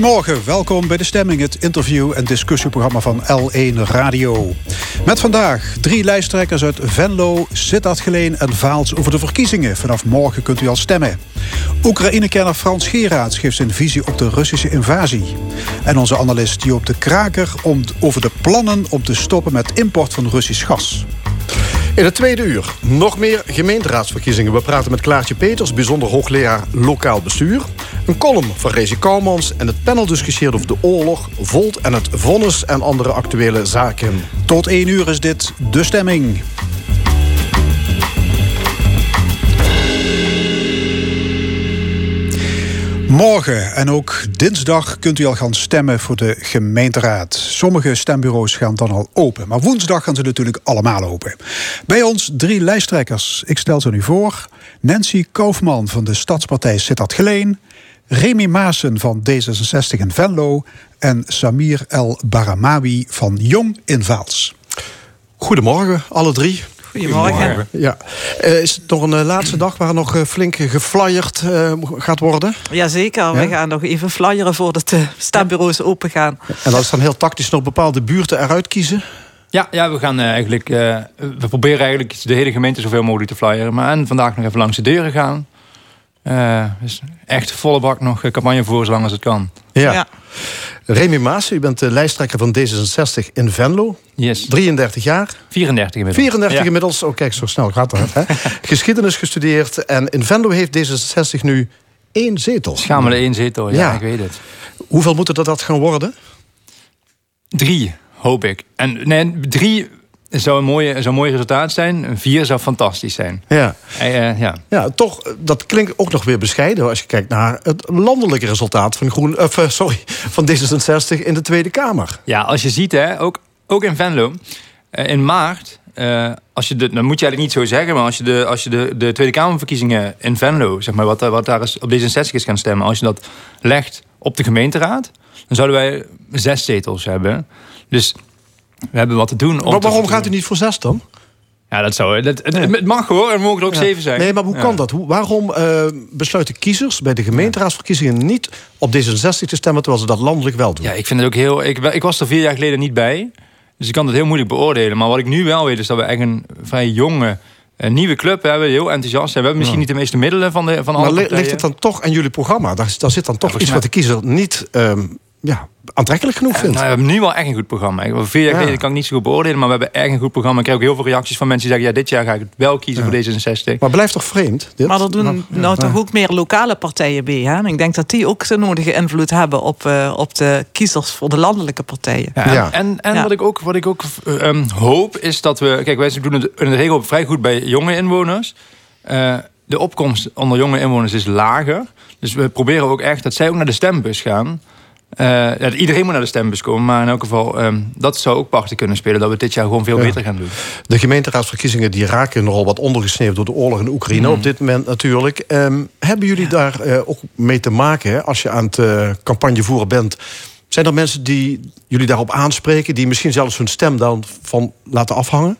Goedemorgen, welkom bij De Stemming, het interview- en discussieprogramma van L1 Radio. Met vandaag drie lijsttrekkers uit Venlo, Sittard Geleen en Vaals over de verkiezingen. Vanaf morgen kunt u al stemmen. Oekraïne-kenner Frans Geraerts geeft zijn visie op de Russische invasie. En onze analist Joop de Kraker om, over de plannen om te stoppen met import van Russisch gas. In het tweede uur nog meer gemeenteraadsverkiezingen. We praten met Klaartje Peters, bijzonder hoogleraar lokaal bestuur. Een column van Rezi Kouwmans en het panel discussieert over de oorlog, Volt en het vonnis en andere actuele zaken. Tot één uur is dit De Stemming. Morgen en ook dinsdag kunt u al gaan stemmen voor de gemeenteraad. Sommige stembureaus gaan dan al open, maar woensdag gaan ze natuurlijk allemaal open. Bij ons drie lijsttrekkers. Ik stel ze nu voor. Nancy Kaufman van de Stadspartij Sittard Geleen. Remy Maassen van D66 in Venlo. En Samir El Baramawi van Jong in Vaals. Goedemorgen, alle drie. Goedemorgen. Ja. Uh, is het nog een uh, laatste dag waar nog uh, flink geflyerd gaat worden? Jazeker, ja? we gaan nog even flyeren voordat de stembureaus open gaan. En dat is dan heel tactisch nog bepaalde buurten eruit kiezen? Ja, ja we gaan eigenlijk. we proberen eigenlijk de hele gemeente zoveel mogelijk te flyeren. Maar en vandaag nog even langs de deuren gaan. Dus echt volle bak nog campagne voor zolang als het kan. Ja. ja. Remy Maas, u bent de lijsttrekker van D66 in Venlo. Yes. 33 jaar. 34 inmiddels. 34 ja. inmiddels. Oh kijk, zo snel gaat dat. Hè? Geschiedenis gestudeerd. En in Venlo heeft D66 nu één zetel. Schamele één zetel, ja, ja, ik weet het. Hoeveel moeten er dat gaan worden? Drie, hoop ik. En nee, drie zou een, mooie, zou een mooi resultaat zijn. Een vier zou fantastisch zijn. Ja. Uh, ja. ja, toch, dat klinkt ook nog weer bescheiden... als je kijkt naar het landelijke resultaat van, Groen, uh, sorry, van D66 in de Tweede Kamer. Ja, als je ziet, hè, ook, ook in Venlo, uh, in maart... als je de, dan moet je eigenlijk niet zo zeggen, maar als je de, als je de, de Tweede Kamerverkiezingen in Venlo, zeg maar, wat, wat daar is, op D66 is gaan stemmen, als je dat legt op de gemeenteraad, dan zouden wij zes zetels hebben. Dus we hebben wat te doen. Om maar waarom gaat u niet voor zes dan? Ja, dat zou. Dat, het, het mag hoor, er mogen er ook ja. zeven zijn. Nee, maar hoe kan dat? Hoe, waarom uh, besluiten kiezers bij de gemeenteraadsverkiezingen niet op D66 te stemmen terwijl ze dat landelijk wel doen? Ja, ik vind het ook heel. Ik, ik was er vier jaar geleden niet bij. Dus ik kan het heel moeilijk beoordelen. Maar wat ik nu wel weet, is dat we echt een vrij jonge. Een nieuwe club hebben, heel enthousiast. We hebben misschien niet de meeste middelen van, de, van alle Maar ligt het dan toch aan jullie programma? Daar, daar zit dan toch iets wat de kiezer niet um, ja, aantrekkelijk genoeg vindt. Nou, we hebben nu wel echt een goed programma. Vier jaar geleden kan ik niet zo goed beoordelen, maar we hebben echt een goed programma. Ik krijg ook heel veel reacties van mensen die zeggen: ja, dit jaar ga ik wel kiezen voor D66. Maar blijft toch vreemd? Dit? Maar er doen nou toch ook meer lokale partijen bij. Hè? En ik denk dat die ook de nodige invloed hebben op, uh, op de kiezers voor de landelijke partijen. Ja, en, en wat ik ook, wat ik ook um, hoop is dat we. Kijk, wij doen het in de regel vrij goed bij jonge inwoners. Uh, de opkomst onder jonge inwoners is lager. Dus we proberen ook echt dat zij ook naar de stembus gaan. Uh, ja, iedereen moet naar de stembus komen, maar in elk geval... Um, dat zou ook parten kunnen spelen, dat we dit jaar gewoon veel ja. beter gaan doen. De gemeenteraadsverkiezingen die raken nogal wat ondergesneeuwd... door de oorlog in Oekraïne mm. op dit moment natuurlijk. Um, hebben jullie daar uh, ook mee te maken, hè, als je aan het uh, campagne voeren bent... Zijn er mensen die jullie daarop aanspreken... die misschien zelfs hun stem dan van laten afhangen?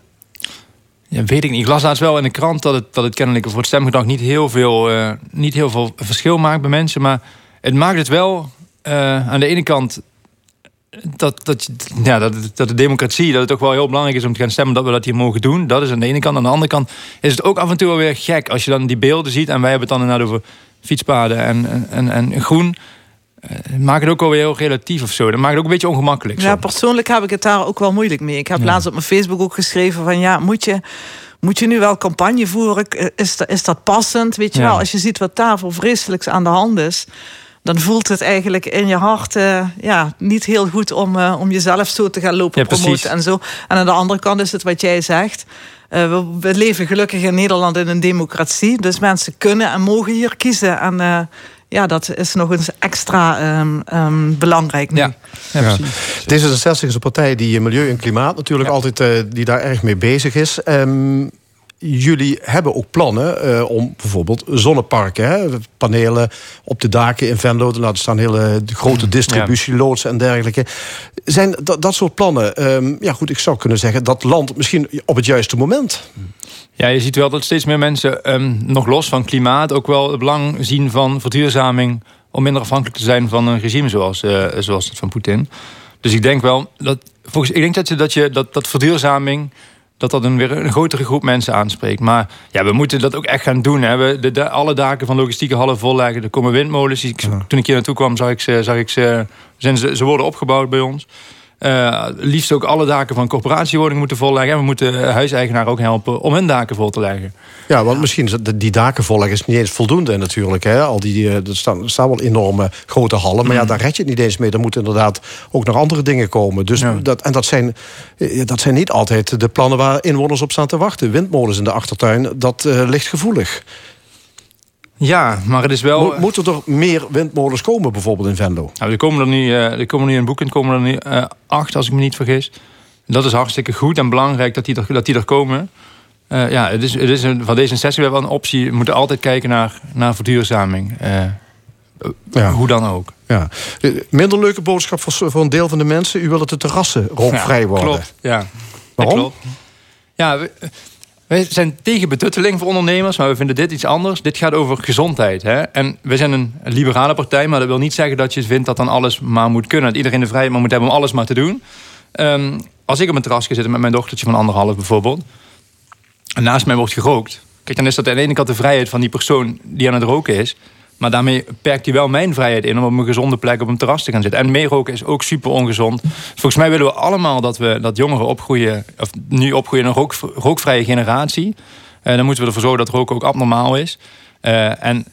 Ja, weet ik niet. Ik las laatst wel in de krant dat het, dat het kennelijk voor het stemgedrag... niet heel, veel, niet heel veel verschil maakt bij mensen. Maar het maakt het wel uh, aan de ene kant dat, dat, ja, dat, dat de democratie, dat het toch wel heel belangrijk is om te gaan stemmen dat we dat hier mogen doen. Dat is aan de ene kant. Aan de andere kant is het ook af en toe weer gek als je dan die beelden ziet. En wij hebben het dan inderdaad over fietspaden en, en, en groen. Uh, maakt het ook wel weer heel relatief of zo. Dat maakt het ook een beetje ongemakkelijk. Ja, persoonlijk heb ik het daar ook wel moeilijk mee. Ik heb ja. laatst op mijn Facebook ook geschreven van ja, moet je moet je nu wel campagne voeren? Is dat, is dat passend? Weet je ja. wel, als je ziet wat daar voor vreselijks aan de hand is dan voelt het eigenlijk in je hart uh, ja, niet heel goed om, uh, om jezelf zo te gaan lopen ja, promoten en zo. En aan de andere kant is het wat jij zegt. Uh, we, we, leven gelukkig in Nederland in een democratie. Dus mensen kunnen en mogen hier kiezen. En ja, dat is nog eens extra um, um, belangrijk nu. Ja, ja, ja. D66 is een partij die milieu en klimaat natuurlijk altijd die daar erg mee bezig is. Um, jullie hebben ook plannen uh, om bijvoorbeeld zonneparken, hè, panelen op de daken in Venlo te laten staan, hele grote distributieloodsen en dergelijke. Zijn dat, dat soort plannen, um, ja goed, ik zou kunnen zeggen, dat land misschien op het juiste moment. Ja, je ziet wel dat steeds meer mensen um, nog los van klimaat ook wel het belang zien van verduurzaming om minder afhankelijk te zijn van een regime zoals, uh, zoals het van Poetin. Dus ik denk wel dat. Volgens, ik denk dat, je, dat, je, dat, dat verduurzaming dat dat een, weer een grotere groep mensen aanspreekt. Maar ja, we moeten dat ook echt gaan doen. Hè. We, de, alle daken van logistieke hallen volleggen. Er komen windmolens. Toen ik hier naartoe kwam, zag ik ze, zag ik ze, zijn ze, ze worden opgebouwd bij ons. Uh, liefst ook alle daken van corporatiewoningen moeten volleggen. En we moeten huiseigenaar ook helpen om hun daken vol te leggen. Ja, want misschien is die daken volleggen is niet eens voldoende natuurlijk. Hè? Al die, eh, er, staan, er staan wel enorme grote hallen. Maar ja, mm. daar red je het niet eens mee. Er moeten inderdaad ook nog andere dingen komen. Dus dat, en dat zijn, eh, dat zijn niet altijd de plannen waar inwoners op staan te wachten. Windmolens in de achtertuin, dat uh, ligt gevoelig. Ja, maar het is wel... Mo moeten er meer windmolens komen bijvoorbeeld in Venlo? Nou, er komen er nu, uh, er komen nu in boeken komen er nu uh, acht, als ik me niet vergis. Dat is hartstikke goed en belangrijk dat die er, dat die er komen. Uh, ja, het is, het is een, van deze sessie wel een optie. We moeten altijd kijken naar, naar verduurzaming. ja. Hoe dan ook. Ja. Minder leuke boodschap voor, voor een deel van de mensen. U wil dat de terrassen rookvrij worden. Klopt, ja. Waarom? klopt. Ja, wij zijn tegen betutteling voor ondernemers, maar we vinden dit iets anders. Dit gaat over gezondheid. Hè? En we zijn een liberale partij, maar dat wil niet zeggen dat je vindt dat dan alles maar moet kunnen. Dat iedereen de vrijheid moet hebben om alles maar te doen. Um, als ik op een terrasje zit met mijn dochtertje van anderhalf bijvoorbeeld, en naast mij wordt gerookt. Kijk, dan is dat aan de ene kant de vrijheid van die persoon die aan het roken is. Maar daarmee perkt hij wel mijn vrijheid in om op een gezonde plek op een terras te gaan zitten. En meeroken is ook super ongezond. Volgens mij willen we allemaal dat, we, dat jongeren opgroeien, of nu opgroeien in een rook, rookvrije generatie. Uh, dan moeten we ervoor zorgen dat roken ook abnormaal is. Uh, en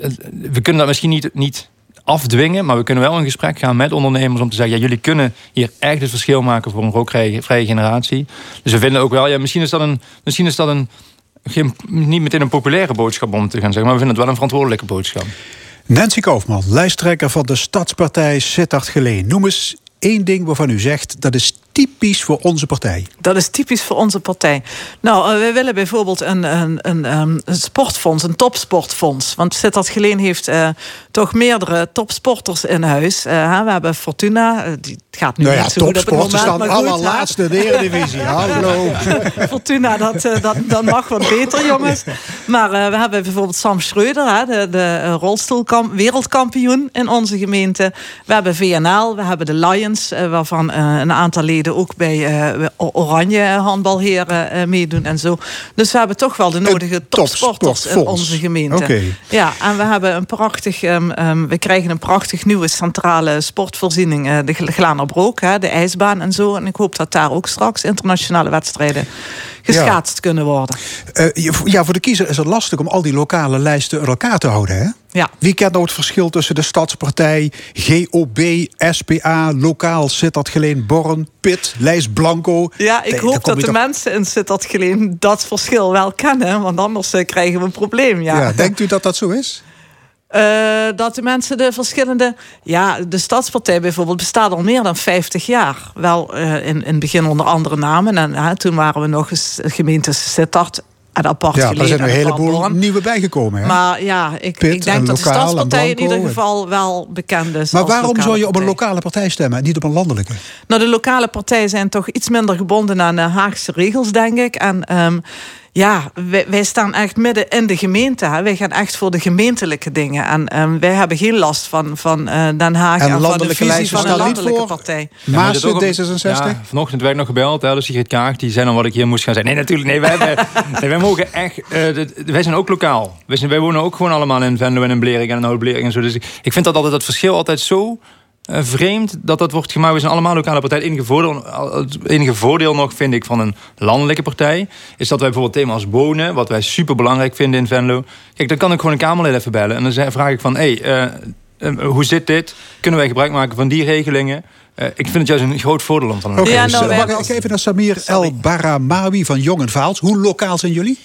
eh, we kunnen dat misschien niet, niet afdwingen, maar we kunnen wel in gesprek gaan met ondernemers om te zeggen: ja, jullie kunnen hier echt het verschil maken voor een rookvrije generatie. Dus we vinden ook wel, ja, misschien is dat een, misschien is dat een geen, niet meteen een populaire boodschap om te gaan zeggen, maar we vinden het wel een verantwoordelijke boodschap. Nancy Kaufman, lijsttrekker van de Stadspartij Sittard Geleen. Noem eens één ding waarvan u zegt dat is typisch voor onze partij? Dat is typisch voor onze partij. Nou, uh, wij willen bijvoorbeeld een, een, een, een, sportfonds, een topsportfonds. Want Sittard Geleen heeft uh, toch meerdere topsporters in huis. Uh, we hebben Fortuna, die gaat nu nou ja, niet zo goed op het moment. staan allerlaatste in de Eredivisie. Hallo. Fortuna, dat, dat, dat mag wat beter, jongens. Maar we hebben bijvoorbeeld Sam Schreuder, hè, de, de rolstoelkamp, wereldkampioen in onze gemeente. We hebben VNL, we hebben de Lions, waarvan een aantal leden ook bij uh, Oranje handbalheren uh, meedoen en zo. Dus we hebben toch wel de nodige topsporters in onze gemeente. Ja, en we hebben een prachtig, um, um, we krijgen een prachtig nieuwe centrale sportvoorziening, uh, de Glanerbrook, hè, de ijsbaan en zo. En ik hoop dat daar ook straks internationale wedstrijden geschaatst kunnen worden. ja, voor de kiezer is het lastig om al die lokale lijsten uit elkaar te houden, hè? Ja. Wie kent nou het verschil tussen de Stadspartij, GOB, SPA, Lokaal, Sittard Geleen, Born, Pit, Lijst Blanco? Ja, ik hoop dat de mensen in Sittard Geleen dat verschil wel kennen, want anders eh, krijgen we een probleem. Ja. ja denkt u dat dat zo is? Uh, dat de mensen de verschillende. Ja, de Stadspartij bijvoorbeeld bestaat al meer dan 50 jaar. Wel uh, in, in het begin onder andere namen. En uh, toen waren we nog eens gemeente Sittard apart ja, Er zijn een heleboel nieuwe bijgekomen. Hè? Maar ja, ik, ik denk dat de Stadspartij in ieder geval wel bekend is. Maar waarom zou je op een lokale partij stemmen en niet op een landelijke? Nou, de lokale partijen zijn toch iets minder gebonden aan de Haagse regels, denk ik. En um, ja, wij, wij, staan echt midden in de gemeente. Hè. Wij gaan echt voor de gemeentelijke dingen. En um, wij hebben geen last van, van uh, Den Haag en, en van de visie van de landelijke partij. Maar ja, D66? Ja, vanochtend werd nog gebeld, hè, dus Sigrid Kaag, die zei dan wat ik hier moest gaan zeggen. Nee, natuurlijk, nee, wij, hebben, nee, wij mogen echt... Uh, wij zijn ook lokaal. Wij, zijn, wij wonen ook gewoon allemaal in Venlo en in Blering en in Oud-Blering en zo. Dus ik, ik vind dat altijd het verschil altijd zo vreemd dat dat wordt gemaakt. We zijn allemaal lokale partijen. Het enige voordeel, het enige voordeel nog, vind ik, van een landelijke partij... is dat wij bijvoorbeeld thema's wonen... wat wij super belangrijk vinden in Venlo... Kijk, dan kan ik gewoon een Kamerlid even bellen. En dan vraag ik van, hé, hey, uh, hoe zit dit? Kunnen wij gebruik maken van die regelingen? Uh, ik vind het juist een groot voordeel om van een okay, ja, nou, Mag ik even naar Samir El Baramawi van Jong en Vaals. Hoe lokaal zijn jullie?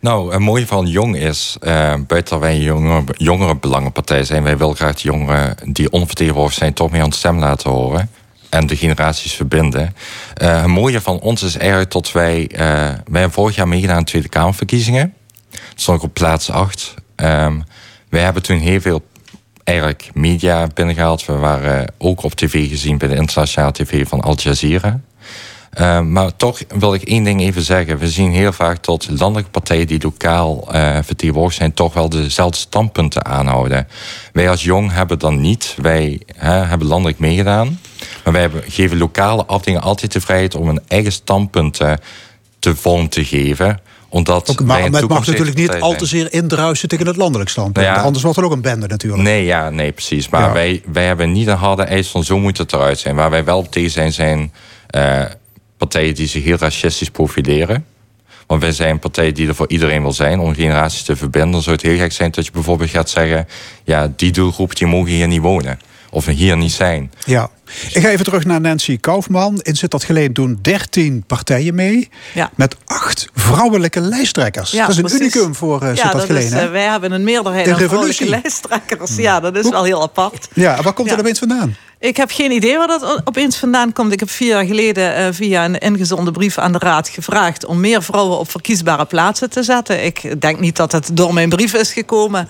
Nou, het mooie van Jong is, uh, buiten dat wij een jongere, jongerenbelangenpartij zijn, wij willen graag de jongeren die onvertegenwoordigd zijn toch meer aan stem laten horen. En de generaties verbinden. Uh, het mooie van ons is eigenlijk dat wij, uh, wij hebben vorig jaar meegedaan aan de Tweede Kamerverkiezingen. stond ik op plaats 8. Um, wij hebben toen heel veel eigenlijk media binnengehaald. We waren ook op tv gezien bij de internationale tv van Al Jazeera. Uh, maar toch wil ik één ding even zeggen. We zien heel vaak dat landelijke partijen die lokaal uh, vertegenwoordigd zijn, toch wel dezelfde standpunten aanhouden. Wij als Jong hebben dan niet. Wij hè, hebben landelijk meegedaan. Maar wij hebben, geven lokale afdelingen altijd de vrijheid om hun eigen standpunten te vorm te geven omdat ook, maar het mag natuurlijk niet al te zeer indruisen tegen het landelijk standpunt. Nou anders wordt er ook een bende natuurlijk. Nee, ja, nee precies. Maar wij, wij hebben niet een harde eis van zo moet het eruit zijn. Waar wij wel op tegen zijn, zijn uh, partijen die zich heel racistisch profileren. Want wij zijn een partij die er voor iedereen wil zijn om generaties te verbinden. Dan zou het heel gek zijn dat je bijvoorbeeld gaat zeggen: ja, die doelgroep die mogen hier niet wonen of hier niet zijn. Ja. Ik ga even terug naar Nancy Kaufman. In Zit dat Geleen doen 13 partijen mee. Ja. Met acht vrouwelijke lijsttrekkers. Ja, dat is een precies. unicum voor uh, Zit dat Geleen. Uh, wij hebben een meerderheid aan vrouwelijke lijsttrekkers. Ja, dat is wel heel apart. Ja, waar komt er opeens vandaan? Ik heb geen idee waar dat opeens vandaan komt. Ik heb vier jaar geleden uh, via een ingezonde brief aan de Raad gevraagd... om meer vrouwen op verkiesbare plaatsen te zetten. Ik denk niet dat het door mijn brief is gekomen...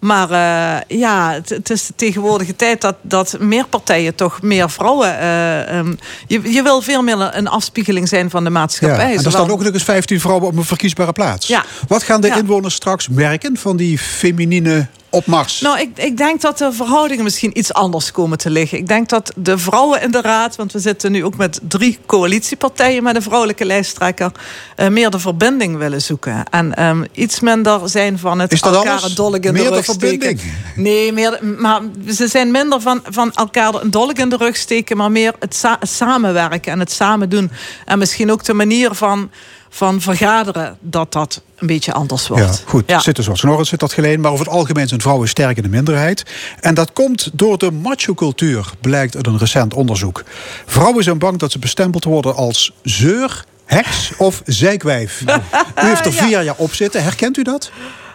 Maar uh, ja, het, is de tegenwoordige tijd dat, dat meer partijen toch meer vrouwen. Uh, um, je, je wil veel meer een afspiegeling zijn van de maatschappij. Ja, en er staan ook nog eens 15 vrouwen op een verkiesbare plaats. Ja. Wat gaan de inwoners straks merken van die feminine op Mars? Nou, ik, ik denk dat de verhoudingen misschien iets anders komen te liggen. Ik denk dat de vrouwen in de raad, want we zitten nu ook met drie coalitiepartijen met een vrouwelijke lijsttrekker, uh, meer de verbinding willen zoeken. En um, iets minder zijn van het Is dat elkaar een dolk in meer de, rug verbinding? steken. Nee, meer, maar ze zijn minder van, van elkaar een dolk in de rug steken, maar meer het, sa het samenwerken en het samen doen. En misschien ook de manier van van vergaderen dat dat een beetje anders wordt. Ja, goed. Ja. Zitten zoals Norris zit dat geleen. Maar over het algemeen zijn vrouwen sterk in de minderheid. En dat komt door de macho-cultuur, blijkt uit een recent onderzoek. Vrouwen zijn bang dat ze bestempeld worden als zeur, heks of zijkwijf. U heeft er vier jaar op zitten. Herkent u dat?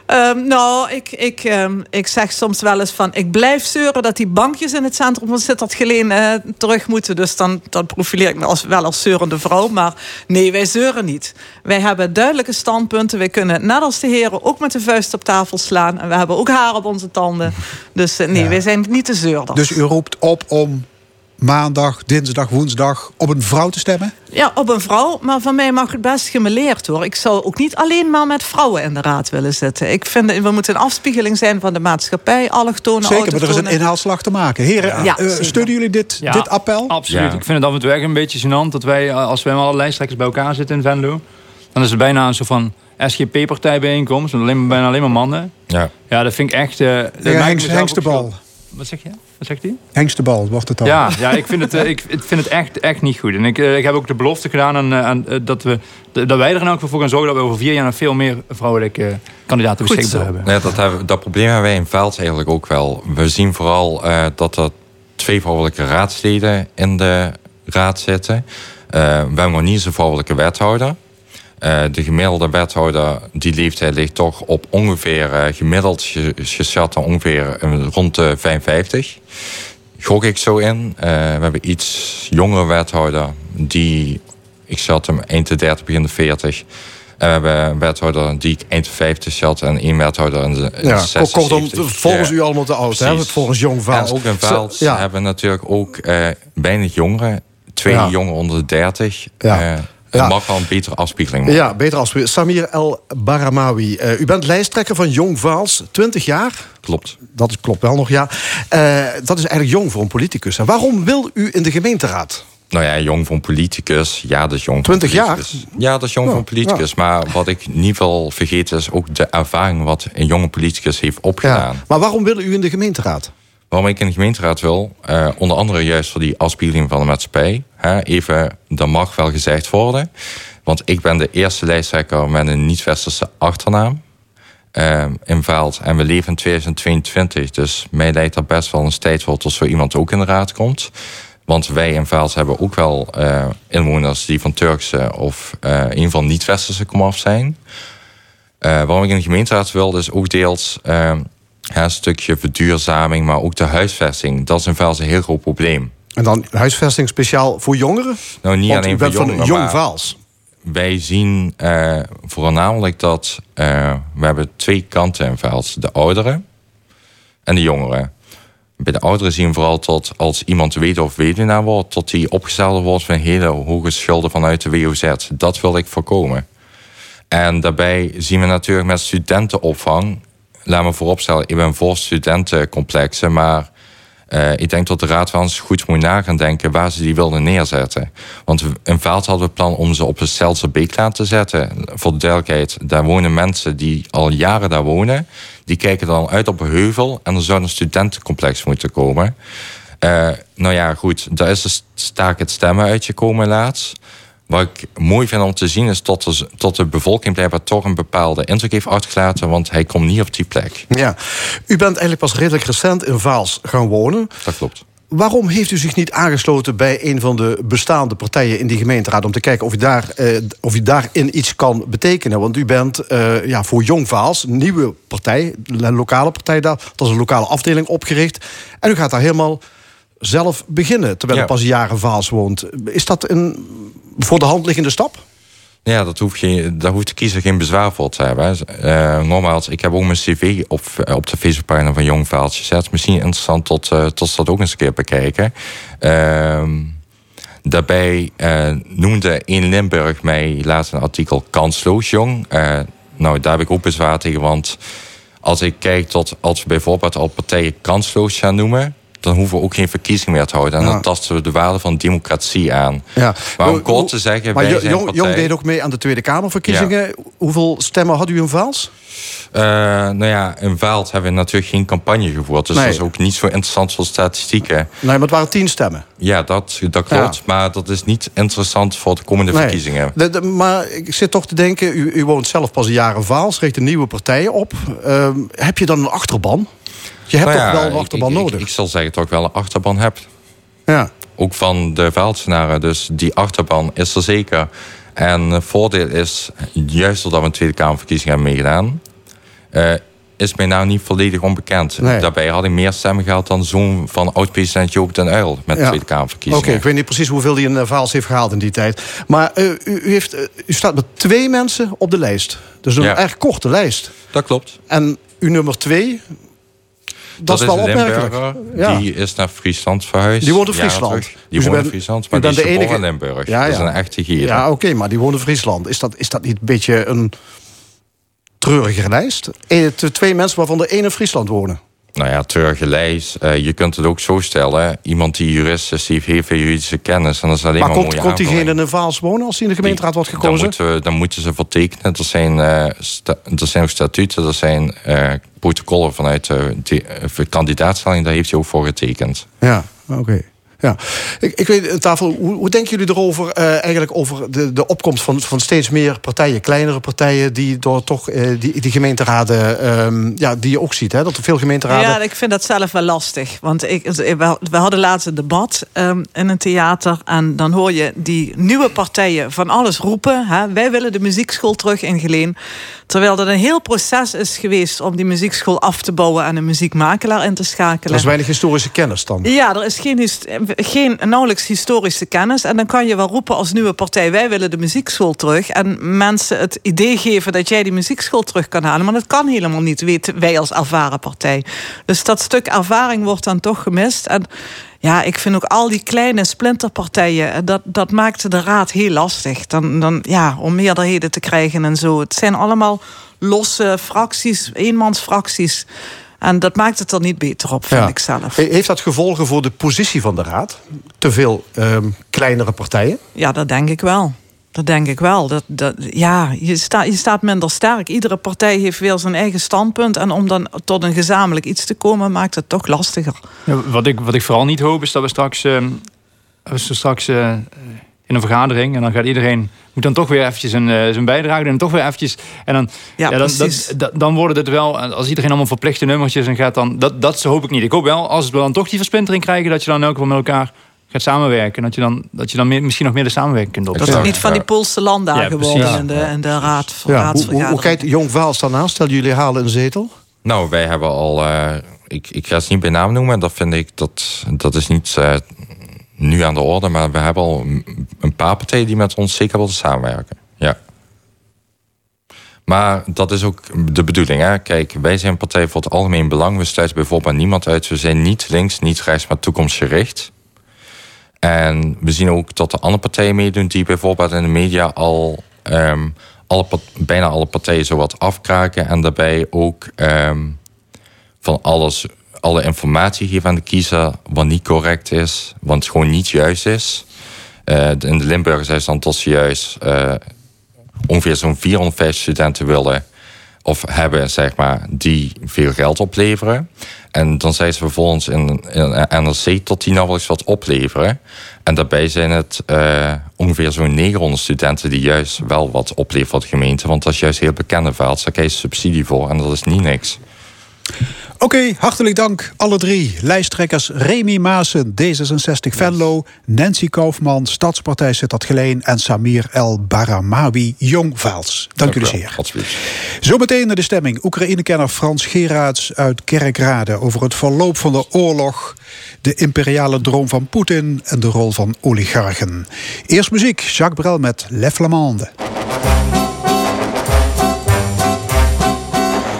Um, nou, ik, ik, um, ik zeg soms wel eens van... ik blijf zeuren dat die bankjes in het centrum van Sittard Geleen uh, terug moeten. Dus dan, dan profileer ik me als, wel als zeurende vrouw. Maar nee, wij zeuren niet. Wij hebben duidelijke standpunten. Wij kunnen, net als de heren, ook met de vuist op tafel slaan. En we hebben ook haar op onze tanden. Dus uh, nee, ja. wij zijn niet te zeurders. Dus u roept op om maandag, dinsdag, woensdag op een vrouw te stemmen? Ja, op een vrouw. Maar van mij mag het best gemeleerd hoor. Ik zou ook niet alleen maar met vrouwen in de raad willen zitten. Ik vind we moeten een afspiegeling zijn van de maatschappij. Allochtonen, Zeker, maar er is een inhaalslag te maken. Heren, ja. uh, steunen jullie dit, dit appel? Absoluut. Ik vind het af en toe echt een beetje gênant dat wij, eh, als wij met alle lijsttrekkers bij elkaar zitten in Venlo, dan is het bijna een soort van SGP-partij bijeenkomst. Alleen, bijna alleen maar mannen. Ja, ja dat vind ik echt... Uh, ja, bal. Wat zeg je? Wat zegt hij? Hengstebal wordt het al. Ja, ja ik, vind het, eh, ik, vind het echt, echt niet goed. En ik, eh, ik heb ook de belofte gedaan aan, eh, aan, dat, we, dat wij er in elk geval voor gaan zorgen... dat we over vier jaar nog veel meer vrouwelijke kandidaten beschikbaar hebben. Ja, dat, hebben. dat probleem hebben wij in Veld eigenlijk ook wel. We zien vooral uh, dat er twee vrouwelijke raadsleden in de raad zitten. we hebben nog niet eens een vrouwelijke wethouder. Uh, de gemiddelde wethouder, die leeftijd ligt toch op ongeveer uh, gemiddeld geschat ongeveer uh, rond de 55. Gok ik zo in. we hebben iets jongere wethouder, die, ik zat hem eind de 30, begin de 40. En we hebben een wethouder die ik eind de 50 zat en één wethouder in de, ja, 60, kortom, volgens u allemaal te oud, hè? Volgens Jong Vaals. En ook in Vaals ja. hebben we natuurlijk ook weinig jongeren. Twee ja. jongeren onder de 30. Ja. Het mag wel een betere afspiegeling Ja, beter afspiegeling. Samir El Baramawi, uh, u bent lijsttrekker van Jong Vaals, 20 jaar. Klopt. Dat klopt wel nog, ja. Uh, dat is eigenlijk jong voor een politicus. En waarom wil u in de gemeenteraad? Nou ja, jong voor een politicus. Ja, dat is jong 20 jaar? Ja, dat is jong voor een politicus. Maar wat ik niet wil vergeten is ook de ervaring... wat een jonge politicus heeft opgedaan. Maar waarom wil u in de gemeenteraad? Waarom ik in de gemeenteraad wil, uh, onder andere juist voor die afspiegeling van de maatschappij. Hè, even, dat mag wel gezegd worden. Want ik ben de eerste lijsttrekker met een niet-westerse achternaam. Uh, in Vaalt. En we leven in 2022. Dus mij lijkt dat best wel een tijd voor tot zo iemand ook in de raad komt. Want wij in Vaalt hebben ook wel uh, inwoners die van Turkse of uh, in ieder geval niet-westerse komaf zijn. waarom ik in de gemeenteraad wil, is ook deels een stukje verduurzaming, maar ook de huisvesting. Dat is in Vaals een heel groot probleem. En dan huisvesting speciaal voor jongeren? Nou, niet alleen voor jongeren. Van jong Vaals. Wij zien uh, voornamelijk dat uh, we hebben twee kanten in Vaals. De ouderen en de jongeren. bij de ouderen zien we vooral tot als iemand weet of weduwnaar wordt, tot die opgesteld wordt van hele hoge schulden vanuit de WOZ. Dat wil ik voorkomen. En daarbij zien we natuurlijk met studentenopvang. Laat me vooropstellen, ik ben voor studentencomplexen, maar uh, ik denk dat de raad wel eens goed moet na gaan denken waar ze die wilden neerzetten. Want in Vaalt hadden we plan om ze op een Stelse Beeklaan te zetten. Voor de duidelijkheid, daar wonen mensen die al jaren daar wonen. Die kijken dan uit op een heuvel en er zou een studentencomplex moeten komen. Uh, nou ja, goed, daar is de staak het stemmen uitgekomen laatst. Wat ik mooi vind om te zien is tot de, de bevolking blijkbaar toch een bepaalde indruk heeft uitgelaten, want hij komt niet op die plek. Ja, u bent eigenlijk pas redelijk recent in Vaals gaan wonen. Dat klopt. Waarom heeft u zich niet aangesloten bij een van de bestaande partijen in die gemeenteraad om te kijken of u, daar, eh, of u daarin iets kan betekenen? Want u bent eh, ja, voor Jong Vaals, een nieuwe partij, een lokale partij daar, dat is een lokale afdeling opgericht. En u gaat daar helemaal zelf beginnen, terwijl u pas in Vaals woont. Is dat een voor de hand liggende stap? Ja, dat hoeft je, daar hoeft de kiezer geen bezwaar voor te hebben. Uh, nogmaals, ik heb ook mijn cv op, op de Facebookpagina van Jong Vaaltje gezet. Misschien interessant tot, uh, tot ze dat ook eens een keer bekijken. Uh, daarbij noemde in Limburg mij laatst een artikel kansloos jong. nou, daar heb ik ook bezwaar tegen, want als ik kijk tot als we bijvoorbeeld al partijen kansloos gaan noemen dan hoeven we ook geen verkiezing meer te houden. En dan tasten we de waarde van democratie aan. Ja. Maar om kort te zeggen... Maar wij Jong, partij... Jong deed ook mee aan de Tweede Kamerverkiezingen. Hoeveel stemmen had u in Vaals? Uh, nou ja, in Vaals hebben we natuurlijk geen campagne gevoerd. Dus dat is ook niet zo interessant voor statistieken. Nee, maar het waren tien stemmen. Ja, dat, dat klopt. Maar dat is niet interessant voor de komende verkiezingen. maar ik zit toch te denken, u, u woont zelf pas een jaar in Vaals... richt een nieuwe partij op. Uh, heb je dan een achterban? Je hebt nou toch wel een achterban ik, nodig? Ik, ik, zal zeggen dat ik wel een achterban heb. Ja. Ook van de veldsenaren. Dus die achterban is er zeker. En het voordeel is, juist doordat we een Tweede Kamerverkiezing hebben meegedaan... Uh, is mij nou niet volledig onbekend. Daarbij had ik meer stemmen gehad dan zoon van oud-president Joop den Uyl... met de Tweede Kamerverkiezingen. Oké, ik weet niet precies hoeveel hij in uh, Vaals heeft gehaald in die tijd. Maar uh, u, u, heeft, u staat met twee mensen op de lijst. Dus een erg korte lijst. Dat klopt. En u nummer twee, dat, is wel opmerkelijk. Ja. Die is naar Friesland verhuisd. Die woont in Friesland. Die dus woont in Friesland, maar die is de enige... in Limburg. Ja, ja. Dat is een echte gier. Ja, oké, maar die woont in Friesland. Is dat, is dat niet een beetje een treurige lijst? Twee mensen waarvan de één in Friesland wonen. Nou ja, treurige lijst. Uh, je kunt het ook zo stellen. Iemand die jurist is, die heeft heel veel juridische kennis. En dat is alleen maar, maar komt, komt diegene in een Vaals wonen als hij in de gemeenteraad wordt gekozen? Dan moeten, we, dan moeten ze voor tekenen. Er zijn, uh, er zijn ook statuten, er zijn uh, protocollen vanuit de kandidaatstelling. Daar heeft hij ook voor getekend. Ja, oké. Ja, ik, ik weet, tafel, hoe, hoe denken jullie erover, uh, eigenlijk over de, de opkomst van, van steeds meer partijen, kleinere partijen, die door toch uh, die, die gemeenteraden, um, ja, die je ook ziet, hè, dat er veel gemeenteraden. Ja, ik vind dat zelf wel lastig. Want ik, we hadden laatst een debat um, in een theater. En dan hoor je die nieuwe partijen van alles roepen. Hè, wij willen de muziekschool terug in Geleen. Terwijl er een heel proces is geweest om die muziekschool af te bouwen en een muziekmakelaar in te schakelen. Er is weinig historische kennis dan. Ja, er is geen, geen nauwelijks historische kennis. En dan kan je wel roepen als nieuwe partij: wij willen de muziekschool terug. En mensen het idee geven dat jij die muziekschool terug kan halen. Maar dat kan helemaal niet, weten wij als ervaren partij. Dus dat stuk ervaring wordt dan toch gemist. En ja, ik vind ook al die kleine splinterpartijen, dat, dat maakt de raad heel lastig. Dan, dan, ja, om meerderheden te krijgen en zo. Het zijn allemaal losse fracties, eenmansfracties. En dat maakt het er niet beter op, vind ik zelf. Heeft dat gevolgen voor de positie van de raad? Te veel um, kleinere partijen? Ja, dat denk ik wel. Dat denk ik wel. Dat, dat, ja, je, sta, je staat minder sterk. Iedere partij heeft weer zijn eigen standpunt. En om dan tot een gezamenlijk iets te komen, maakt het toch lastiger. Ja, wat, ik, wat ik vooral niet hoop, is dat we straks, uh, we straks uh, in een vergadering... en dan gaat iedereen moet dan toch weer eventjes een, uh, zijn bijdrage en toch weer eventjes... En dan, ja, ja dan, dat, dan worden het wel, als iedereen allemaal verplichte nummertjes en gaat dan... Dat, dat hoop ik niet. Ik hoop wel, als we dan toch die versplintering krijgen... dat je dan ook wel met elkaar gaat samenwerken. Dat je dan, dat je dan meer, misschien nog meer de samenwerking kunt opzetten. Dat is niet van die Poolse landen ja, geworden en de, en de raad van ja. Hoe, hoe, kijkt Jong Waals dan aan? Stel jullie halen een zetel? Nou, wij hebben al... Uh, ik, ik ga het niet bij naam noemen. Dat vind ik, dat, dat is niet uh, nu aan de orde. Maar we hebben al een paar partijen die met ons zeker willen samenwerken. Ja. Maar dat is ook de bedoeling. Hè? Kijk, wij zijn een partij voor het algemeen belang. We sluiten bijvoorbeeld niemand uit. We zijn niet links, niet rechts, maar toekomstgericht. En we zien ook dat de andere partijen meedoen... die bijvoorbeeld in de media al um, alle, bijna alle partijen zo wat afkraken... en daarbij ook um, van alles, alle informatie geven aan de kiezer... wat niet correct is, wat gewoon niet juist is. Uh, in de Limburgers is dan tot ze juist... Uh, ongeveer zo'n 450 studenten willen of hebben, zeg maar, die veel geld opleveren. En dan zijn ze vervolgens in, in NRC tot die wel eens wat opleveren. En daarbij zijn het uh, ongeveer zo'n 900 studenten die juist wel wat opleveren voor de gemeente. Want dat is juist heel bekende veld. Daar krijg je subsidie voor en dat is niet niks. Oké, hartelijk dank alle drie. Lijsttrekkers Remy Maassen, D66 Venlo, Nancy Kaufman, Stadspartij Sittard Geleen en Samir El Baramawi, Jong Vaals. Dank, jullie zeer. Zometeen naar de stemming. Oekraïne-kenner Frans Geraerts uit Kerkrade over het verloop van de oorlog, de imperiale droom van Poetin en de rol van oligarchen. Eerst muziek, Jacques Brel met Le Flamande.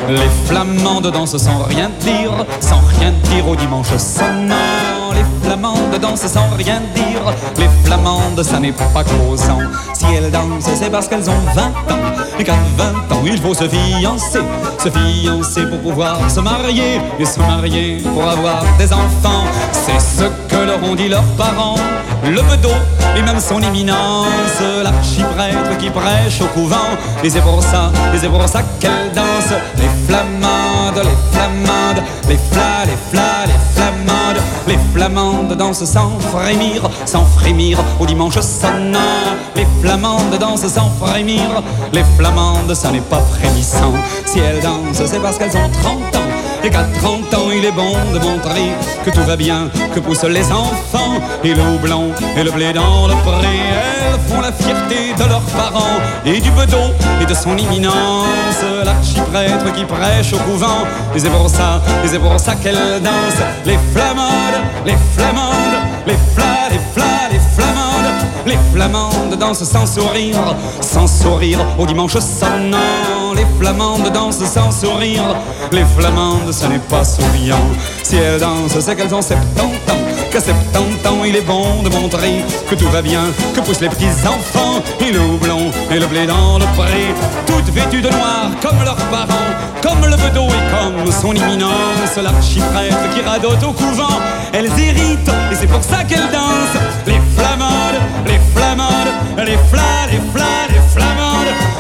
Les flamandes dansent sans rien dire, sans rien dire au dimanche sonnant. Les flamandes dansent sans rien dire, les flamandes ça n'est pas causant. Si elles dansent, c'est parce qu'elles ont 20 ans, et qu'à 20 ans il faut se fiancer, se fiancer pour pouvoir se marier, et se marier pour avoir des enfants. C'est ce que leur ont dit leurs parents, le bedeau et même son éminence, l'archiprêtre qui prêche au couvent, et c'est pour ça, c'est pour ça qu'elles dansent flamandes, les flamandes, les flas, les flas, les flamandes, les flamandes dansent sans frémir, sans frémir au dimanche sonnant. Les flamandes dansent sans frémir, les flamandes, ça n'est pas frémissant. Si elles dansent, c'est parce qu'elles ont 30 ans et qu'à 30 ans il est bon de montrer que tout va bien, que poussent les enfants et le blanc et le blé dans le pré. Font la fierté de leurs parents et du bedon et de son imminence, l'archiprêtre qui prêche au couvent. Et c'est pour ça, et c'est ça qu'elle danse les flamandes, les flamandes, les flas, les flas, les flamandes, les flamandes dansent sans sourire, sans sourire au dimanche sonnant. Les flamandes dansent sans sourire, les flamandes ce n'est pas souriant. Si elles dansent, c'est qu'elles ont 70 ans. Qu'à 70 ans, il est bon de montrer que tout va bien, que poussent les petits enfants, et le houblon et le blé dans le pré. Toutes vêtues de noir comme leurs parents, comme le bedeau et comme son imminence, l'archiprêtre qui radote au couvent. Elles héritent, et c'est pour ça qu'elles dansent. Les flamandes, les flamandes, les flas, les flas, les flamandes.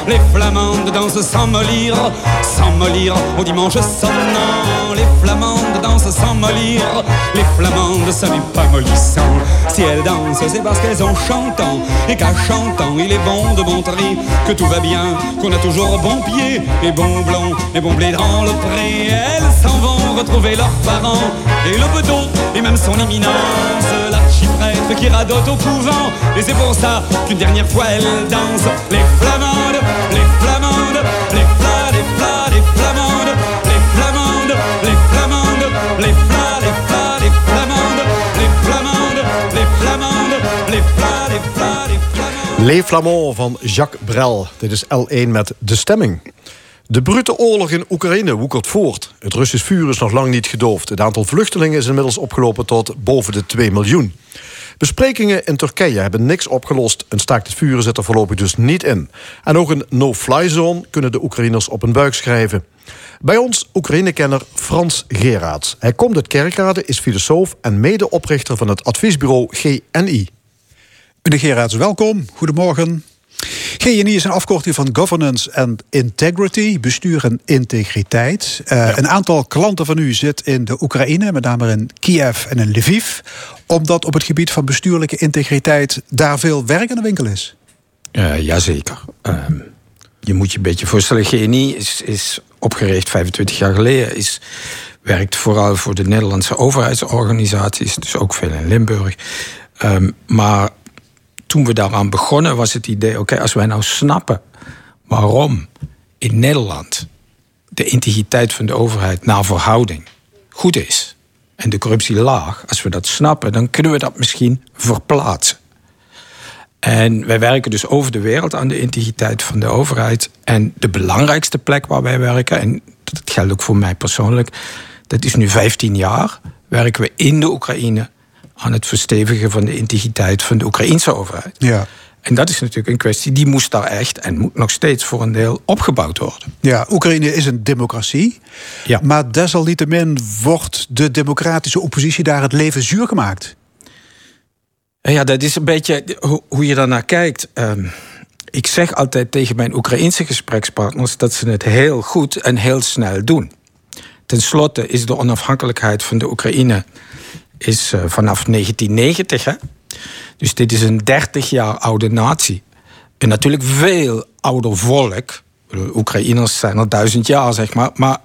Les flamandes dansent sans mollir, sans mollir au dimanche sonnant. Les flamandes dansent sans mollir, les flamandes ce n'est pas mollissant. Si elles dansent, c'est parce qu'elles ont chantant, et qu'à chantant, il est bon de montrer que tout va bien, qu'on a toujours bon pied, et bon blanc, et bon blé dans le pré. Elles s'en vont retrouver leurs parents, et le bedon, et même son éminence, l'archiprêtre qui radote au couvent. Et c'est pour ça qu'une dernière fois elles dansent, les flamandes, les flamandes, les flas, les flas, les flamandes, les flamandes, les flamandes, les flas, les flas, les flamandes, les Flamands van Jacques Brel. Dit is L1 met De Stemming. De brute oorlog in Oekraïne woekert voort. Het Russisch vuur is nog lang niet gedoofd. Het aantal vluchtelingen is inmiddels opgelopen tot boven de 2 miljoen. Besprekingen in Turkije hebben niks opgelost. Een staakt het vuren zit er voorlopig dus niet in. En ook een no-fly zone kunnen de Oekraïners op een buik schrijven. Bij ons Oekraïne-kenner Frans Geraerts. Hij komt uit Kerkrade, is filosoof en medeoprichter van het adviesbureau GNI. Meneer Geraerts, welkom. Goedemorgen. GNI is een afkorting van Governance and Integrity, bestuur en integriteit. Uh, Een aantal klanten van u zit in de Oekraïne, met name in Kiev en in Lviv, omdat op het gebied van bestuurlijke integriteit daar veel werk aan de winkel is. Uh, jazeker. Uh, je moet je een beetje voorstellen, GNI is, is opgericht 25 jaar geleden, is, werkt vooral voor de Nederlandse overheidsorganisaties, dus ook veel in Limburg. Um, maar toen we daaraan begonnen was het idee: oké, als wij nou snappen waarom in Nederland de integriteit van de overheid naar verhouding goed is en de corruptie laag, als we dat snappen, dan kunnen we dat misschien verplaatsen. En wij werken dus over de wereld aan de integriteit van de overheid. En de belangrijkste plek waar wij werken, en dat geldt ook voor mij persoonlijk, dat is nu 15 jaar, werken we in de Oekraïne aan het verstevigen van de integriteit van de Oekraïnse overheid. Ja. En dat is natuurlijk een kwestie die moest daar echt en moet nog steeds voor een deel opgebouwd worden. Ja, Oekraïne is een democratie. Ja. Maar desalniettemin wordt de democratische oppositie daar het leven zuur gemaakt. Ja, dat is een beetje hoe, je daarnaar kijkt. Ehm, ik zeg altijd tegen mijn Oekraïnse gesprekspartners dat ze het heel goed en heel snel doen. Ten slotte is de onafhankelijkheid van de Oekraïne is, uh, vanaf 1990. Hè? Dus dit is een 30 jaar oude natie. En natuurlijk veel ouder volk. Oekraïners zijn al duizend jaar, zeg maar. Maar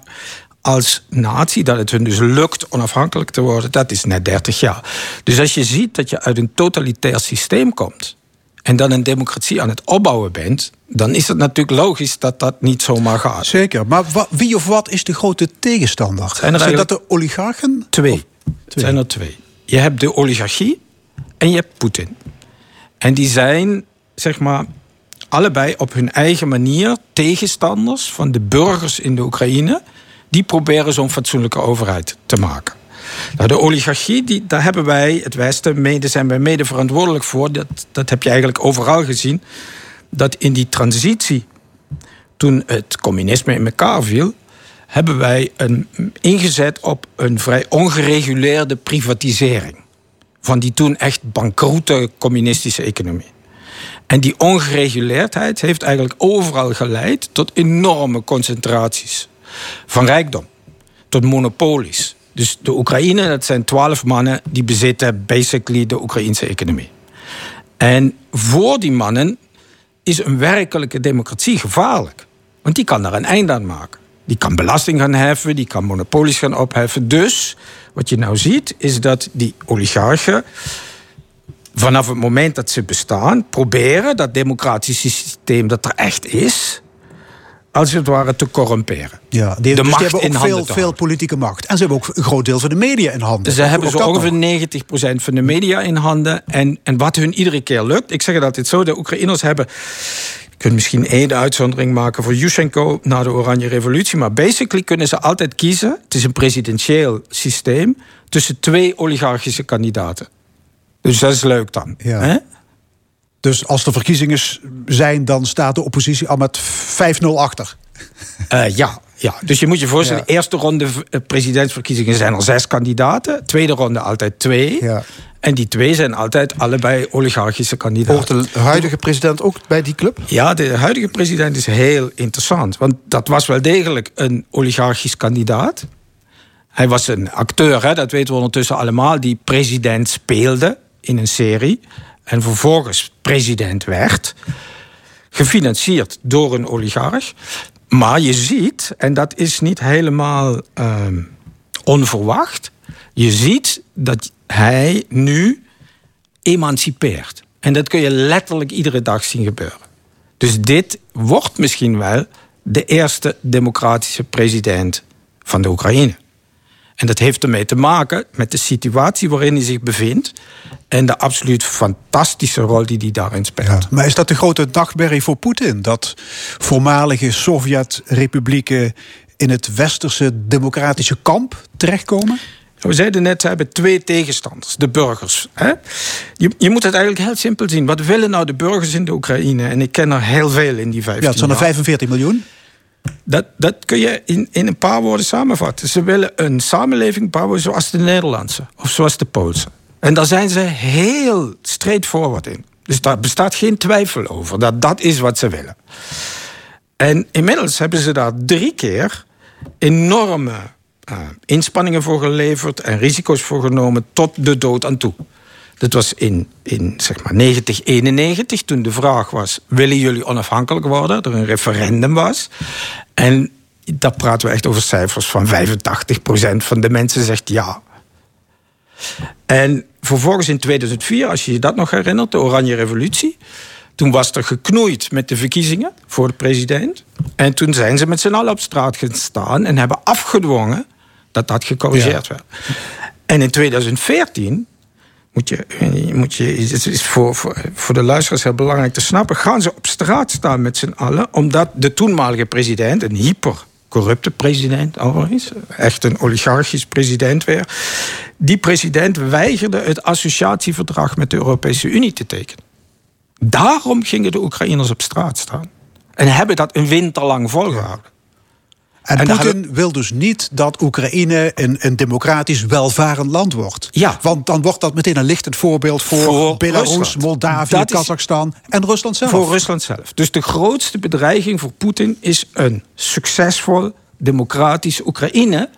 als natie, dat het hun dus lukt onafhankelijk te worden, dat is net 30 jaar. Dus als je ziet dat je uit een totalitair systeem komt en dan een democratie aan het opbouwen bent, dan is het natuurlijk logisch dat dat niet zomaar gaat. Zeker, maar wie of wat is de grote tegenstander? Zijn, zijn dat de oligarchen? Twee. Het zijn er twee. Je hebt de oligarchie en je hebt Poetin. En die zijn, zeg maar, allebei op hun eigen manier tegenstanders van de burgers in de Oekraïne. Die proberen zo'n fatsoenlijke overheid te maken. Nou, de oligarchie, die, daar hebben wij, het Westen, mede, zijn wij mede verantwoordelijk voor. Dat, dat heb je eigenlijk overal gezien. Dat in die transitie, toen het communisme in elkaar viel, hebben wij een, ingezet op een vrij ongereguleerde privatisering. Van die toen echt bankroete communistische economie. En die ongereguleerdheid heeft eigenlijk overal geleid tot enorme concentraties van rijkdom, tot monopolies. Dus de Oekraïne, dat zijn twaalf mannen die bezitten basically de Oekraïnse economie. En voor die mannen is een werkelijke democratie gevaarlijk. Want die kan daar een eind aan maken. Die kan belasting gaan heffen, die kan monopolies gaan opheffen. Dus wat je nou ziet, is dat die oligarchen vanaf het moment dat ze bestaan, proberen dat democratische systeem dat er echt is, als het ware te corrumperen. Ja, die, de dus macht die hebben ook veel, veel politieke macht. En ze hebben ook een groot deel van de media in handen. Ze hebben zo ongeveer 90% van de media in handen. En, en wat hun iedere keer lukt, ik zeg het altijd zo, de Oekraïners hebben kunt misschien één uitzondering maken voor Yushchenko na de Oranje Revolutie. Maar basically kunnen ze altijd kiezen. Het is een presidentieel systeem. Tussen twee oligarchische kandidaten. Dus dat is leuk dan. Ja. Dus als er verkiezingen zijn, dan staat de oppositie al met 5-0 achter. Uh, ja, ja, dus je moet je voorstellen, de eerste ronde eh, presidentsverkiezingen zijn er zes kandidaten. Tweede ronde altijd twee. Ja. En die twee zijn altijd allebei oligarchische kandidaten. Hoort de huidige president ook bij die club? Ja, de huidige president is heel interessant. Want dat was wel degelijk een oligarchisch kandidaat. Hij was een acteur, hè, dat weten we ondertussen allemaal, die president speelde in een serie. En vervolgens president werd. Gefinancierd door een oligarch. Maar je ziet, en dat is niet helemaal uh, onverwacht. Je ziet dat hij nu emancipeert. En dat kun je letterlijk iedere dag zien gebeuren. Dus dit wordt misschien wel de eerste democratische president van de Oekraïne. En dat heeft ermee te maken met de situatie waarin hij zich bevindt. En de absoluut fantastische rol die hij daarin speelt. maar is dat de grote nachtmerrie voor Poetin? Dat voormalige Sovjet-republieken in het westerse democratische kamp terechtkomen? We zeiden net, ze hebben twee tegenstanders, de burgers. Hè? Je, je moet het eigenlijk heel simpel zien. Wat willen nou de burgers in de Oekraïne? En ik ken er heel veel in die 15 Ja, het zijn er 45 miljoen. Dat, dat kun je in, in een paar woorden samenvatten. Ze willen een samenleving bouwen zoals de Nederlandse of zoals de Poolse. En daar zijn ze heel straightforward in. Dus daar bestaat geen twijfel over dat dat is wat ze willen. En inmiddels hebben ze daar drie keer enorme uh, inspanningen voor geleverd en risico's voor genomen tot de dood aan toe. Dat was in, in zeg maar 1991, toen de vraag was: willen jullie onafhankelijk worden? Er een referendum was. En daar praten we echt over cijfers van 85% van de mensen zegt ja. En vervolgens in 2004, als je je dat nog herinnert, de Oranje Revolutie. Toen was er geknoeid met de verkiezingen voor de president. En toen zijn ze met z'n allen op straat gaan staan en hebben afgedwongen dat dat gecorrigeerd werd. En in 2014 moet je, moet je, het is voor, voor, voor de luisteraars heel belangrijk te snappen. Gaan ze op straat staan met z'n allen, omdat de toenmalige president, een hyper corrupte president overigens, echt een oligarchisch president weer. Die president weigerde het associatieverdrag met de Europese Unie te tekenen. Daarom gingen de Oekraïners op straat staan. En hebben dat een winter lang volgehouden. En, En Poetin wil dus niet dat Oekraïne een, een democratisch welvarend land wordt. Ja. Want dan wordt dat meteen een lichtend voorbeeld voor, Voor Belarus, Rusland. Moldavië, Dat is- Kazachstan en Rusland zelf. Voor Rusland zelf. Dus de grootste bedreiging voor Poetin is een succesvol, democratisch Oekraïne.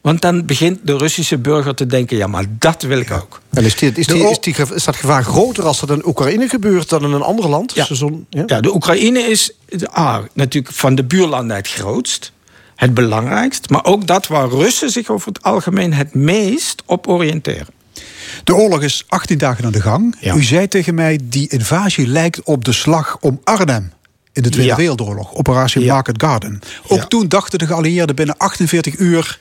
Want dan begint de Russische burger te denken: ja, maar dat wil ik ook. En is, die, is, die, is, die, ge- is dat gevaar groter als dat in Oekraïne gebeurt dan in een ander land? Ja. Zo- ja? Ja, de Oekraïne is A, natuurlijk van de buurlanden het grootst, het belangrijkst, maar ook dat waar Russen zich over het algemeen het meest op oriënteren. De oorlog is 18 dagen aan de gang. Ja. U zei tegen mij, die invasie lijkt op de slag om Arnhem. In de Tweede Ja. Wereldoorlog, operatie Ja. Market Garden. Ook toen dachten de geallieerden binnen 48 uur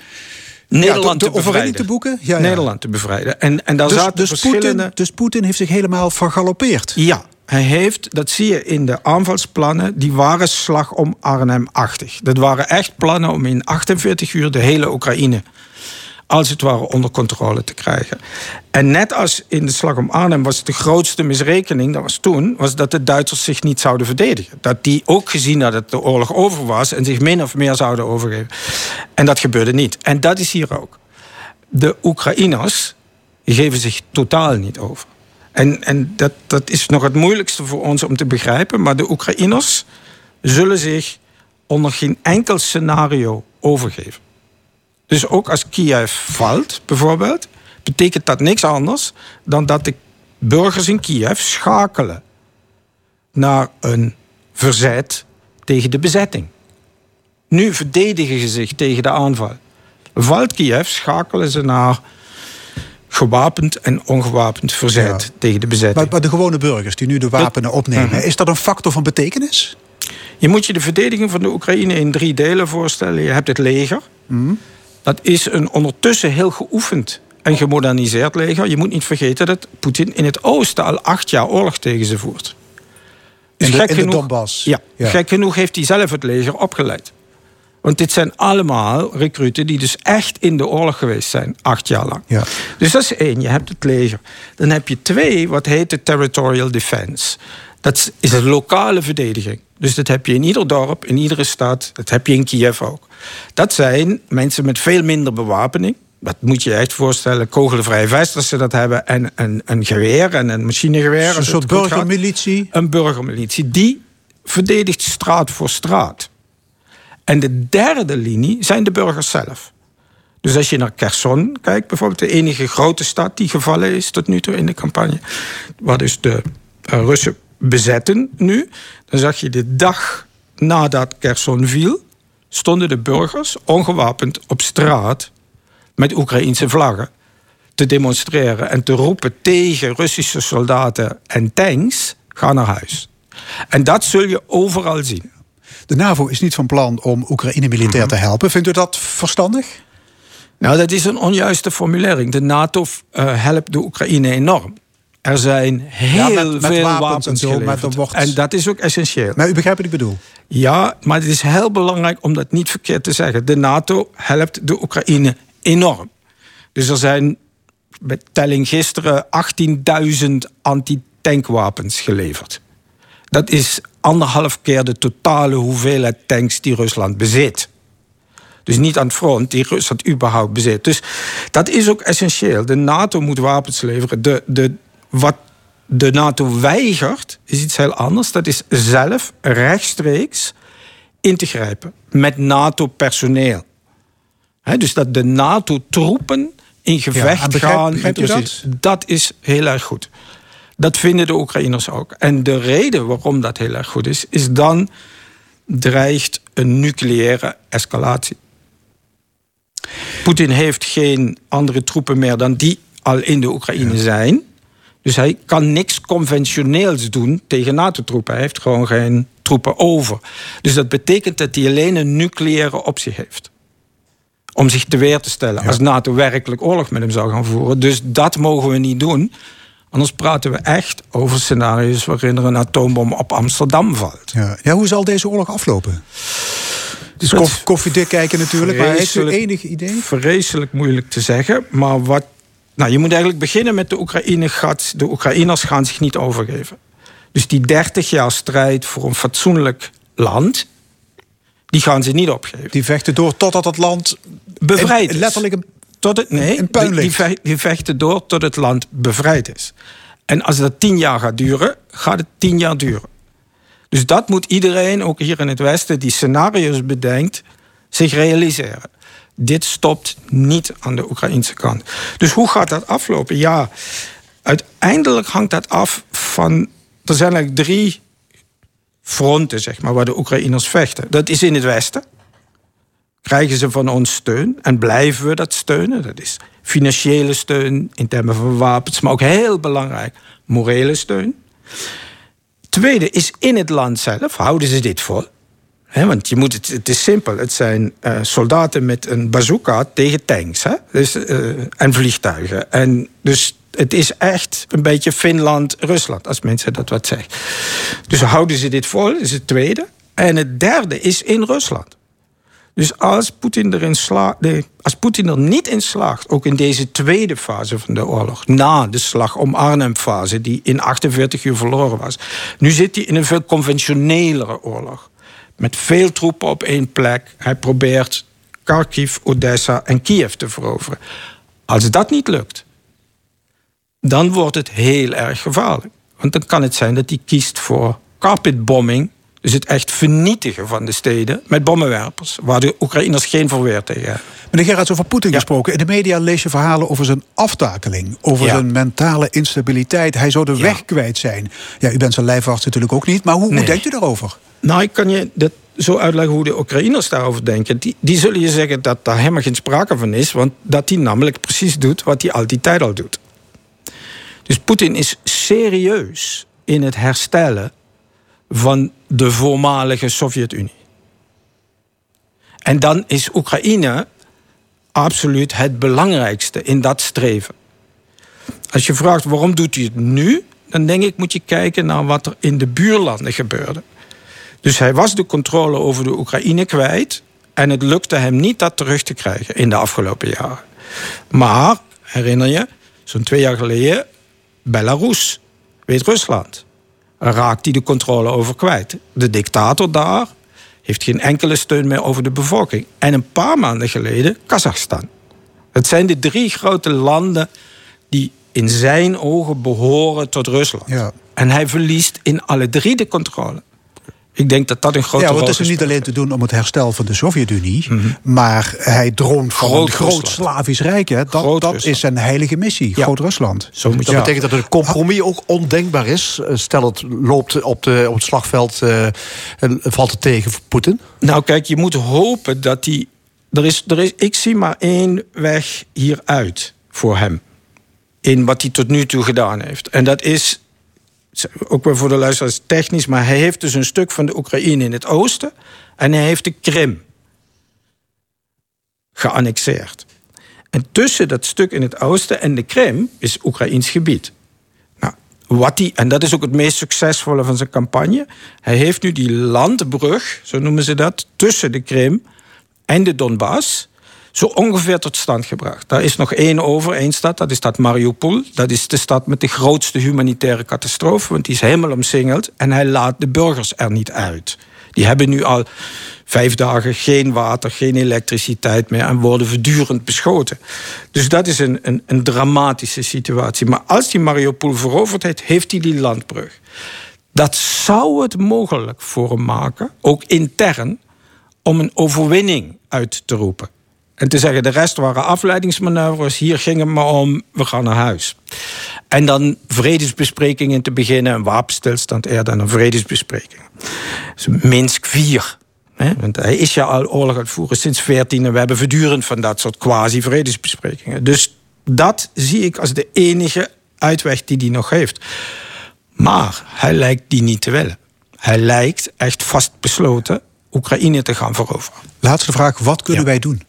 Nederland de, de te bevrijden. te boeken. Ja, ja. Nederland te bevrijden. En, en daar Dus, zaten dus, verschillende... Poetin, dus Poetin heeft zich helemaal vergalopeerd. Ja, hij heeft, dat zie je in de aanvalsplannen, die waren slag om Arnhem-achtig. Dat waren echt plannen om in 48 uur de hele Oekraïne als het ware onder controle te krijgen. En net als in de slag om Arnhem was de grootste misrekening, dat was toen, was dat de Duitsers zich niet zouden verdedigen. Dat die ook gezien dat de oorlog over was en zich min of meer zouden overgeven. En dat gebeurde niet. En dat is hier ook. De Oekraïners geven zich totaal niet over. En, en dat, dat is nog het moeilijkste voor ons om te begrijpen. Maar de Oekraïners zullen zich onder geen enkel scenario overgeven. Dus ook als Kiev valt, bijvoorbeeld, betekent dat niks anders dan dat de burgers in Kiev schakelen naar een verzet tegen de bezetting. Nu verdedigen ze zich tegen de aanval. Valt Kiev, schakelen ze naar gewapend en ongewapend verzet Ja. tegen de bezetting. Maar, maar de gewone burgers die nu de wapenen opnemen, Mhm. is dat een factor van betekenis? Je moet je de verdediging van de Oekraïne in drie delen voorstellen. Je hebt het leger. Dat is een ondertussen heel geoefend en gemoderniseerd leger. Je moet niet vergeten dat Poetin in het oosten al acht jaar oorlog tegen ze voert. Dus In de, gek in de genoeg- Donbass. Ja, Ja. gek genoeg heeft hij zelf het leger opgeleid. Want dit zijn allemaal recruten die dus echt in de oorlog geweest zijn, acht jaar lang. Ja. Dus dat is één, je hebt het leger. Dan heb je twee, wat heet de territorial defense. Dat is een lokale verdediging. Dus dat heb je in ieder dorp, in iedere stad. Dat heb je in Kiev ook. Dat zijn mensen met veel minder bewapening. Dat moet je je echt voorstellen. Kogelvrije vest als ze dat hebben. En een, een geweer en een machinegeweer. Een soort gaat. burgermilitie. Een burgermilitie. Die verdedigt straat voor straat. En de derde linie zijn de burgers zelf. Dus als je naar Kherson kijkt, bijvoorbeeld de enige grote stad die gevallen is tot nu toe in de campagne, waar dus de eh, Russen bezetten nu, dan zag je de dag nadat Kherson viel, stonden de burgers ongewapend op straat met Oekraïense vlaggen te demonstreren en te roepen tegen Russische soldaten en tanks: ga naar huis. En dat zul je overal zien. De NAVO is niet van plan om Oekraïne militair Mhm. te helpen. Vindt u dat verstandig? Nou, dat is een onjuiste formulering. De NATO eh, helpt de Oekraïne enorm. Er zijn heel Ja, met- met veel wapens wapens, en zo, geleverd. er wordt- En dat is ook essentieel. Maar u begrijpt wat ik bedoel. Ja, maar het is heel belangrijk om dat niet verkeerd te zeggen. De NATO helpt de Oekraïne enorm. Dus er zijn bij telling gisteren 18.000 antitankwapens geleverd. Dat is anderhalf keer de totale hoeveelheid tanks die Rusland bezit. Dus niet aan het front die Rusland überhaupt bezit. Dus dat is ook essentieel. De NATO moet wapens leveren. De, de, wat de NATO weigert, is iets heel anders. Dat is zelf rechtstreeks in te grijpen met NATO-personeel. Dus dat de NATO-troepen in gevecht begrijp- gaan. dat is heel erg goed. Dat vinden de Oekraïners ook. En de reden waarom dat heel erg goed is, is dan dreigt een nucleaire escalatie. Poetin heeft geen andere troepen meer dan die al in de Oekraïne zijn. Dus hij kan niks conventioneels doen tegen NATO-troepen. Hij heeft gewoon geen troepen over. Dus dat betekent dat hij alleen een nucleaire optie heeft. om zich te weer te stellen als NATO werkelijk oorlog met hem zou gaan voeren. Dus dat mogen we niet doen. Anders praten we echt over scenario's waarin er een atoombom op Amsterdam valt. Ja. ja, hoe zal deze oorlog aflopen? Dus koff, koffiedik kijken natuurlijk, maar heeft u enig idee? Vreselijk moeilijk te zeggen, maar wat... Nou, je moet eigenlijk beginnen met de Oekraïne. Gaat, de Oekraïners gaan zich niet overgeven. Dus die 30 jaar strijd voor een fatsoenlijk land, die gaan ze niet opgeven. Die vechten door totdat het land bevrijd is. Letterlijk een, tot het, nee, die vechten door tot het land bevrijd is. En als dat tien jaar gaat duren, gaat het tien jaar duren. Dus dat moet iedereen, ook hier in het Westen, die scenario's bedenkt, zich realiseren. Dit stopt niet aan de Oekraïnse kant. Dus hoe gaat dat aflopen? Ja, uiteindelijk hangt dat af van. Er zijn eigenlijk drie fronten, zeg maar, waar de Oekraïners vechten. Dat is in het Westen. Krijgen ze van ons steun en blijven we dat steunen? Dat is financiële steun in termen van wapens, maar ook heel belangrijk, morele steun. Tweede is in het land zelf, houden ze dit vol? want je moet het, het is simpel. Het zijn uh, soldaten met een bazooka tegen tanks hè? Dus, uh, en vliegtuigen. En dus het is echt een beetje Finland-Rusland, als mensen dat wat zeggen. Dus houden ze dit vol, is het tweede. En het derde is in Rusland. Dus als Poetin, erin slaagt, als er niet in slaagt, ook in deze tweede fase van de oorlog, na de slag om Arnhem-fase, die in 48 uur verloren was, nu zit hij in een veel conventionelere oorlog. Met veel troepen op één plek. Hij probeert Kharkiv, Odessa en Kiev te veroveren. Als dat niet lukt, dan wordt het heel erg gevaarlijk. Want dan kan het zijn dat hij kiest voor carpetbombing dus het echt vernietigen van de steden met bommenwerpers, waar de Oekraïners geen verweer tegen hebben. Meneer Gerrits, over Poetin gesproken. In de media lees je verhalen over zijn aftakeling, over zijn mentale instabiliteit. Hij zou de weg kwijt zijn. Ja, u bent zijn lijfarts natuurlijk ook niet, maar hoe, hoe denkt u daarover? Nou, ik kan je dat zo uitleggen hoe de Oekraïners daarover denken. Die, die zullen je zeggen dat daar helemaal geen sprake van is, want dat hij namelijk precies doet wat hij al die tijd al doet. Dus Poetin is serieus in het herstellen van de voormalige Sovjet-Unie. En dan is Oekraïne absoluut het belangrijkste in dat streven. Als je vraagt waarom doet hij het nu, dan denk ik moet je kijken naar wat er in de buurlanden gebeurde. Dus hij was de controle over de Oekraïne kwijt en het lukte hem niet dat terug te krijgen in de afgelopen jaren. Maar, herinner je, zo'n twee jaar geleden, Belarus, Wit-Rusland raakt hij de controle over kwijt. De dictator daar heeft geen enkele steun meer over de bevolking. En een paar maanden geleden Kazachstan. Het zijn de drie grote landen die in zijn ogen behoren tot Rusland. Ja. En hij verliest in alle drie de controle. Ik denk dat dat een grote rol is. Ja, het is niet alleen te doen om het herstel van de Sovjet-Unie... Mhm. maar hij droomt van groot een groot Slavisch Rijk. Hè. Dat, dat is zijn heilige missie, Groot-Rusland. dat betekent dat een compromis ook ondenkbaar is. Eh, stel het loopt op, de, op het slagveld uh, en valt het tegen voor Poetin. Nou kijk, je moet hopen dat hij... Er is, er is, ik zie maar één weg hieruit voor hem. In wat hij tot nu toe gedaan heeft. En dat is ook wel voor de luisteraars technisch, maar hij heeft dus een stuk van de Oekraïne in het oosten en hij heeft de Krim geannexeerd. En tussen dat stuk in het oosten en de Krim is Oekraïns gebied. Nou, wat die, en dat is ook het meest succesvolle van zijn campagne. Hij heeft nu die landbrug, zo noemen ze dat, tussen de Krim en de Donbass zo ongeveer tot stand gebracht. Daar is nog één over, één stad, dat is stad Mariupol. Dat is de stad met de grootste humanitaire catastrofe, want die is helemaal omsingeld en hij laat de burgers er niet uit. Die hebben nu al vijf dagen geen water, geen elektriciteit meer en worden voortdurend beschoten. Dus dat is een, een, een dramatische situatie. Maar als die Mariupol veroverd heeft, heeft hij die landbrug. Dat zou het mogelijk voor hem maken, ook intern, om een overwinning uit te roepen. En te zeggen, de rest waren afleidingsmanoeuvres. Hier ging het maar om, we gaan naar huis. En dan vredesbesprekingen te beginnen. Een wapenstilstand eerder dan een vredesbespreking. Dus Minsk 4. Hè? Want hij is ja al oorlog aan het voeren sinds 14. En we hebben voortdurend van dat soort quasi-vredesbesprekingen. Dus dat zie ik als de enige uitweg die hij nog heeft. Maar hij lijkt die niet te willen. Hij lijkt echt vastbesloten Oekraïne te gaan veroveren. Laatste vraag, wat kunnen wij doen?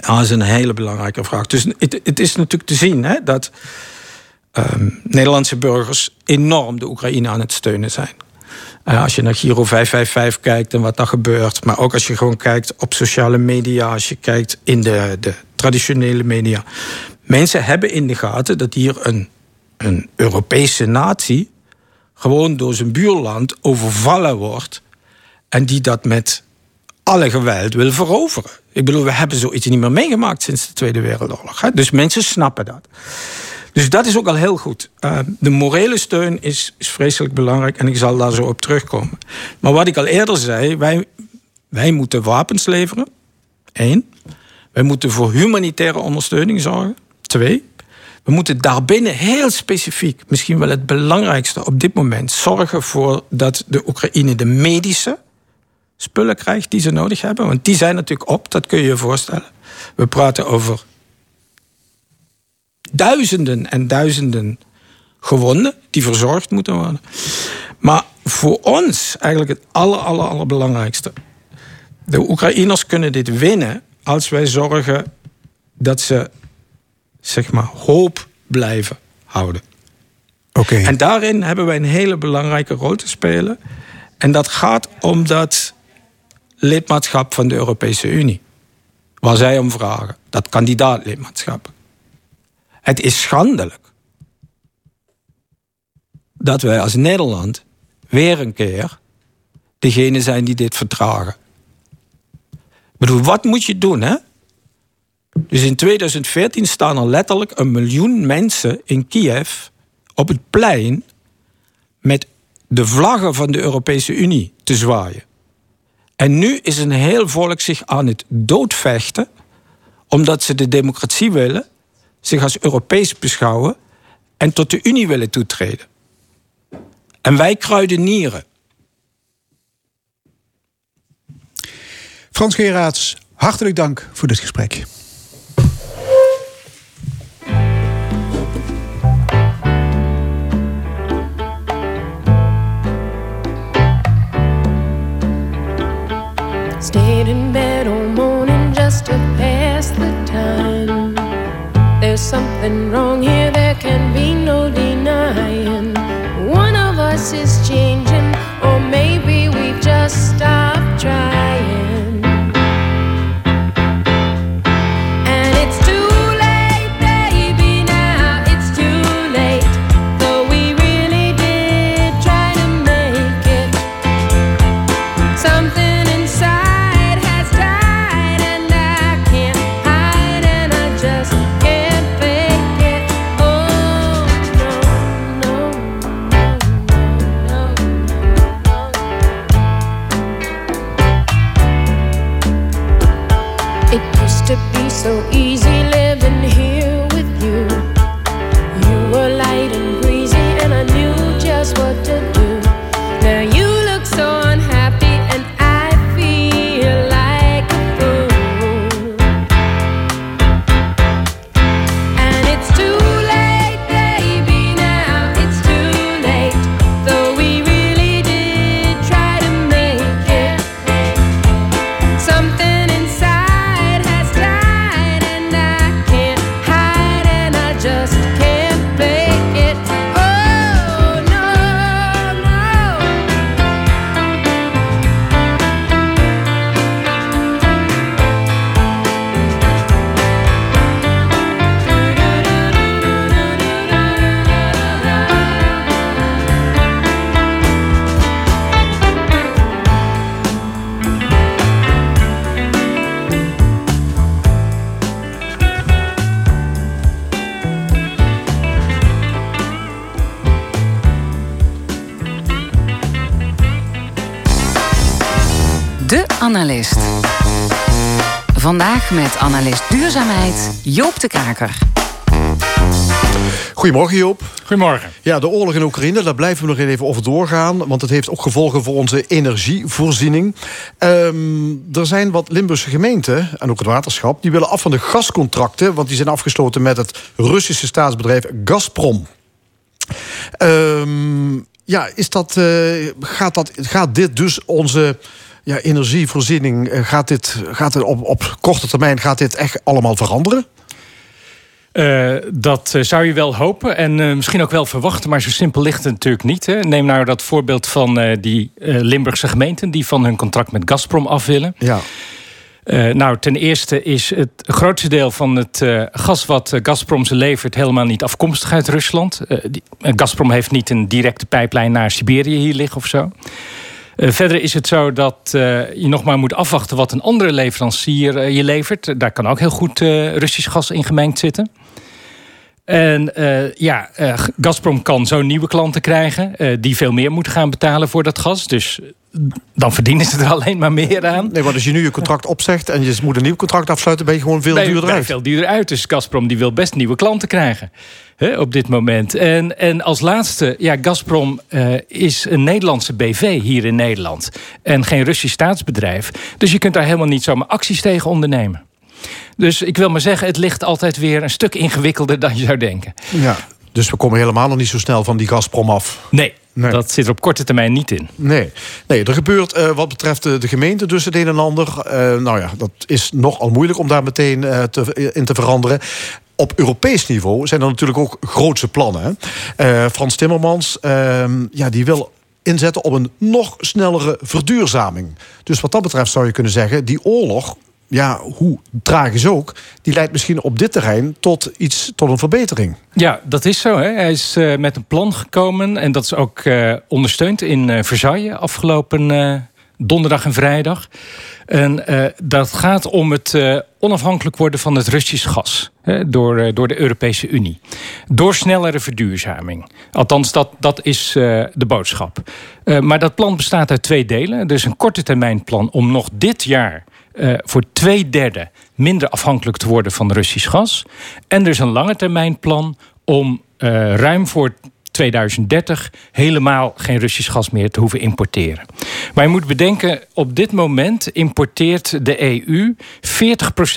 Dat is een hele belangrijke vraag. Dus het, is natuurlijk te zien hè, dat ehm, Nederlandse burgers enorm de Oekraïne aan het steunen zijn. Uh, als je naar Giro 555 kijkt en wat daar gebeurt. Maar ook als je gewoon kijkt op sociale media. Als je kijkt in de, de traditionele media. Mensen hebben in de gaten dat hier een, een Europese natie. gewoon door zijn buurland overvallen wordt. En die dat met alle geweld wil veroveren. Ik bedoel, we hebben zoiets niet meer meegemaakt sinds de Tweede Wereldoorlog. Hè? Dus mensen snappen dat. Dus dat is ook al heel goed. Uh, de morele steun is, is vreselijk belangrijk en ik zal daar zo op terugkomen. Maar wat ik al eerder zei, wij, wij moeten wapens leveren. Eén. Wij moeten voor humanitaire ondersteuning zorgen. Twee. We moeten daarbinnen heel specifiek, misschien wel het belangrijkste op dit moment, zorgen voor dat de Oekraïne de medische spullen krijgt die ze nodig hebben. Want die zijn natuurlijk op, dat kun je je voorstellen. We praten over duizenden en duizenden gewonden die verzorgd moeten worden. Maar voor ons eigenlijk het aller, aller, allerbelangrijkste. De Oekraïners kunnen dit winnen als wij zorgen dat ze zeg maar hoop blijven houden. Oké. En daarin hebben wij een hele belangrijke rol te spelen. En dat gaat om dat lidmaatschap van de Europese Unie. Waar zij om vragen. Dat kandidaatlidmaatschap. Het is schandelijk dat wij als Nederland weer een keer degene zijn die dit vertragen. Ik bedoel, wat moet je doen, hè? Dus in 2014 staan er letterlijk een miljoen mensen in Kiev op het plein met de vlaggen van de Europese Unie te zwaaien. En nu is een heel volk zich aan het doodvechten omdat ze de democratie willen zich als Europees beschouwen en tot de Unie willen toetreden. En wij kruidenieren. Frans Geraerts, hartelijk dank voor dit gesprek. Stayed in bed all morning just to pass the time. There's something wrong here, there can be no denying. One of us is changing, or maybe we've just stopped trying. Analist. Vandaag met analist duurzaamheid Joop de Kaker. Goedemorgen Joop. Goedemorgen. Ja, de oorlog in Oekraïne, daar blijven we nog even over doorgaan. Want het heeft ook gevolgen voor onze energievoorziening. Ehm, er zijn wat Limburgse gemeenten, en ook het waterschap... die willen af van de gascontracten... want die zijn afgesloten met het Russische staatsbedrijf Gazprom. Ehm, ja, is dat, eh, gaat, dat, gaat dit dus onze ja, energievoorziening, eh, gaat dit, gaat dit op, op korte termijn gaat dit echt allemaal veranderen? Uh, dat uh, zou je wel hopen en uh, misschien ook wel verwachten, maar zo simpel ligt het natuurlijk niet. Hè. Neem nou dat voorbeeld van die Limburgse gemeenten die van hun contract met Gazprom af willen. Ja. nou, ten eerste is het grootste deel van het gas wat Gazprom ze levert helemaal niet afkomstig uit Rusland. Die, Gazprom heeft niet een directe pijplijn naar Siberië hier liggen of zo. Verder is het zo dat je nog maar moet afwachten wat een andere leverancier je levert. Daar kan ook heel goed Russisch gas in gemengd zitten. En ja, Gazprom kan zo nieuwe klanten krijgen... Die veel meer moeten gaan betalen voor dat gas. Dus dan verdienen ze er alleen maar meer aan. Nee, maar als je nu je contract opzegt... en je moet een nieuw contract afsluiten... ben je gewoon veel duurder ben uit. veel duurder uit. Dus Gazprom die wil best nieuwe klanten krijgen. Hè, op dit moment. En, en als laatste, ja, Gazprom is een Nederlandse BV hier in Nederland. En geen Russisch staatsbedrijf. Dus je kunt daar helemaal niet zomaar acties tegen ondernemen. Dus ik wil maar zeggen, het ligt altijd weer een stuk ingewikkelder dan je zou denken. Ja, dus we komen helemaal nog niet zo snel van die Gazprom af. Nee, Nee. Dat zit er op korte termijn niet in. Nee, nee er gebeurt uh, wat betreft de, de, gemeente dus het een en ander. Uh, nou ja, dat is nogal moeilijk om daar meteen uh, te, in te veranderen. Op Europees niveau zijn er natuurlijk ook grootse plannen. Frans Timmermans, ehm, ja, die wil inzetten op een nog snellere verduurzaming. Dus wat dat betreft zou je kunnen zeggen... die oorlog ja, hoe tragisch ook, die leidt misschien op dit terrein tot iets, tot een verbetering. Ja, dat is zo. Hè. Hij is uh, met een plan gekomen en dat is ook uh, ondersteund in uh, Versailles afgelopen donderdag en vrijdag. En dat gaat om het onafhankelijk worden van het Russisch gas door, door de Europese Unie. Door snellere verduurzaming. Althans, dat, dat is de boodschap. maar dat plan bestaat uit twee delen. Er is een korte termijn plan om nog dit jaar uh, voor twee derde minder afhankelijk te worden van Russisch gas. En er is een lange termijn plan om uh, ruim voor 2030 helemaal geen Russisch gas meer te hoeven importeren. Maar je moet bedenken, op dit moment importeert de EU 40%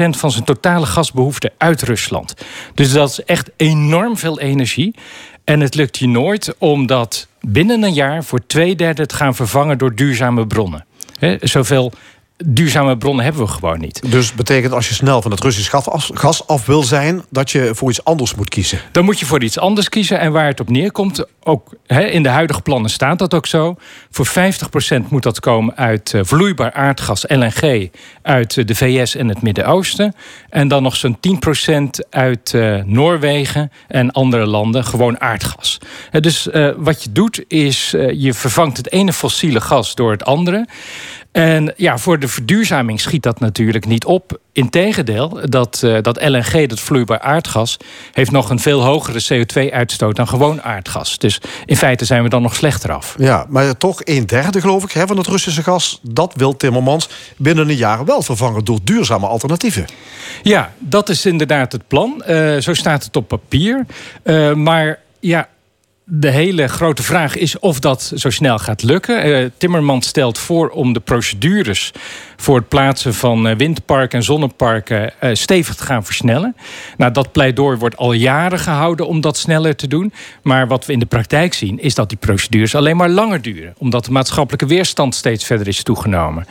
van zijn totale gasbehoefte uit Rusland. Dus dat is echt enorm veel energie. En het lukt je nooit om dat binnen een jaar voor twee derde te gaan vervangen door duurzame bronnen. He, zoveel duurzame bronnen hebben we gewoon niet. Dus betekent als je snel van het Russisch gas af wil zijn... dat je voor iets anders moet kiezen? Dan moet je voor iets anders kiezen. En waar het op neerkomt, ook in de huidige plannen staat dat ook zo. Voor 50% moet dat komen uit uh, vloeibaar aardgas, LNG... uit uh, de VS en het Midden-Oosten. En dan nog zo'n 10% uit uh, Noorwegen en andere landen, gewoon aardgas. dus wat je doet is, je vervangt het ene fossiele gas door het andere... En ja, voor de verduurzaming schiet dat natuurlijk niet op. Integendeel, dat, uh, dat LNG, dat vloeibaar aardgas... heeft nog een veel hogere CO2-uitstoot dan gewoon aardgas. Dus in feite zijn we dan nog slechter af. Ja, maar toch een derde, geloof ik, hè, van het Russische gas... dat wil Timmermans binnen een jaar wel vervangen door duurzame alternatieven. Ja, dat is inderdaad het plan. Uh, zo staat het op papier. Uh, maar ja, de hele grote vraag is of dat zo snel gaat lukken. Uh, Timmermans stelt voor om de procedures voor het plaatsen van uh, windparken en zonneparken uh, stevig te gaan versnellen. Nou, dat pleidooi wordt al jaren gehouden om dat sneller te doen. Maar wat we in de praktijk zien, is dat die procedures alleen maar langer duren. Omdat de maatschappelijke weerstand steeds verder is toegenomen.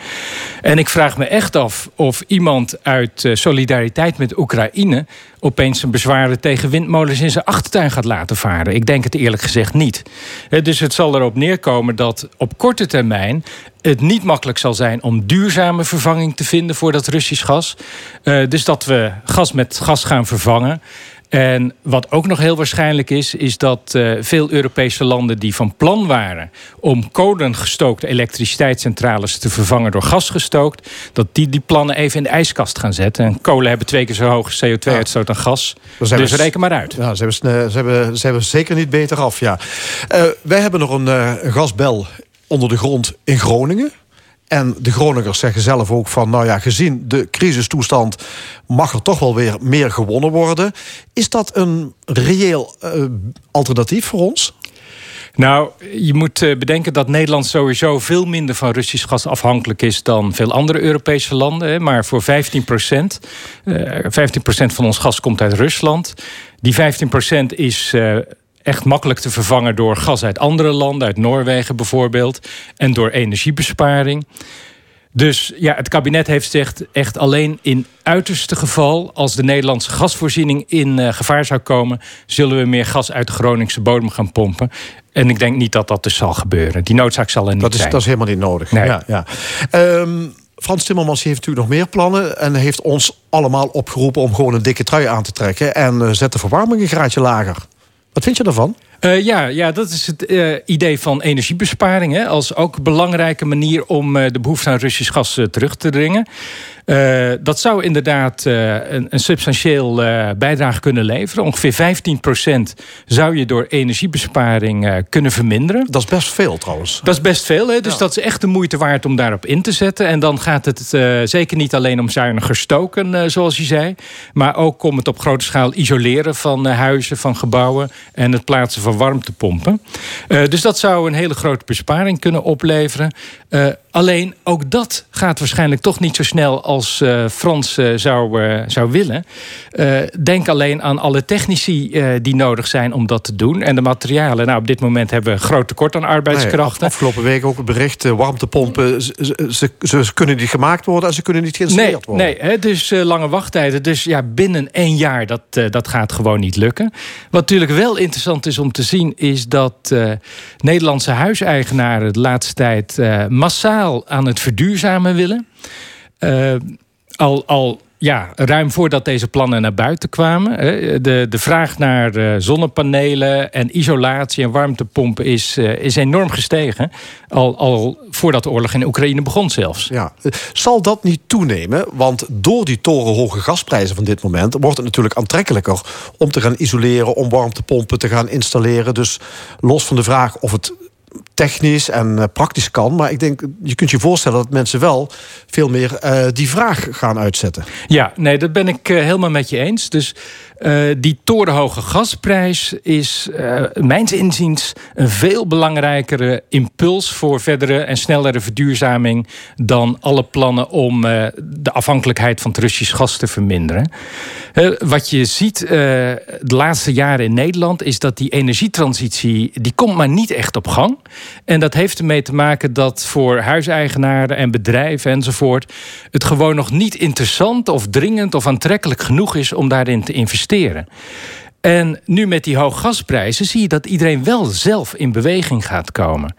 En ik vraag me echt af of iemand uit solidariteit met Oekraïne opeens zijn bezwaren tegen windmolens in zijn achtertuin gaat laten varen. Ik denk het eerlijk gezegd niet. Dus het zal erop neerkomen dat op korte termijn het niet makkelijk zal zijn om duurzame vervanging te vinden voor dat Russisch gas. Uh, dus dat we gas met gas gaan vervangen. En wat ook nog heel waarschijnlijk is, is dat uh, veel Europese landen die van plan waren om kolengestookte elektriciteitscentrales te vervangen door gasgestookt, dat die die plannen even in de ijskast gaan zetten. En kolen hebben twee keer zo hoge CO2-uitstoot dan gas. Dus reken maar uit. Ja, ze, hebben, ze, hebben, ze hebben zeker niet beter af. Ja. Uh, wij hebben nog een, uh, een gasbel onder de grond in Groningen. En de Groningers zeggen zelf ook van, nou ja, gezien de crisistoestand mag er toch wel weer meer gewonnen worden. Is dat een reëel uh, alternatief voor ons? Nou, je moet eh, bedenken dat Nederland sowieso veel minder van Russisch gas afhankelijk is dan veel andere Europese landen. Maar voor 15 procent, 15 procent van ons gas komt uit Rusland. Die 15 procent is echt makkelijk te vervangen door gas uit andere landen, uit Noorwegen bijvoorbeeld, en door energiebesparing. Dus ja, het kabinet heeft gezegd echt alleen in uiterste geval... als de Nederlandse gasvoorziening in uh, gevaar zou komen... zullen we meer gas uit de Groningse bodem gaan pompen. En ik denk niet dat dat dus zal gebeuren. Die noodzaak zal er niet dat is, zijn. Dat is helemaal niet nodig. Nee. Ja, ja. Um, Frans Timmermans heeft natuurlijk nog meer plannen... en heeft ons allemaal opgeroepen om gewoon een dikke trui aan te trekken... en uh, zet de verwarming een graadje lager. Wat vind je daarvan? Uh, ja, ja, dat is het uh, idee van energiebesparing. Hè, als ook belangrijke manier om uh, de behoefte aan Russisch gas terug te dringen. dat zou inderdaad een, een, substantieel bijdrage kunnen leveren. Ongeveer 15% zou je door energiebesparing kunnen verminderen. Dat is best veel trouwens. Dat is best veel, hè? dus ja. dat is echt de moeite waard om daarop in te zetten. En dan gaat het zeker niet alleen om zuiniger stoken, zoals je zei. Maar ook om het op grote schaal isoleren van huizen, van gebouwen. En het plaatsen van warmtepompen. Uh, dus dat zou een hele grote besparing kunnen opleveren. Alleen ook dat gaat waarschijnlijk toch niet zo snel als uh, Frans zou, zou willen. denk alleen aan alle technici die nodig zijn om dat te doen. En de materialen. Nou, op dit moment hebben we groot tekort aan arbeidskrachten. Nee, afgelopen week ook het bericht: warmtepompen, ze, ze, ze, kunnen niet gemaakt worden en ze kunnen niet geïnstalleerd nee, worden. Nee, hè, dus lange wachttijden. Dus ja, binnen één jaar, dat, dat gaat gewoon niet lukken. Wat natuurlijk wel interessant is om te zien is dat Nederlandse huiseigenaren de laatste tijd uh, aan het verduurzamen willen. Uh, al, al ja, ruim voordat deze plannen naar buiten kwamen. De, de vraag naar zonnepanelen en isolatie en warmtepompen is, is enorm gestegen. Al, al voordat de oorlog in Oekraïne begon zelfs. Ja. Zal dat niet toenemen? Want door die torenhoge gasprijzen van dit moment... wordt het natuurlijk aantrekkelijker om te gaan isoleren... om warmtepompen te gaan installeren. Dus los van de vraag of het technisch en uh, praktisch kan. Maar ik denk, je kunt je voorstellen dat mensen wel veel meer uh, die vraag gaan uitzetten. Ja, nee, dat ben ik uh, helemaal met je eens. Dus die torenhoge gasprijs is, mijns inziens, een veel belangrijkere impuls voor verdere en snellere verduurzaming dan alle plannen om de afhankelijkheid van het Russisch gas te verminderen. wat je ziet de laatste jaren in Nederland is dat die energietransitie die komt maar niet echt op gang. En dat heeft ermee te maken dat voor huiseigenaren en bedrijven enzovoort... het gewoon nog niet interessant of dringend of aantrekkelijk genoeg is om daarin te investeren. En nu met die hoge gasprijzen zie je dat iedereen wel zelf in beweging gaat komen.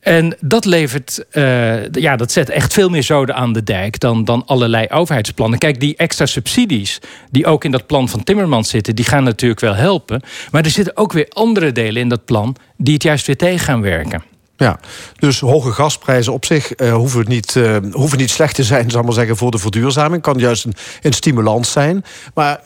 En dat levert, uh, ja, dat zet echt veel meer zoden aan de dijk dan, dan allerlei overheidsplannen. Kijk, die extra subsidies die ook in dat plan van Timmermans zitten, die gaan natuurlijk wel helpen. Maar er zitten ook weer andere delen in dat plan die het juist weer tegen gaan werken. Ja, dus hoge gasprijzen op zich uh, hoeven, niet, uh, hoeven niet slecht te zijn, zal maar zeggen, voor de verduurzaming. Kan juist een, een stimulans zijn. Maar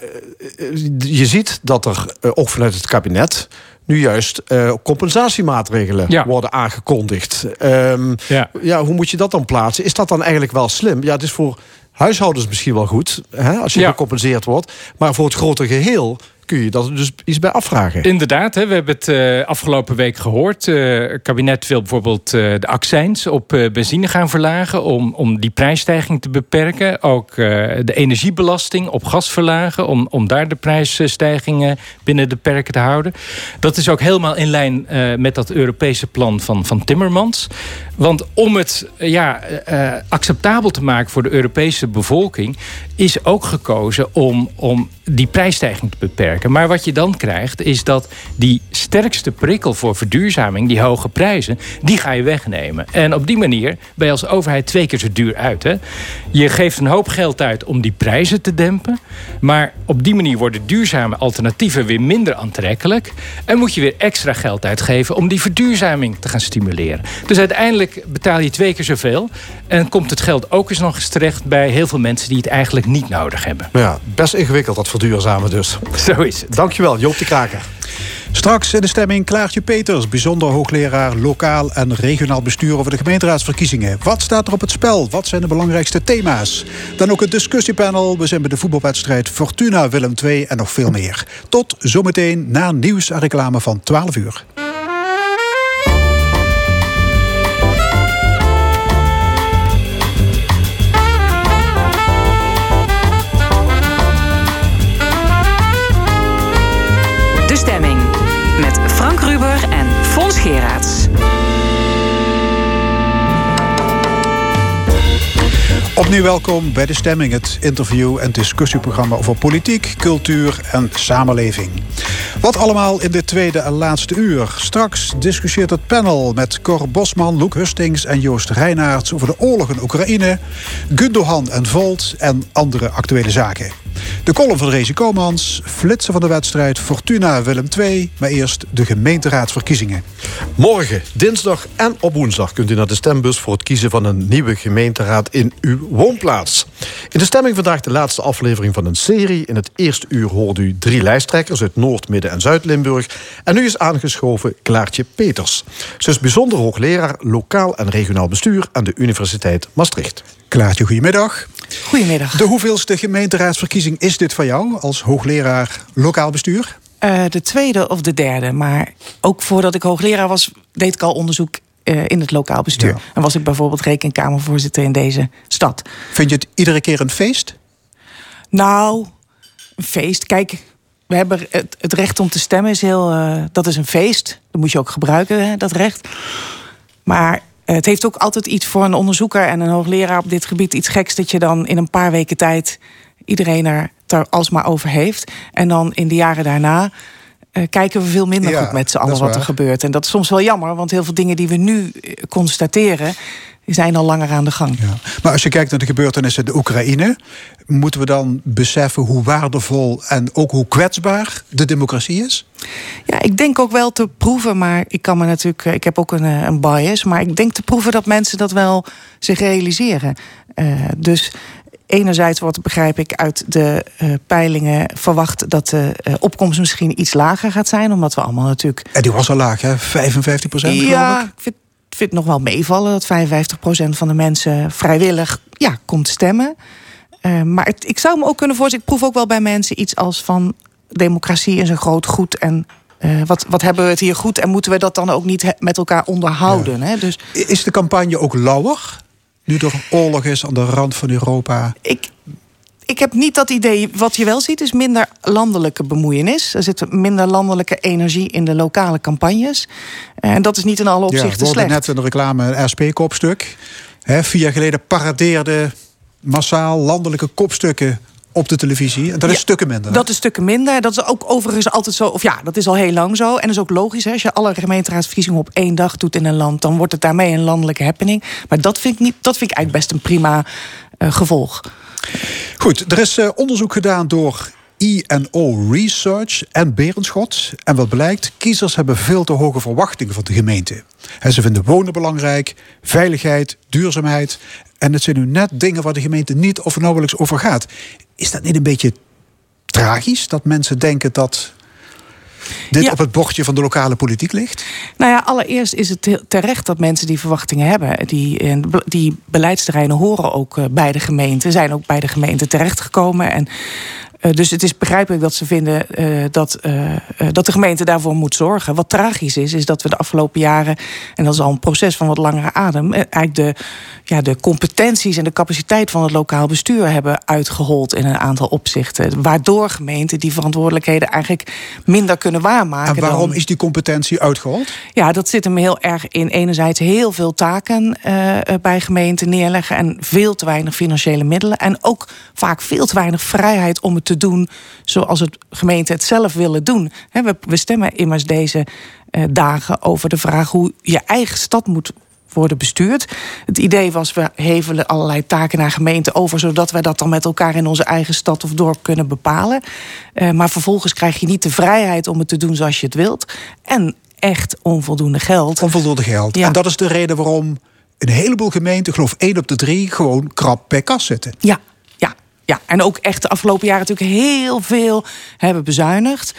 uh, je ziet dat er ook vanuit het kabinet nu juist uh, compensatiemaatregelen ja. worden aangekondigd. Um, ja. ja, hoe moet je dat dan plaatsen? Is dat dan eigenlijk wel slim? Ja, het is voor huishoudens misschien wel goed, hè, als je ja. gecompenseerd wordt. Maar voor het grote geheel kun je dat dus iets bij afvragen. Inderdaad, hè, we hebben het uh, afgelopen week gehoord. Uh, het kabinet wil bijvoorbeeld uh, de accijns op benzine gaan verlagen... Om, om die prijsstijging te beperken. Ook de energiebelasting op gas verlagen... om, om daar de prijsstijgingen binnen de perken te houden. Dat is ook helemaal in lijn met dat Europese plan van, van Timmermans. Want om het ja, acceptabel te maken voor de Europese bevolking... is ook gekozen om, om die prijsstijging te beperken. Maar wat je dan krijgt, is dat die sterkste prikkel voor verduurzaming, die hoge prijzen, die ga je wegnemen. En op die manier ben je als overheid twee keer zo duur uit. Hè? Je geeft een hoop geld uit om die prijzen te dempen. Maar op die manier worden duurzame alternatieven weer minder aantrekkelijk. En moet je weer extra geld uitgeven om die verduurzaming te gaan stimuleren. Dus uiteindelijk betaal je twee keer zoveel. En komt het geld ook eens nog eens terecht bij heel veel mensen die het eigenlijk niet nodig hebben. Ja, best ingewikkeld dat verduurzamen dus. Zo is het. Dankjewel, Joop de Kraker. Straks in de stemming Klaartje Peters, bijzonder hoogleraar lokaal en regionaal bestuur over de gemeenteraadsverkiezingen. Wat staat er op het spel? Wat zijn de belangrijkste thema's? Dan ook het discussiepanel. We zijn bij de voetbalwedstrijd Fortuna Willem II en nog veel meer. Tot zometeen na nieuws en reclame van 12 uur. Geraerts. Opnieuw welkom bij De Stemming, het interview- en discussieprogramma over politiek, cultuur en samenleving. Wat allemaal in dit tweede en laatste uur. Straks discussieert het panel met Cor Bosman, Loek Hustings en Joost Reinaerts over de oorlog in Oekraïne, Gundogan en Volt en andere actuele zaken. De column van Rezi Komans, flitsen van de wedstrijd Fortuna Willem II, maar eerst de gemeenteraadsverkiezingen. Morgen, dinsdag en op woensdag kunt u naar de stembus voor het kiezen van een nieuwe gemeenteraad in uw woonplaats. In de stemming vandaag de laatste aflevering van een serie. In het eerste uur hoorde u drie lijsttrekkers uit Noord, Midden en Zuid-Limburg. En nu is aangeschoven Klaartje Peters. Ze is bijzonder hoogleraar lokaal en regionaal bestuur aan de Universiteit Maastricht. Klaartje, goedemiddag. Goedemiddag. De hoeveelste gemeenteraadsverkiezing is dit van jou als hoogleraar lokaal bestuur? Uh, de tweede of de derde. Maar ook voordat ik hoogleraar was, deed ik al onderzoek uh, in het lokaal bestuur. Ja. En was ik bijvoorbeeld rekenkamervoorzitter in deze stad. Vind je het iedere keer een feest? Nou, een feest. Kijk, we hebben het, het recht om te stemmen is heel. Uh, dat is een feest. Dat moet je ook gebruiken, hè, dat recht. Maar het heeft ook altijd iets voor een onderzoeker en een hoogleraar op dit gebied iets geks dat je dan in een paar weken tijd iedereen er alsmaar over heeft. En dan in de jaren daarna uh, kijken we veel minder Ja, goed met z'n allen wat er gebeurt. En dat is soms wel jammer, want heel veel dingen die we nu eh, constateren, zijn al langer aan de gang. Ja. Maar als je kijkt naar de gebeurtenissen in de Oekraïne, moeten we dan beseffen hoe waardevol en ook hoe kwetsbaar de democratie is? Ja, ik denk ook wel te proeven, maar ik kan me natuurlijk, eh, ik heb ook een, eh, een bias, maar ik denk te proeven dat mensen dat wel zich realiseren. Eh, dus enerzijds wordt, begrijp ik, uit de peilingen verwacht dat de opkomst misschien iets lager gaat zijn, omdat we allemaal natuurlijk En die was al laag, hè? 55 procent, ja, geloof ik. ik vind, vind het nog wel meevallen dat 55% van de mensen vrijwillig ja, komt stemmen. Eh, maar het- ik zou me ook kunnen voorstellen, ik proef ook wel bij mensen iets als van democratie is een groot goed en eh, wat, wat hebben we het hier goed en moeten we dat dan ook niet met elkaar onderhouden? Hè? Dus Is de campagne ook lauwer? Nu er oorlog is aan de rand van Europa. ik, ik heb niet dat idee. Wat je wel ziet is minder landelijke bemoeienis. Er zit minder landelijke energie in de lokale campagnes. En dat is niet in alle Ja, opzichten we hoorden slecht. net de reclame een SP-kopstuk. Vier jaar geleden paradeerden massaal landelijke kopstukken op de televisie. Dat is Ja, stukken minder. hè? Dat is stukken minder. Dat is ook overigens altijd zo. Of ja, dat is al heel lang zo. En dat is ook logisch. Hè. Als je alle gemeenteraadsverkiezingen op één dag doet in een land, dan wordt het daarmee een landelijke happening. Maar dat vind ik, niet, dat vind ik eigenlijk best een prima eh, gevolg. Goed, er is eh, onderzoek gedaan door INO Research en Berenschot. En wat blijkt, kiezers hebben veel te hoge verwachtingen van de gemeente. Ze vinden wonen belangrijk, veiligheid, duurzaamheid. En het zijn nu net dingen waar de gemeente niet of nauwelijks over gaat. Is dat niet een beetje tragisch dat mensen denken dat dit Ja. op het bordje van de lokale politiek ligt? Nou ja, allereerst is het terecht dat mensen die verwachtingen hebben. Die, eh, die beleidsterreinen horen ook eh, bij de gemeente, zijn ook bij de gemeente terechtgekomen. En eh, dus het is begrijpelijk dat ze vinden eh, dat, eh, dat de gemeente daarvoor moet zorgen. Wat tragisch is, is dat we de afgelopen jaren, en dat is al een proces van wat langere adem, eigenlijk de, ja, de competenties en de capaciteit van het lokaal bestuur hebben uitgehold in een aantal opzichten. Waardoor gemeenten die verantwoordelijkheden eigenlijk minder kunnen waarmaken. En waarom dan- is die competentie uitgehold? ja, dat zit hem heel erg in enerzijds heel veel taken bij gemeenten neerleggen en veel te weinig financiële middelen. En ook vaak veel te weinig vrijheid om het te doen zoals het gemeente het zelf willen doen. We, stemmen immers deze eh, dagen over de vraag hoe je eigen stad moet worden bestuurd. Het idee was, we hevelen allerlei taken naar gemeenten over... zodat wij dat dan met elkaar in onze eigen stad of dorp kunnen bepalen. Eh, maar vervolgens krijg je niet de vrijheid om het te doen zoals je het wilt. En echt onvoldoende geld. Onvoldoende geld. Ja. En dat is de reden waarom een heleboel gemeenten, geloof één op de drie, gewoon krap per kas zitten. Ja, ja. En ook echt de afgelopen jaren natuurlijk heel veel hebben bezuinigd.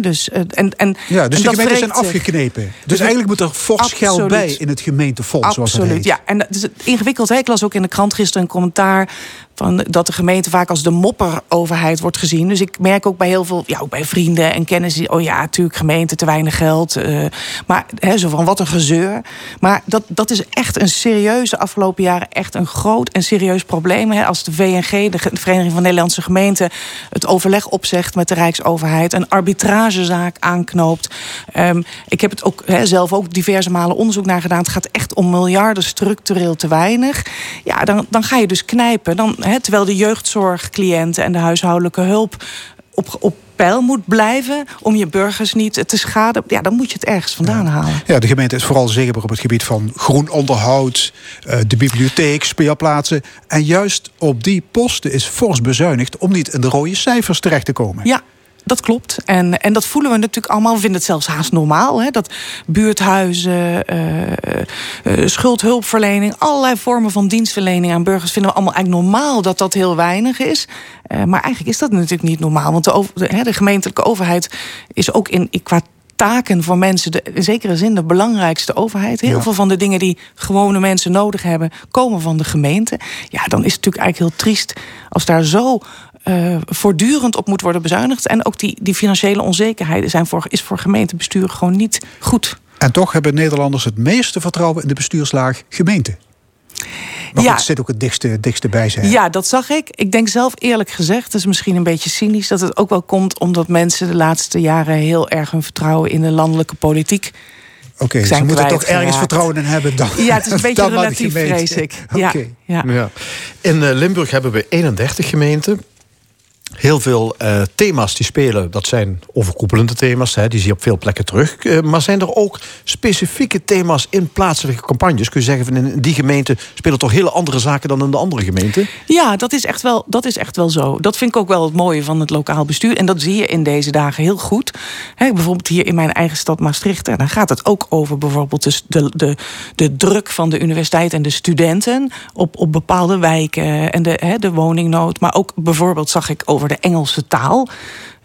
Dus, eh, en, en, Ja, dus en de gemeenten zijn afgeknepen. Dus eigenlijk moet er fors geld bij in het gemeentefonds. Absoluut, ja. En dat is ingewikkeld. Hè? Ik las ook in de krant gisteren een commentaar van dat de gemeente vaak als de mopperoverheid wordt gezien. Dus ik merk ook bij heel veel, ja, ook bij vrienden en kennissen, oh ja, natuurlijk gemeente, te weinig geld. Uh, maar hè, zo van wat een gezeur. Maar dat, dat is echt een serieuze afgelopen jaren, echt een groot en serieus probleem. Hè. Als de VNG, de Vereniging van Nederlandse Gemeenten, het overleg opzegt met de Rijksoverheid, een arbitragezaak aanknoopt. Um, ik heb het ook hè, zelf ook diverse malen onderzoek naar gedaan. Het gaat echt om miljarden structureel te weinig. Ja, dan, dan ga je dus knijpen. Dan terwijl de jeugdzorgcliënten en de huishoudelijke hulp op, op peil moet blijven om je burgers niet te schaden, ja, dan moet je het ergens vandaan halen. Ja, de gemeente is vooral zichtbaar op het gebied van groen onderhoud, eh, de bibliotheek, speelplaatsen. En juist op die posten is fors bezuinigd om niet in de rode cijfers terecht te komen. Ja, dat klopt. En, en dat voelen we natuurlijk allemaal. We vinden het zelfs haast normaal. Hè? Dat buurthuizen, uh, uh, schuldhulpverlening... allerlei vormen van dienstverlening aan burgers... vinden we allemaal eigenlijk normaal dat dat heel weinig is. Uh, maar eigenlijk is dat natuurlijk niet normaal. Want de, over, de, de gemeentelijke overheid is ook in, qua taken voor mensen, de, in zekere zin de belangrijkste overheid. Heel veel van de dingen die gewone mensen nodig hebben, komen van de gemeente. Ja, dan is het natuurlijk eigenlijk heel triest als daar zo uh, voortdurend op moet worden bezuinigd. En ook die, die financiële onzekerheden zijn voor, is voor gemeentebestuur gewoon niet goed. En toch hebben Nederlanders het meeste vertrouwen in de bestuurslaag gemeente. Maar ja. het zit ook het dichtste, dichtste bij zijn. Ja, dat zag ik. Ik denk zelf eerlijk gezegd, dat is misschien een beetje cynisch... dat het ook wel komt omdat mensen de laatste jaren... heel erg hun vertrouwen in de landelijke politiek Oké, okay, ze moeten toch ergens vertrouwen in hebben dan. Ja, het is een beetje relatief, vrees ik. Ja, ja. ja. In uh, Limburg hebben we 31 gemeenten heel veel uh, thema's die spelen. Dat zijn overkoepelende thema's, hè, die zie je op veel plekken terug. Uh, maar zijn er ook specifieke thema's in plaatselijke campagnes? Kun je zeggen, van in die gemeente spelen toch hele andere zaken dan in de andere gemeenten? Ja, dat is, echt wel, dat is echt wel zo. Dat vind ik ook wel het mooie van het lokaal bestuur. En dat zie je in deze dagen heel goed. Bijvoorbeeld hier in mijn eigen stad Maastricht. En dan gaat het ook over bijvoorbeeld de, de, de, de druk van de universiteit en de studenten op, op bepaalde wijken en de, de woningnood. Maar ook bijvoorbeeld zag ik over de Engelse taal.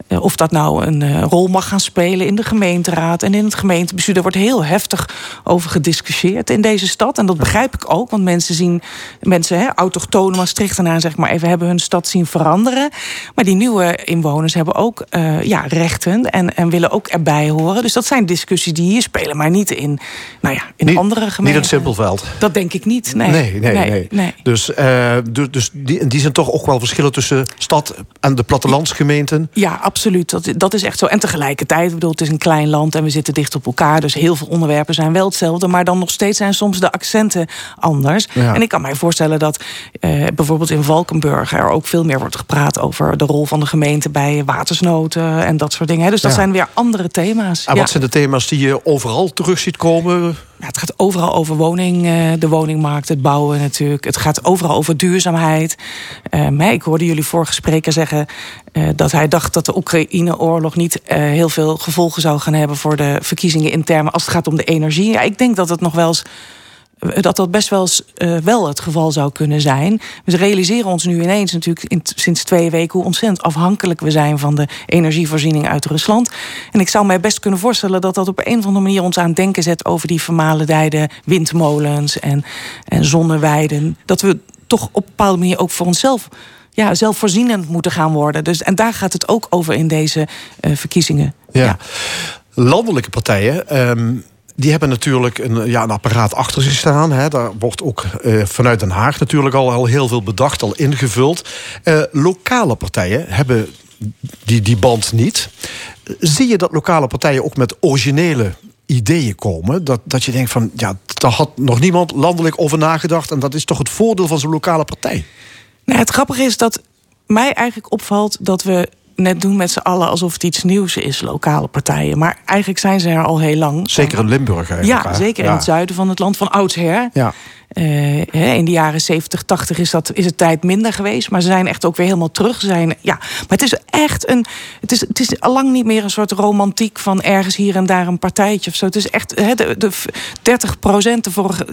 Eh, of dat nou een eh, rol mag gaan spelen in de gemeenteraad en in het gemeentebestuur. Daar wordt heel heftig over gediscussieerd in deze stad. En dat begrijp ik ook, want mensen zien, mensen, hè, autochtone Maastrichtenaren, zeg maar even, hebben hun stad zien veranderen. Maar die nieuwe inwoners hebben ook uh, ja, rechten en, en willen ook erbij horen. Dus dat zijn discussies die hier spelen, maar niet in, nou ja, in andere gemeenten. Niet het simpelveld. Dat denk ik niet. Nee, nee, nee. nee, nee. Dus, uh, dus die, die zijn toch ook wel verschillen tussen stad en de plattelandsgemeenten? Ja, absoluut. Dat, dat is echt zo. En tegelijkertijd, ik bedoel, het is een klein land en we zitten dicht op elkaar. Dus heel veel onderwerpen zijn wel hetzelfde. Maar dan nog steeds zijn soms de accenten anders. En ik kan mij voorstellen dat eh, bijvoorbeeld in Valkenburg er ook veel meer wordt gepraat over de rol van de gemeente bij watersnoten en dat soort dingen. Dus dat zijn weer andere thema's. En wat zijn de thema's die je overal terug ziet komen? Ja, het gaat overal over woning, uh, de woningmarkt, het bouwen natuurlijk. Het gaat overal over duurzaamheid. Uh, ik hoorde jullie vorige spreker zeggen uh, dat hij dacht dat de Oekraïne-oorlog niet heel veel gevolgen zou gaan hebben voor de verkiezingen in termen als het gaat om de energie. Ja, ik denk dat het nog wel eens dat dat best wel, uh, wel het geval zou kunnen zijn. We realiseren ons nu ineens natuurlijk in, sinds twee weken hoe ontzettend afhankelijk we zijn van de energievoorziening uit Rusland. En ik zou mij best kunnen voorstellen dat dat op een of andere manier ons aan het denken zet over die vermalendijde windmolens en, en zonneweiden. Dat we toch op een bepaalde manier ook voor onszelf ja, zelfvoorzienend moeten gaan worden. Dus, en daar gaat het ook over in deze uh, verkiezingen. Ja. ja. Landelijke partijen. Um die hebben natuurlijk een, ja, een apparaat achter zich staan. Hè. Daar wordt ook uh, vanuit Den Haag natuurlijk al, heel veel bedacht, al ingevuld. Uh, lokale partijen hebben die, die band niet. Zie je dat lokale partijen ook met originele ideeën komen? Dat, dat je denkt van, ja, daar had nog niemand landelijk over nagedacht... en dat is toch het voordeel van zo'n lokale partij? Nou, het grappige is dat mij eigenlijk opvalt dat we net doen met z'n allen alsof het iets nieuws is, lokale partijen. Maar eigenlijk zijn ze er al heel lang. Zeker in Limburg eigenlijk. Ja, zeker in het zuiden van het land van oudsher. Ja. Uh, in de jaren 70, 80 is, dat, is het tijd minder geweest. Maar ze zijn echt ook weer helemaal terug. Zijn, ja. Maar het is echt een. Het is, het is al lang niet meer een soort romantiek van ergens hier en daar een partijtje of zo. Het is echt he, de, de 30 procent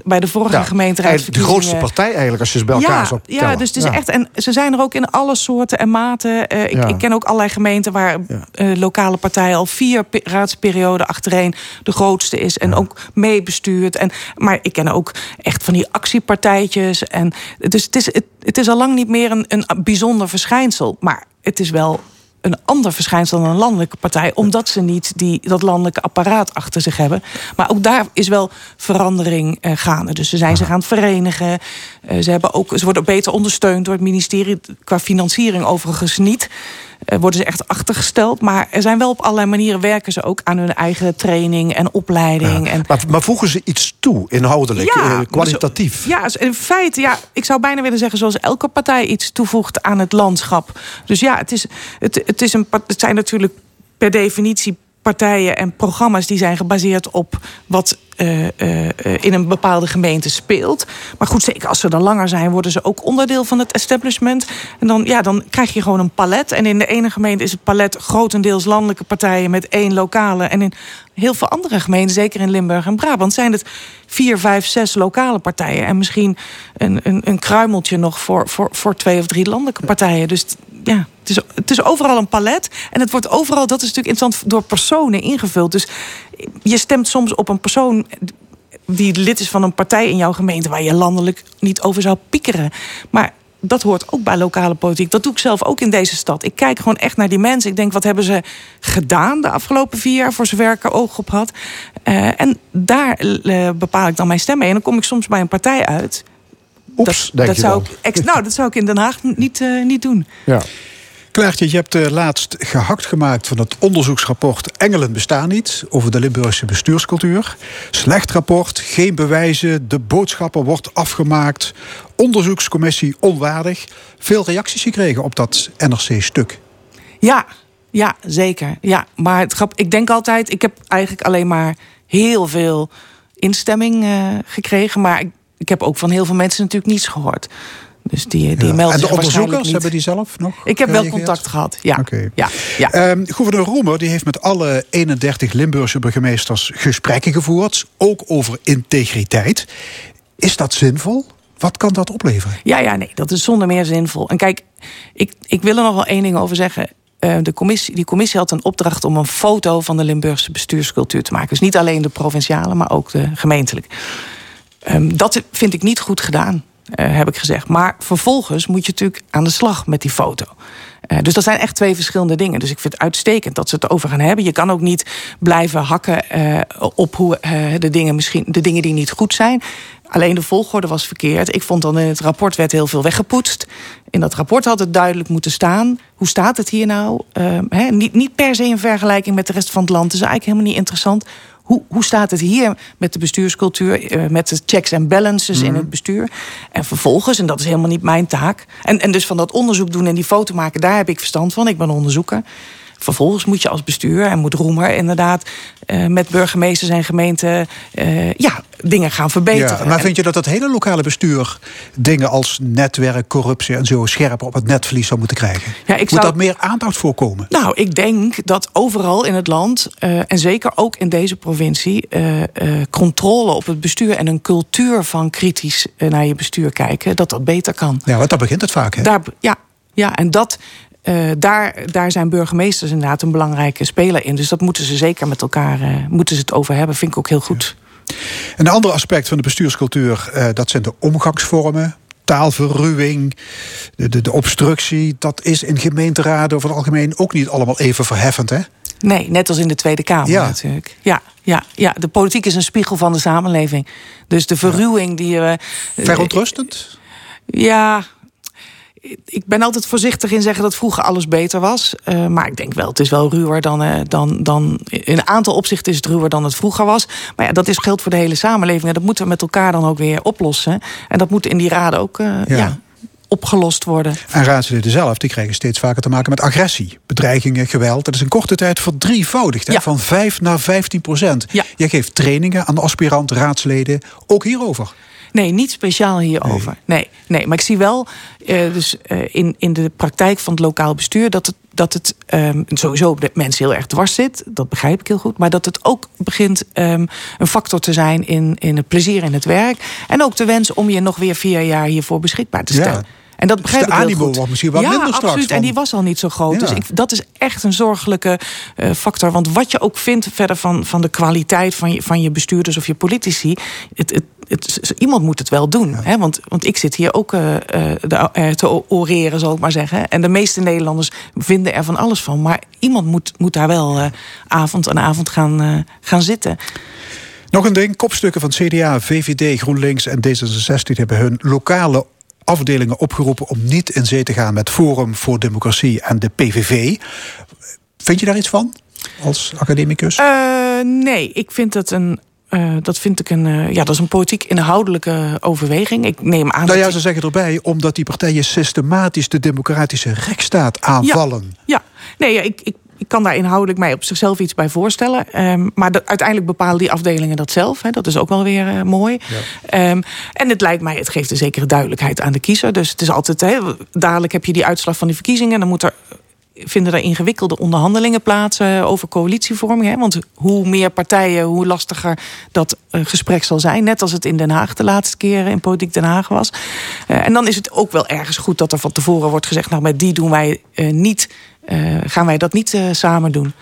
bij de vorige ja, gemeenteraad. De grootste partij eigenlijk, als je ze bij elkaar ja, zou Ja, dus het is echt. En ze zijn er ook in alle soorten en maten. Uh, ik, ik, ken ook allerlei gemeenten waar uh, lokale partijen al vier raadsperioden achtereen de grootste is. En ook meebestuurt. En, maar ik ken ook echt van die actiepartijtjes. En, dus het is, het, het is al lang niet meer een, een bijzonder verschijnsel. Maar het is wel een ander verschijnsel dan een landelijke partij, omdat ze niet die, dat landelijke apparaat achter zich hebben. Maar ook daar is wel verandering eh, gaande. Dus ze zijn zich aan het verenigen. Eh, ze, hebben ook, ze worden ook beter ondersteund door het ministerie. Qua financiering overigens niet. Eh, worden ze echt achtergesteld. Maar er zijn wel op allerlei manieren werken ze ook aan hun eigen training en opleiding. En, Maar, maar voegen ze iets toe, inhoudelijk, eh, kwalitatief? ja, dus in feite, ja, ik zou bijna willen zeggen, zoals elke partij iets toevoegt aan het landschap. Dus ja, het, is, het, het, is een, het zijn natuurlijk per definitie partijen en programma's die zijn gebaseerd op wat eh, eh, in een bepaalde gemeente speelt. Maar goed, zeker als ze dan langer zijn, worden ze ook onderdeel van het establishment. En dan, ja, dan krijg je gewoon een palet. En in de ene gemeente is het palet grotendeels landelijke partijen met één lokale. En in heel veel andere gemeenten, zeker in Limburg en Brabant, zijn het vier, vijf, zes lokale partijen. En misschien een, een, een kruimeltje nog voor, voor, voor twee of drie landelijke partijen. Dus ja, het is, het is overal een palet. En het wordt overal, dat is natuurlijk interessant, door personen ingevuld. Dus je stemt soms op een persoon die lid is van een partij in jouw gemeente... waar je landelijk niet over zou piekeren. Maar dat hoort ook bij lokale politiek. Dat doe ik zelf ook in deze stad. Ik kijk gewoon echt naar die mensen. Ik denk, wat hebben ze gedaan de afgelopen vier jaar... voor zover ik er oog op had. Eh, en daar eh, bepaal ik dan mijn stem mee. En dan kom ik soms bij een partij uit... Oeps, dat, denk dat je zou dan. ik, nou, dat zou ik in Den Haag niet, eh, niet doen. Ja. Klaartje, je hebt eh, laatst gehakt gemaakt van het onderzoeksrapport Engelen bestaan niet over de Limburgse bestuurscultuur. Slecht rapport, geen bewijzen, de boodschapper wordt afgemaakt, onderzoekscommissie onwaardig. Veel reacties gekregen op dat NRC-stuk. Ja, ja, zeker. Ja, maar het grap, ik denk altijd, ik heb eigenlijk alleen maar heel veel instemming eh, gekregen. Maar ik, ik heb ook van heel veel mensen natuurlijk niets gehoord. Dus die, die Ja. melden En de onderzoekers, hebben die zelf nog Ik heb wel contact gehad, ja. Oké. ja, ja. Ehm, gouverneur Roemer die heeft met alle 31 Limburgse burgemeesters gesprekken gevoerd, ook over integriteit. Is dat zinvol? Wat kan dat opleveren? Ja, ja, nee, dat is zonder meer zinvol. En kijk, ik, ik wil er nog wel één ding over zeggen. Eh, de commissie, die commissie had een opdracht om een foto van de Limburgse bestuurscultuur te maken. Dus niet alleen de provinciale, maar ook de gemeentelijke. Ehm, dat vind ik niet goed gedaan, eh, heb ik gezegd. Maar vervolgens moet je natuurlijk aan de slag met die foto. Eh, dus dat zijn echt twee verschillende dingen. Dus ik vind het uitstekend dat ze het over gaan hebben. Je kan ook niet blijven hakken eh, op hoe, de, dingen misschien, de dingen die niet goed zijn. Alleen de volgorde was verkeerd. Ik vond dan in het rapport werd heel veel weggepoetst. In dat rapport had het duidelijk moeten staan. Hoe staat het hier nou? Ehm, niet, niet per se in vergelijking met de rest van het land. Is eigenlijk helemaal niet interessant. Hoe, hoe staat het hier met de bestuurscultuur, eh, met de checks en balances in het bestuur? En vervolgens, en dat is helemaal niet mijn taak. En, en dus van dat onderzoek doen en die foto maken, daar heb ik verstand van. Ik ben onderzoeker. Vervolgens moet je als bestuur en moet Roemer inderdaad eh, met burgemeesters en gemeenten eh, ja, dingen gaan verbeteren. Ja, maar vind je dat het hele lokale bestuur dingen als netwerk, corruptie en zo scherper op het netvlies zou moeten krijgen? Ja, ik Moet zou- dat meer aandacht voorkomen? Nou, ik denk dat overal in het land, eh, en zeker ook in deze provincie, controle op het bestuur en een cultuur van kritisch naar je bestuur kijken, dat dat beter kan. Ja, want daar begint het vaak. Hè? Daar, ja, ja, en dat, eh, daar, daar zijn burgemeesters inderdaad een belangrijke speler in. Dus dat moeten ze zeker met elkaar eh, moeten ze het over hebben. Vind ik ook heel goed. Een ander aspect van de bestuurscultuur, eh, dat zijn de omgangsvormen. Taalverruwing, de, de, de obstructie. Dat is in gemeenteraden over het algemeen ook niet allemaal even verheffend. Hè? Nee, net als in de Tweede Kamer Ja. natuurlijk. Ja, ja, ja, de politiek is een spiegel van de samenleving. Dus de verruwing die we. Verontrustend? Ja, ik ben altijd voorzichtig in zeggen dat vroeger alles beter was. Eh, maar ik denk wel, het is wel ruwer dan, eh, dan, dan... In een aantal opzichten is het ruwer dan het vroeger was. Maar ja, dat is, geldt voor de hele samenleving. En dat moeten we met elkaar dan ook weer oplossen. En dat moet in die raden ook eh, Ja. ja. opgelost worden. En raadsleden zelf die krijgen steeds vaker te maken met agressie, bedreigingen, geweld. Dat is in korte tijd verdrievoudigd, hè? Ja. van 5 naar 15 procent. Ja. Jij geeft trainingen aan de aspirant raadsleden, ook hierover. Nee, niet speciaal hierover. Nee, nee, maar ik zie wel eh, dus, eh, in, in de praktijk van het lokaal bestuur dat het, dat het ehm, sowieso de mensen heel erg dwars zit. Dat begrijp ik heel goed. Maar dat het ook begint ehm, een factor te zijn in, in het plezier in het werk. En ook de wens om je nog weer vier jaar hiervoor beschikbaar te Ja. stellen. En dat Dus begrijp de ik heel goed. wordt misschien wel ja, minder straks absoluut. van- En die was al niet zo groot. Ja. Dus ik, dat is echt een zorgelijke eh, factor. Want wat je ook vindt verder van, van de kwaliteit van je, van je bestuurders of je politici. Het, het, het, iemand moet het wel doen. Hè? Want, want ik zit hier ook uh, de, uh, te oreren, zal ik maar zeggen. En de meeste Nederlanders vinden er van alles van. Maar iemand moet, moet daar wel avond aan avond gaan, gaan zitten. Nog een ding, kopstukken van CDA, VVD, GroenLinks en D66 hebben hun lokale afdelingen opgeroepen om niet in zee te gaan met Forum voor Democratie en de PVV. Vind je daar iets van als academicus? Nee, ik vind dat een uh, dat vind ik een, uh, ja, dat is een politiek inhoudelijke overweging. Ik neem aan. Nou ja, ze zeggen erbij, omdat die partijen systematisch de democratische rechtsstaat aanvallen. Ja, ja. nee, ja, ik, ik, ik kan daar inhoudelijk mij op zichzelf iets bij voorstellen. Um, maar de, uiteindelijk bepalen die afdelingen dat zelf. Hè. Dat is ook wel weer uh, mooi. Ja. Um, en het lijkt mij, het geeft een zekere duidelijkheid aan de kiezer. Dus het is altijd, hè, dadelijk heb je die uitslag van die verkiezingen. Dan moet er vinden er ingewikkelde onderhandelingen plaats over coalitievorming. Hè? Want hoe meer partijen, hoe lastiger dat uh, gesprek zal zijn. Net als het in Den Haag de laatste keer in Politiek Den Haag was. Uh, en dan is het ook wel ergens goed dat er van tevoren wordt gezegd... nou, met die doen wij niet, gaan wij dat niet samen doen.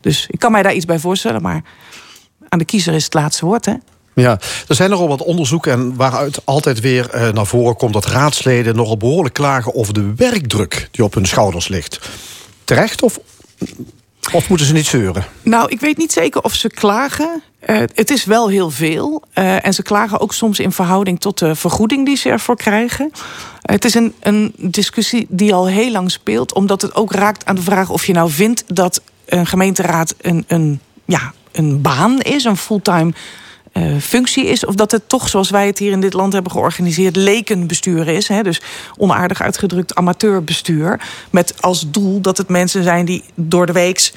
dus ik kan mij daar iets bij voorstellen, maar aan de kiezer is het laatste woord, hè? Ja, er zijn nogal wat onderzoeken en waaruit altijd weer eh, naar voren komt dat raadsleden nogal behoorlijk klagen over de werkdruk die op hun schouders ligt. Terecht of, of moeten ze niet zeuren? Nou, ik weet niet zeker of ze klagen. Uh, het is wel heel veel. Uh, en ze klagen ook soms in verhouding tot de vergoeding die ze ervoor krijgen. Het is een, een discussie die al heel lang speelt, omdat het ook raakt aan de vraag of je nou vindt dat een gemeenteraad een, een, ja, een baan is, een fulltime uh, functie is. Of dat het toch, zoals wij het hier in dit land hebben georganiseerd, lekenbestuur is. Hè? Dus onaardig uitgedrukt amateurbestuur. Met als doel dat het mensen zijn die door de weeks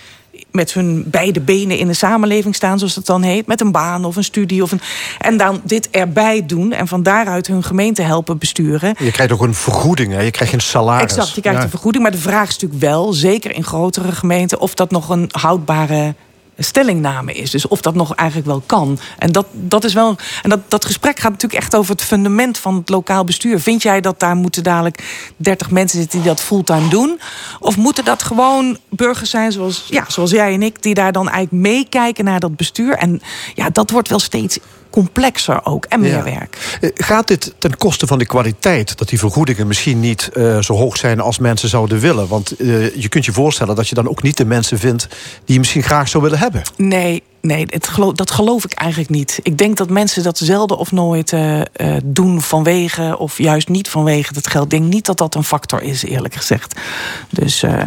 met hun beide benen in de samenleving staan, zoals dat dan heet, met een baan of een studie. Of een, en dan dit erbij doen en van daaruit hun gemeente helpen besturen. Je krijgt ook een vergoeding, hè? je krijgt een salaris. Exact, je krijgt ja. een vergoeding. Maar de vraag is natuurlijk wel, zeker in grotere gemeenten, of dat nog een houdbare stellingname is. Dus of dat nog eigenlijk wel kan. En dat, dat is wel. En dat, dat gesprek gaat natuurlijk echt over het fundament van het lokaal bestuur. Vind jij dat daar moeten dadelijk 30 mensen zitten die dat fulltime doen? Of moeten dat gewoon burgers zijn zoals, ja, zoals jij en ik, die daar dan eigenlijk meekijken naar dat bestuur? En ja, dat wordt wel steeds complexer ook en meer ja. werk. Eh, gaat dit ten koste van de kwaliteit? Dat die vergoedingen misschien niet uh, zo hoog zijn als mensen zouden willen? Want uh, je kunt je voorstellen dat je dan ook niet de mensen vindt... die je misschien graag zou willen hebben. Nee, nee het geloof, dat geloof ik eigenlijk niet. Ik denk dat mensen dat zelden of nooit uh, uh, doen vanwege... of juist niet vanwege het geld. Ik denk niet dat dat een factor is, eerlijk gezegd. Dus uh,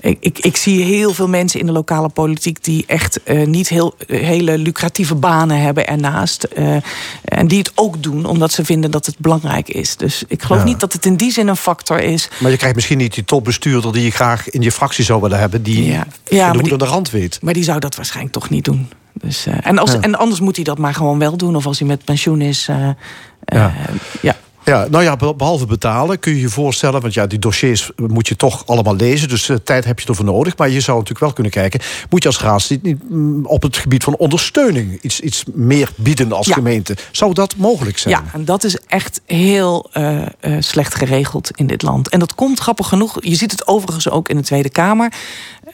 ik, ik, ik, zie heel veel mensen in de lokale politiek... die echt niet heel, hele lucratieve banen hebben ernaast. en die het ook doen omdat ze vinden dat het belangrijk is. Dus ik geloof ja. niet dat het in die zin een factor is. Maar je krijgt misschien niet die topbestuurder... die je graag in je fractie zou willen hebben... die ja. Ja, de hoed de rand weet. Maar die zou dat waarschijnlijk toch niet doen. Dus, uh, en, als, ja. en anders moet hij dat maar gewoon wel doen. Of als hij met pensioen is. Uh, ja. Uh, ja. Ja, nou ja, behalve betalen kun je je voorstellen... want ja, die dossiers moet je toch allemaal lezen... dus tijd heb je ervoor nodig. Maar je zou natuurlijk wel kunnen kijken... moet je als raadslid niet op het gebied van ondersteuning... iets, iets meer bieden als ja. gemeente? Zou dat mogelijk zijn? Ja, en dat is echt heel slecht geregeld in dit land. En dat komt grappig genoeg... je ziet het overigens ook in de Tweede Kamer...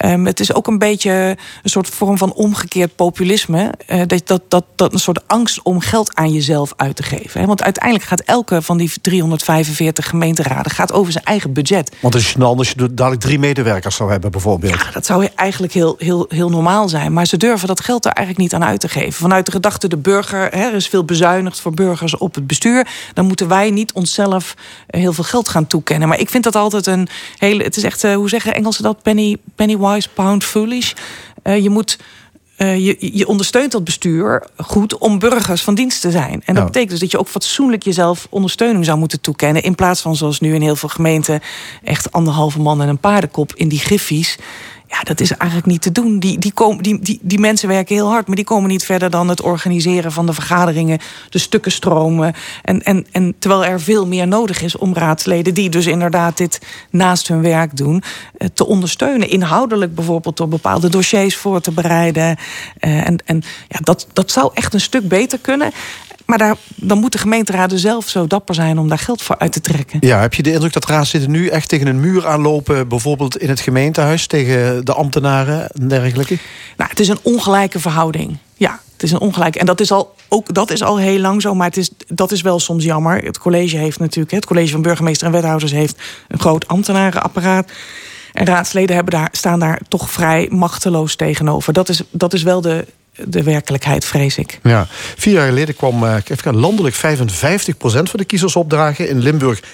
Um, het is ook een beetje een soort vorm van omgekeerd populisme. Uh, dat, dat, dat, dat een soort angst om geld aan jezelf uit te geven. Hè? Want uiteindelijk gaat elke van die 345 gemeenteraden gaat over zijn eigen budget. Want het is snel als je dadelijk drie medewerkers zou hebben, bijvoorbeeld. Ja, dat zou eigenlijk heel, heel, heel normaal zijn. Maar ze durven dat geld er eigenlijk niet aan uit te geven. Vanuit de gedachte, de burger, hè, er is veel bezuinigd voor burgers op het bestuur. Dan moeten wij niet onszelf heel veel geld gaan toekennen. Maar ik vind dat altijd een hele. Het is echt, uh, hoe zeggen Engelsen dat? Penny, penny wise, pound foolish. Uh, je moet. Uh, je, je, ondersteunt dat bestuur goed om burgers van dienst te zijn. En dat betekent dus dat je ook fatsoenlijk jezelf ondersteuning zou moeten toekennen. In plaats van zoals nu in heel veel gemeenten echt anderhalve man en een paardenkop in die griffies. Ja, dat is eigenlijk niet te doen. Die, die, komen, die, die, die mensen werken heel hard, maar die komen niet verder dan het organiseren van de vergaderingen, de stukken stromen. En, en, en terwijl er veel meer nodig is om raadsleden, die dus inderdaad dit naast hun werk doen, te ondersteunen. Inhoudelijk bijvoorbeeld door bepaalde dossiers voor te bereiden. En, en ja, dat, dat zou echt een stuk beter kunnen. Maar daar, dan moeten gemeenteraden zelf zo dapper zijn om daar geld voor uit te trekken. Ja, heb je de indruk dat raadsleden nu echt tegen een muur aanlopen, bijvoorbeeld in het gemeentehuis, tegen de ambtenaren en dergelijke? Nou, het is een ongelijke verhouding. Ja, Het is een ongelijk. En dat is al, ook, dat is al heel lang zo, maar het is, dat is wel soms jammer. Het college heeft natuurlijk, het college van burgemeester en wethouders heeft een groot ambtenarenapparaat. En raadsleden hebben daar, staan daar toch vrij machteloos tegenover. Dat is, dat is wel de, de werkelijkheid, vrees ik. Ja. Vier jaar geleden kwam uh, even landelijk 55% van de kiezers opdragen. In Limburg 53%.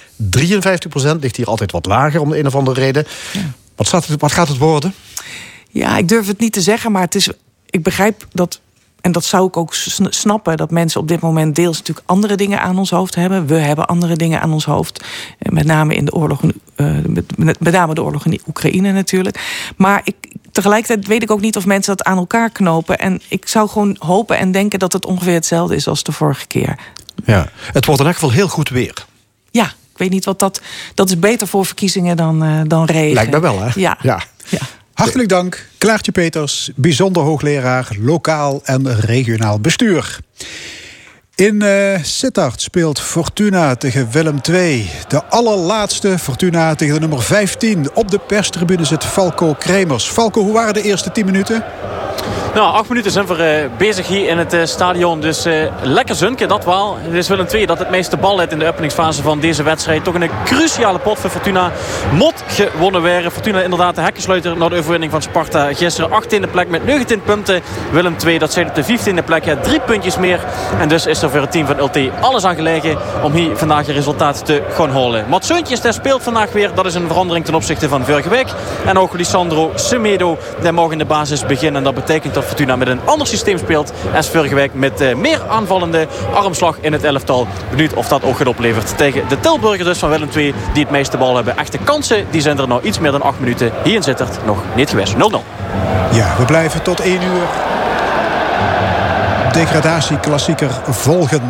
Ligt hier altijd wat lager om de een of andere reden. Ja. Wat, staat het, wat gaat het worden? Ja, ik durf het niet te zeggen, maar het is, ik begrijp dat en dat zou ik ook snappen, dat mensen op dit moment deels natuurlijk andere dingen aan ons hoofd hebben. We hebben andere dingen aan ons hoofd. Eh, met name in de oorlog, uh, met, met name de oorlog in Oekraïne natuurlijk. Maar ik, tegelijkertijd weet ik ook niet of mensen dat aan elkaar knopen. En ik zou gewoon hopen en denken dat het ongeveer hetzelfde is als de vorige keer. Ja, het wordt in elk geval heel goed weer. Ja, ik weet niet wat dat. Dat is beter voor verkiezingen dan, uh, dan regen. Lijkt me wel, hè? Ja. ja. ja. Hartelijk dank, Klaartje Peters, bijzonder hoogleraar lokaal en regionaal bestuur. In uh, Sittard speelt Fortuna tegen Willem II. De allerlaatste Fortuna tegen de nummer 15. Op de perstribune zit Falco Kremers. Falco, hoe waren de eerste 10 minuten? Nou, acht minuten zijn we uh, bezig hier in het uh, stadion. Dus uh, lekker zunken, dat wel. Het is Willem II dat het meeste bal heeft in de openingsfase van deze wedstrijd. Toch een cruciale pot voor Fortuna. Mot gewonnen weer. Fortuna inderdaad de hekkensluiter naar de overwinning van Sparta. Gisteren 18e plek met 19 punten. Willem II, dat zijn op de 15e plek. Ja, drie puntjes meer. En dus is er voor het team van LT alles aan gelegen om hier vandaag een resultaat te gaan halen. Mats Seuntjes, speelt vandaag weer. Dat is een verandering ten opzichte van vorige week. En ook Lisandro Semedo, die mag in de basis beginnen. En dat betekent dat Fortuna met een ander systeem speelt. Als vorige week met uh, meer aanvallende armslag in het elftal. Benieuwd of dat ook gaat oplevert tegen de Tilburgers dus van Willem II. Die het meeste bal hebben. Echte kansen die zijn er nou iets meer dan 8 minuten. Hier in Zittert nog niet geweest. 0-0. Ja, we blijven tot 1 uur degradatieklassieker volgen.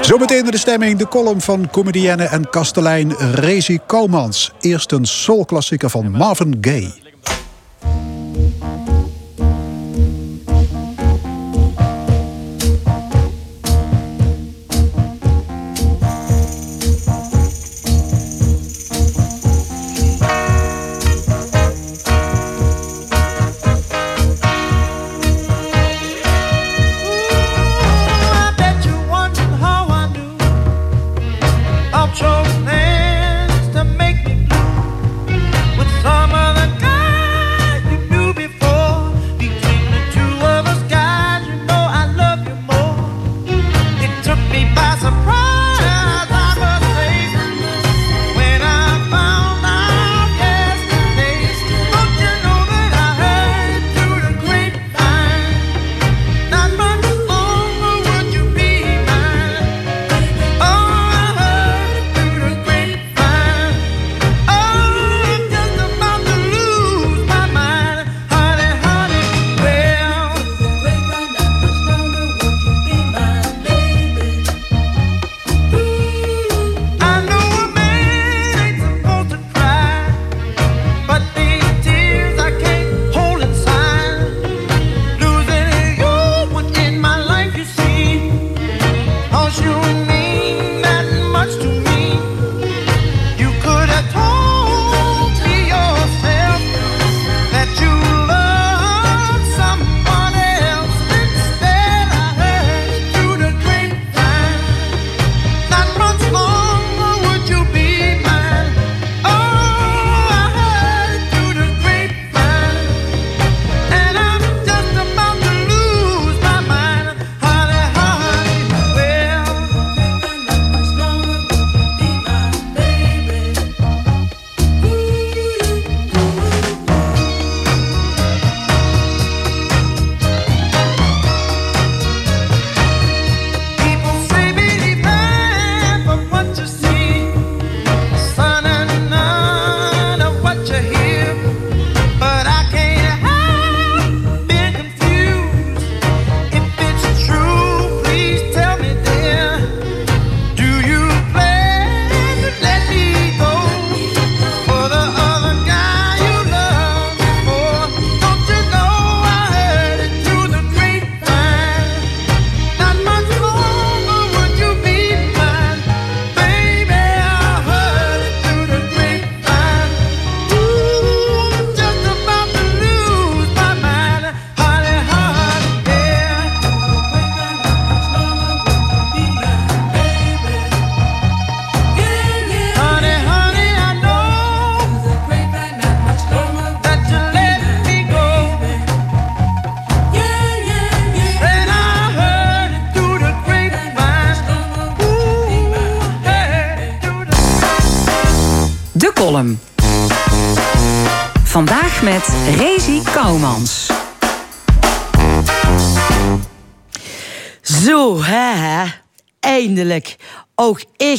Zometeen de stemming, de column van comedienne en kastelein Rezi Koumans. Eerst een soulklassieker van Marvin Gaye.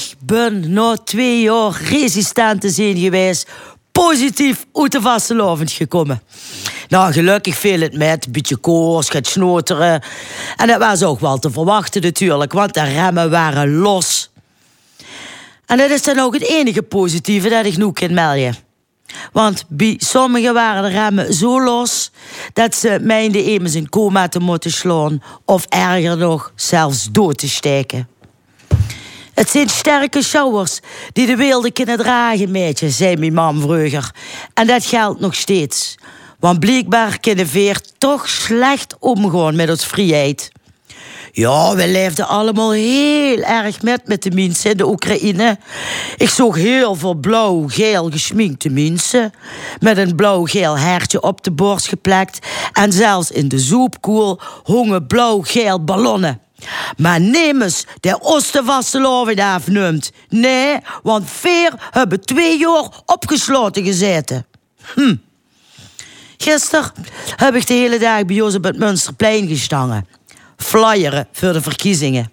Ik ben na twee jaar resistent te zijn geweest. Positief uit de vastelovend gekomen. Nou, gelukkig viel het met. Een beetje koors, gaat snoteren. En dat was ook wel te verwachten natuurlijk, want de remmen waren los. En dat is dan ook het enige positieve dat ik nu kan melden. Want bij sommigen waren de remmen zo los dat ze meenden even in coma te moeten slaan of erger nog, zelfs dood te steken. Het zijn sterke showers die de wereld kunnen dragen, meisje, zei mijn mam vroeger. En dat geldt nog steeds. Want blijkbaar kunnen veer toch slecht omgaan met ons vrijheid. Ja, we leefden allemaal heel erg met met de mensen in de Oekraïne. Ik zag heel veel blauw-geel geschminkte mensen. Met een blauw-geel hertje op de borst geplakt. En zelfs in de soepkoel hongen blauw-geel ballonnen. Maar neem eens de Oostervastelovend afneemt. Nee, want veer hebben twee jaar opgesloten gezeten. Hm. Gisteren heb ik de hele dag bij op het Münsterplein gestangen flyeren voor de verkiezingen.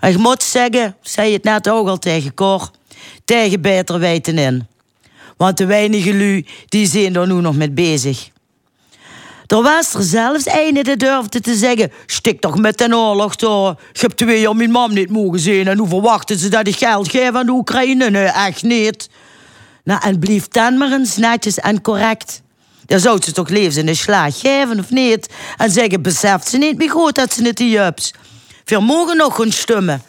En je moet zeggen, zei het net ook al tegen Cor, tegen beter weten in. Want de weinige lui, die zijn er nu nog mee bezig. Er was er zelfs een die durfde te zeggen... stik toch met een oorlog door. Je hebt twee jaar mijn mam niet mogen zien... en hoe verwachten ze dat ik geld geef aan de Oekraïne? Nee, echt niet. Nou, en blijf dan maar eens netjes en correct. Dan zou ze toch leven in de slaag geven, of niet? En zeggen, beseft ze niet meer goed dat ze niet jups. Veel mogen nog gaan stemmen.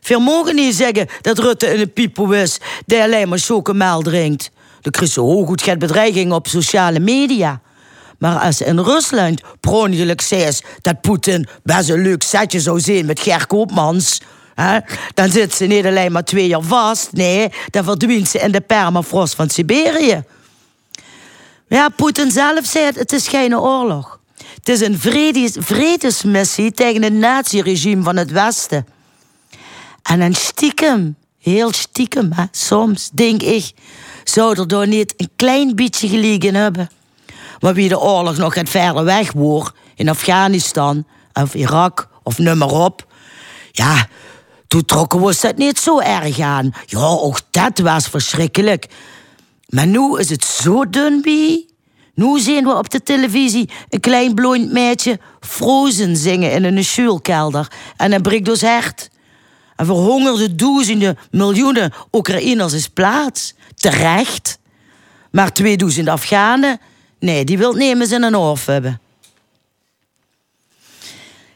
Veel mogen niet zeggen dat Rutte een piepo is... die alleen maar chocomel drinkt. De zo goed gaat bedreiging op sociale media. Maar als in Rusland per ongeluk zegt dat Poetin best een leuk setje zou zijn met Ger Koopmans... Hè, dan zit ze niet alleen maar twee jaar vast. Nee, dan verdwijnt ze in de permafrost van Siberië. Ja, Poetin zelf zei het, het is geen oorlog. Het is een vredes, vredesmissie tegen het naziregime van het Westen. En een stiekem, heel stiekem, hè, soms denk ik, zou er door niet een klein beetje gelegen hebben. Maar wie de oorlog nog het verder weg woer, in Afghanistan of Irak of nummer op, ja, toen trokken we het niet zo erg aan. Ja, ook dat was verschrikkelijk. Maar nu is het zo dun. Nu zien we op de televisie een klein blond meisje Frozen zingen in een schuilkelder. En dan breekt ons hart. En verhongerde duizenden miljoenen Oekraïners is plaats. Terecht. Maar 2000 Afghanen, nee, die wil nemen in een oorf hebben.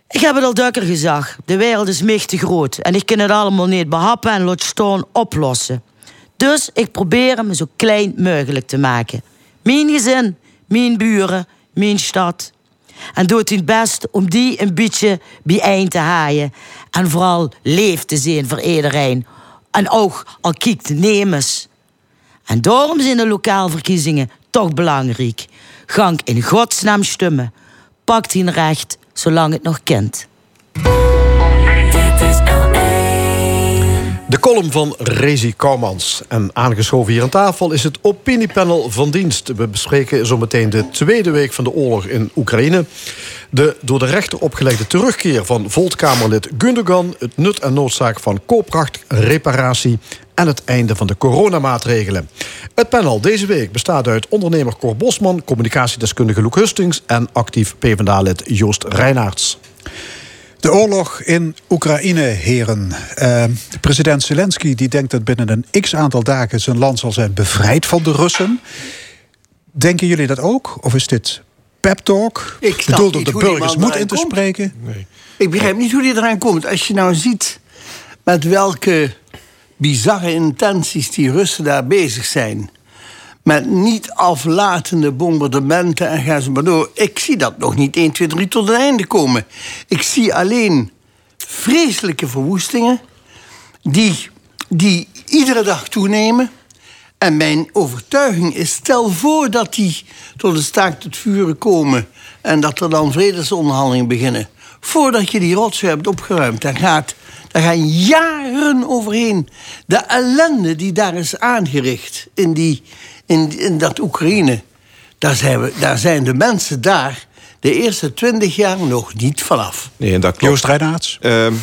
Ik heb het al dukker gezegd. De wereld is mechtig groot. En ik kan het allemaal niet behappen en staan oplossen. Dus ik probeer hem zo klein mogelijk te maken. Mijn gezin, mijn buren, mijn stad. En doet het best om die een beetje bijeen te haaien. En vooral leef te zien voor iedereen. En ook al kijkt nemers. En daarom zijn de lokaalverkiezingen toch belangrijk. Gang in godsnaam stemmen. Pakt hij recht, zolang het nog kent. De column van Rezi Kouwmans. En aangeschoven hier aan tafel is het opiniepanel van dienst. We bespreken zometeen de tweede week van de oorlog in Oekraïne. De door de rechter opgelegde terugkeer van Voltkamerlid Gundogan... het nut en noodzaak van kooprachtreparatie... en het einde van de coronamaatregelen. Het panel deze week bestaat uit ondernemer Cor Bosman... communicatiedeskundige Loek Hustings... en actief PvdA-lid Joost Reinaerts. De oorlog in Oekraïne, heren. Uh, president Zelensky die denkt dat binnen een x aantal dagen zijn land zal zijn bevrijd van de Russen. Denken jullie dat ook? Of is dit pep talk? Ik bedoeld om de burgers moed in te spreken? Nee. Ik begrijp niet hoe die eraan komt. Als je nou ziet met welke bizarre intenties die Russen daar bezig zijn met niet aflatende bombardementen en ga zo maar door. Ik zie dat nog niet 1, 2, 3 tot het einde komen. Ik zie alleen vreselijke verwoestingen die, die iedere dag toenemen. En mijn overtuiging is, stel voor dat die tot een staakt het vuren komen... en dat er dan vredesonderhandelingen beginnen. Voordat je die rotzooi hebt opgeruimd, dan gaat... Daar gaan jaren overheen. De ellende die daar is aangericht in die, in, in dat Oekraïne. daar zijn, we, daar zijn de mensen daar de eerste twintig jaar nog niet vanaf. Nee, dat klopt. Joost Reinaerts? Ehm,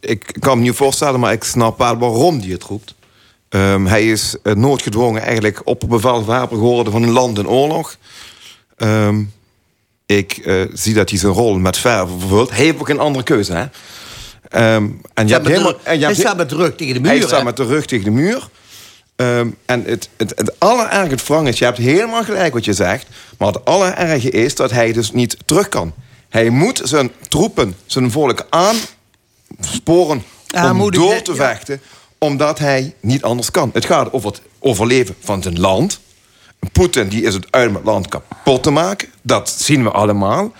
ik kan me niet voorstellen, maar ik snap wel waarom hij het roept. Ehm, hij is uh, noodgedwongen eigenlijk op bevel wapen geworden van een land in oorlog. Ehm, ik eh, zie dat hij zijn rol met verve vervult. Hij heeft ook een andere keuze, hè? Ehm, en je hebt helemaal, en je hij staat met de rug tegen de muur. Hij staat met de rug tegen de muur. En het, het, het allererge wrang is, je hebt helemaal gelijk wat je zegt... maar het allererge is dat hij dus niet terug kan. Hij moet zijn troepen, zijn volk aansporen om door te vechten omdat hij niet anders kan. Het gaat over het overleven van zijn land. Poetin die is het uit het land kapot te maken. Dat zien we allemaal.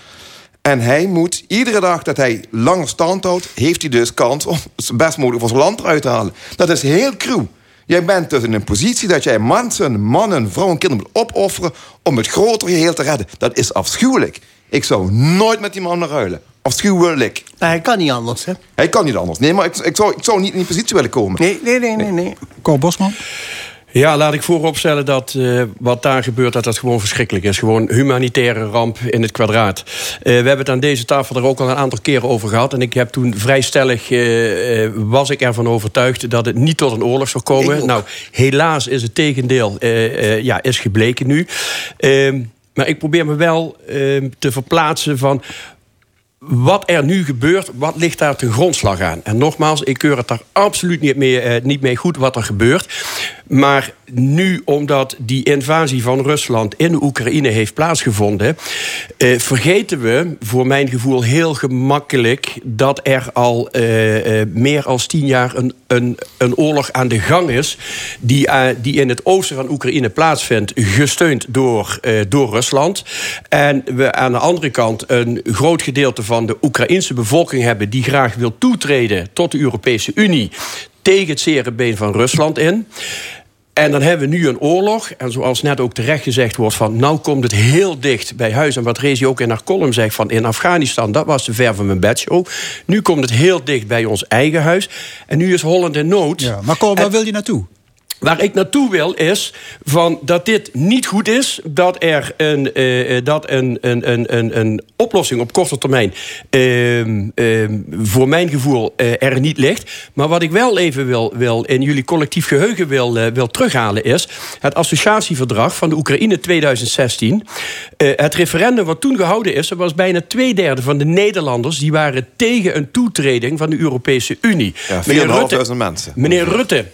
En hij moet iedere dag dat hij langer stand houdt... heeft hij dus kans om het best mogelijk voor zijn land eruit te halen. Dat is heel cruw. Jij bent dus in een positie dat jij mensen, mannen, vrouwen, kinderen moet opofferen... om het grotere geheel te redden. Dat is afschuwelijk. Ik zou nooit met die man ruilen. Afschuwelijk. Maar hij kan niet anders, hè? Hij kan niet anders. Nee, maar ik, ik, zou, ik zou niet in die positie willen komen. Nee, nee, nee, nee. nee. Cor Bosman? Ja, laat ik vooropstellen dat uh, wat daar gebeurt... dat dat gewoon verschrikkelijk is. Gewoon humanitaire ramp in het kwadraat. Uh, we hebben het aan deze tafel er ook al een aantal keren over gehad. En ik heb toen vrij stellig... Uh, was ik ervan overtuigd dat het niet tot een oorlog zou komen. Nou, helaas is het tegendeel ja, is gebleken nu. Ehm, maar ik probeer me wel ehm, te verplaatsen van wat er nu gebeurt, wat ligt daar ten grondslag aan? En nogmaals, ik keur het daar absoluut niet mee, eh, niet mee goed wat er gebeurt. Maar nu, omdat die invasie van Rusland in Oekraïne heeft plaatsgevonden, eh, vergeten we, voor mijn gevoel heel gemakkelijk, dat er al eh, eh, meer dan tien jaar een, een, een oorlog aan de gang is, die, uh, die in het oosten van Oekraïne plaatsvindt, gesteund door, uh, door Rusland. En we aan de andere kant een groot gedeelte van de Oekraïnse bevolking hebben die graag wil toetreden tot de Europese Unie tegen het zere been van Rusland in. En dan hebben we nu een oorlog. En zoals net ook terecht gezegd wordt... van nou komt het heel dicht bij huis. En wat Rezi ook in haar column zegt van... in Afghanistan, dat was de ver van mijn bedshow. Nu komt het heel dicht bij ons eigen huis. En nu is Holland in nood. Ja, maar kom, waar wil je naartoe? Waar ik naartoe wil is van dat dit niet goed is. Dat er een, uh, dat een, een, een, een, oplossing op korte termijn uh, voor mijn gevoel uh, er niet ligt. Maar wat ik wel even wil, wil in jullie collectief geheugen wil, wil terughalen is... het associatieverdrag van de Oekraïne 2016. het referendum wat toen gehouden is... er was bijna twee derde van de Nederlanders... die waren tegen een toetreding van de Europese Unie. Ja, 4.500 mensen. Meneer Rutte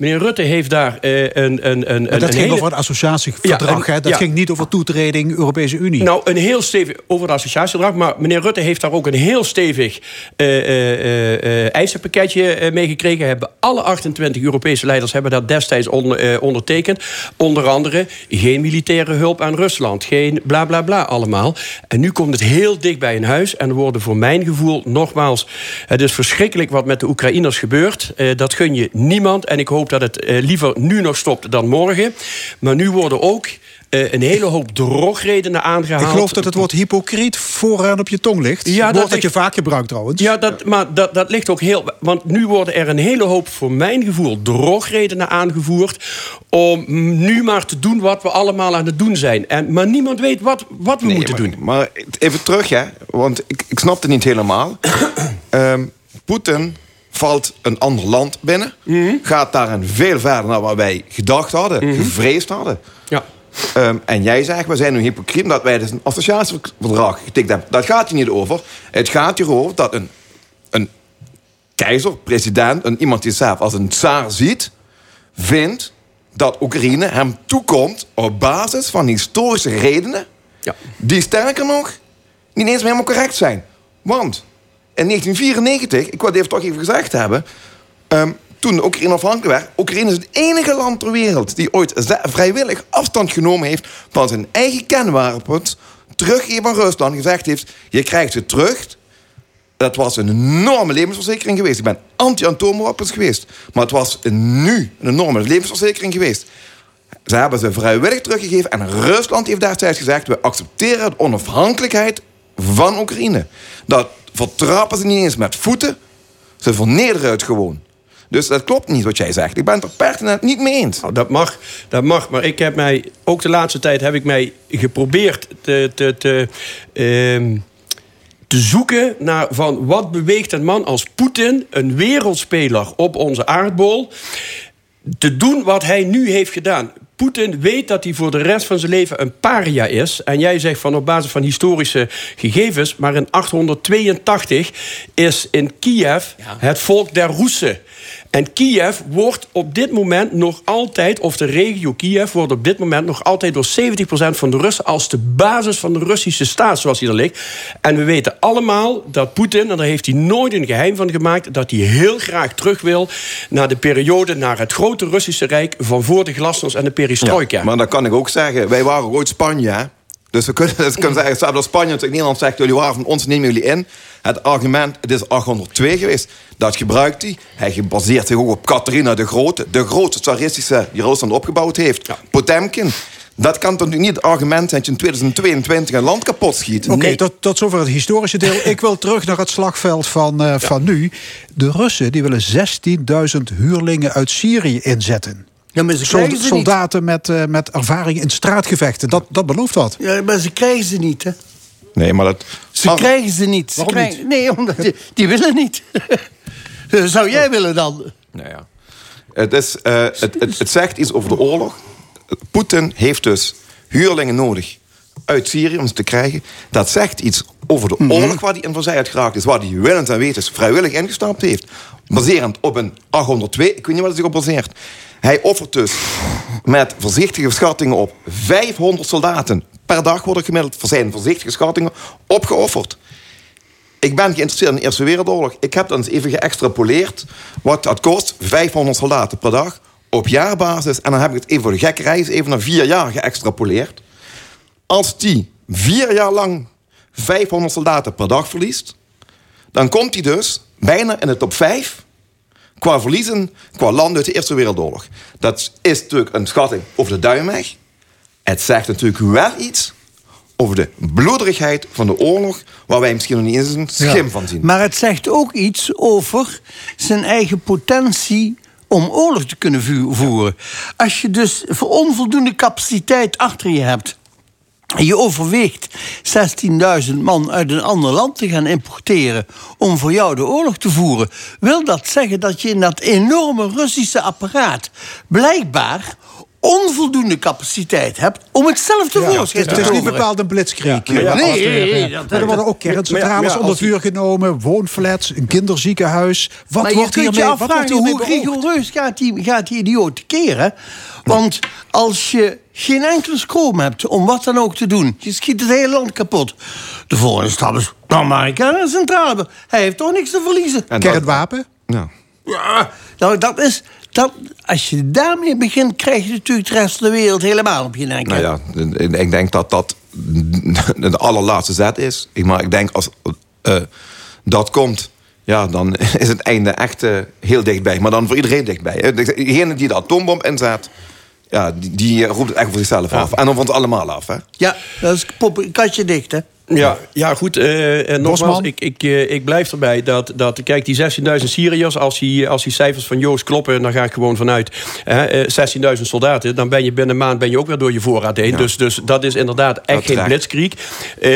Meneer Rutte heeft daar uh, een, een, een. dat een ging hele... over het associatieverdrag, ja? Dat ja. ging niet over toetreding Europese Unie. Nou, een heel stevig over het associatieverdrag. Maar meneer Rutte heeft daar ook een heel stevig uh, uh, eisenpakketje mee gekregen. Hebben alle 28 Europese leiders hebben dat destijds on, ondertekend. Onder andere geen militaire hulp aan Rusland. Geen bla bla bla allemaal. En nu komt het heel dicht bij een huis. En er worden voor mijn gevoel nogmaals. Het is verschrikkelijk wat met de Oekraïners gebeurt. dat gun je niemand. En ik hoop dat het uh, liever nu nog stopt dan morgen. Maar nu worden ook uh, een hele hoop drogredenen aangehaald. Ik geloof dat het woord hypocriet vooraan op je tong ligt. Ja, woord dat, dat ligt, je vaak gebruikt trouwens. Ja, dat, maar dat, dat ligt ook heel... Want nu worden er een hele hoop, voor mijn gevoel, drogredenen aangevoerd... om nu maar te doen wat we allemaal aan het doen zijn. En, maar niemand weet wat, wat we nee, moeten maar, doen. Maar even terug, hè. Want ik, ik snap het niet helemaal. um, Poetin valt een ander land binnen. Mhm. Mm -hmm. Gaat daarin veel verder dan wat wij gedacht hadden, mm -hmm. gevreesd hadden. Ja. Um, en jij zegt, we zijn nu hypocriet dat wij dus een associatieverdrag getikt hebben. Dat gaat hier niet over. Het gaat hier over dat een, een keizer, president, een, iemand die zelf als een tsaar ziet... vindt dat Oekraïne hem toekomt op basis van historische redenen... Ja. die sterker nog niet eens helemaal correct zijn. Want in 1994, ik wil het even toch even gezegd hebben... Um, toen Oekraïne afhankelijk werd... Oekraïne is het enige land ter wereld... die ooit vrijwillig afstand genomen heeft... van zijn eigen kernwapens... teruggeven aan Rusland gezegd heeft... je krijgt ze terug... Dat was een enorme levensverzekering geweest. Ik ben anti-atoomwapens geweest. Maar het was nu een enorme levensverzekering geweest. Ze hebben ze vrijwillig teruggegeven. En Rusland heeft destijds gezegd... we accepteren de onafhankelijkheid van Oekraïne. Dat vertrappen ze niet eens met voeten. Ze vernederen het gewoon. Dus dat klopt niet wat jij zegt. Ik ben het er pertinent niet mee eens. Nou, dat mag, dat mag. Maar ik heb mij, ook de laatste tijd heb ik mij geprobeerd te, te, te, ehm, te zoeken naar van wat beweegt een man als Poetin, een wereldspeler op onze aardbol, te doen wat hij nu heeft gedaan. Poetin weet dat hij voor de rest van zijn leven een paria is. En jij zegt van op basis van historische gegevens... maar in 882 is in Kiev het volk der Russen. En Kiev wordt op dit moment nog altijd... of de regio Kiev wordt op dit moment nog altijd... door 70% van de Russen als de basis van de Russische staat... zoals die er ligt. En we weten allemaal dat Poetin, en daar heeft hij nooit een geheim van gemaakt... dat hij heel graag terug wil naar de periode... naar het grote Russische Rijk van voor de glasnost en de perestroika. Ja, maar dan kan ik ook zeggen, wij waren ooit Spanje, hè? Dus we kunnen, dus kunnen zeggen, zelfs als Spanje tegen Nederland zegt... jullie waren van ons, nemen jullie in. Het argument, het is 802 geweest. Dat gebruikt hij. Hij gebaseerd zich ook op Catharina de Grote. De grootste tsaristische die Rusland opgebouwd heeft. Potemkin. Dat kan toch niet het argument zijn dat je in 2022 een land kapot schiet? Oké, tot, tot zover het historische deel. Ik wil terug naar het slagveld van, eh, van nu. De Russen die willen 16.000 huurlingen uit Syrië inzetten. Ja, maar ze krijgen ze niet. soldaten met, eh, met ervaring in straatgevechten. Dat, dat belooft wat. Ja, maar ze krijgen ze niet, hè? Nee, maar dat... Ze krijgen ze niet. Ze Waarom krijgen- niet? Nee, omdat die, die willen niet. Zou jij willen dan? Nou ja. Het, is, eh, het, het, het zegt iets over de oorlog. Poetin heeft dus huurlingen nodig uit Syrië om ze te krijgen. Dat zegt iets over de Mhm. oorlog waar hij in verzeild geraakt is. Waar hij willens en wetens vrijwillig ingestapt heeft. Baserend op een 802. Ik weet niet wat hij zich op baseert. Hij offert dus met voorzichtige schattingen op 500 soldaten per dag worden gemiddeld voor zijn voorzichtige schattingen opgeofferd. Ik ben geïnteresseerd in de Eerste Wereldoorlog. Ik heb dan eens even geëxtrapoleerd wat dat kost. 500 soldaten per dag op jaarbasis. En dan heb ik het even voor de gekke reis even naar vier jaar geëxtrapoleerd. Als die vier jaar lang 500 soldaten per dag verliest... dan komt hij dus bijna in de top 5 qua verliezen, qua landen uit de Eerste Wereldoorlog. Dat is natuurlijk een schatting over de duimweg. Het zegt natuurlijk wel iets over de bloederigheid van de oorlog... waar wij misschien nog niet eens een schim van zien. Maar het zegt ook iets over zijn eigen potentie om oorlog te kunnen voeren. Als je dus voor onvoldoende capaciteit achter je hebt... je overweegt 16.000 man uit een ander land te gaan importeren... om voor jou de oorlog te voeren... wil dat zeggen dat je in dat enorme Russische apparaat... blijkbaar onvoldoende capaciteit hebt om het zelf te Ja, voorschijn het is niet toveren. bepaald een blitzkrieg. Ja, ja, Nee, nee, nee, nee, dat- er worden ook kerncentrales Maar ja, onder vuur genomen, woonflats, een kinderziekenhuis. Wat maar wordt je kunt hiermee, je wat wordt hoe rigoureus gaat die, gaat die idioot keren. Want als je geen enkele schroom hebt om wat dan ook te doen... je schiet het hele land kapot. De volgende stap is... dan maak ik aan een centrale. Hij heeft toch niks te verliezen. En Kernwapen? Ja. Ja, nou, dat is... Dat, als je daarmee begint, krijg je natuurlijk de rest van de wereld helemaal op je nek. Nou ja, ik denk dat dat de allerlaatste zet is. Ik- Maar ik denk als eh, dat komt, ja, dan is het einde echt eh, heel dichtbij. Maar dan voor iedereen dichtbij. hè. Degene die de atoombom inzet, ja, die, die roept het echt voor zichzelf af. En dan van het allemaal af. Hè? Ja, dat is pop, katje dicht, hè? Ja, ja goed. eh, en nogmaals, ik, ik, eh, ik blijf erbij dat, dat kijk, die 16.000 Syriërs, als die, als die cijfers van Joost kloppen, dan ga ik gewoon vanuit eh, 16.000 soldaten, dan ben je binnen een maand ben je ook weer door je voorraad heen. Dus, dus dat is inderdaad echt Dat geen raakt. blitzkrieg. Eh,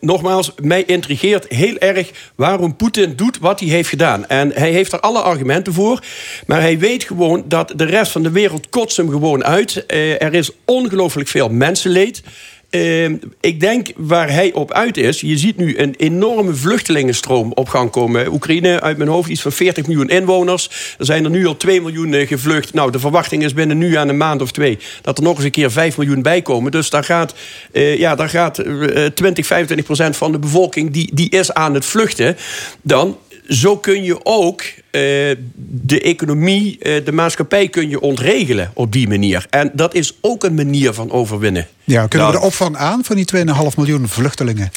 nogmaals, mij intrigeert heel erg waarom Poetin doet wat hij heeft gedaan. En hij heeft er alle argumenten voor, maar hij weet gewoon dat de rest van de wereld kotst hem gewoon uit. Eh, er is ongelooflijk veel mensenleed. Ehm, ik denk waar hij op uit is. Je ziet nu een enorme vluchtelingenstroom op gang komen. Oekraïne, uit mijn hoofd, iets van 40 miljoen inwoners. Er zijn er nu al 2 miljoen eh, gevlucht. Nou, de verwachting is binnen nu aan een maand of twee... dat er nog eens een keer 5 miljoen bij komen. Dus daar gaat, eh, ja, daar gaat eh, 20, 25 procent van de bevolking... Die, die is aan het vluchten. Dan zo kun je ook eh, de economie, eh, de maatschappij kun je ontregelen op die manier. En dat is ook een manier van overwinnen. Ja, kunnen we Ja. de opvang aan van die 2,5 miljoen vluchtelingen?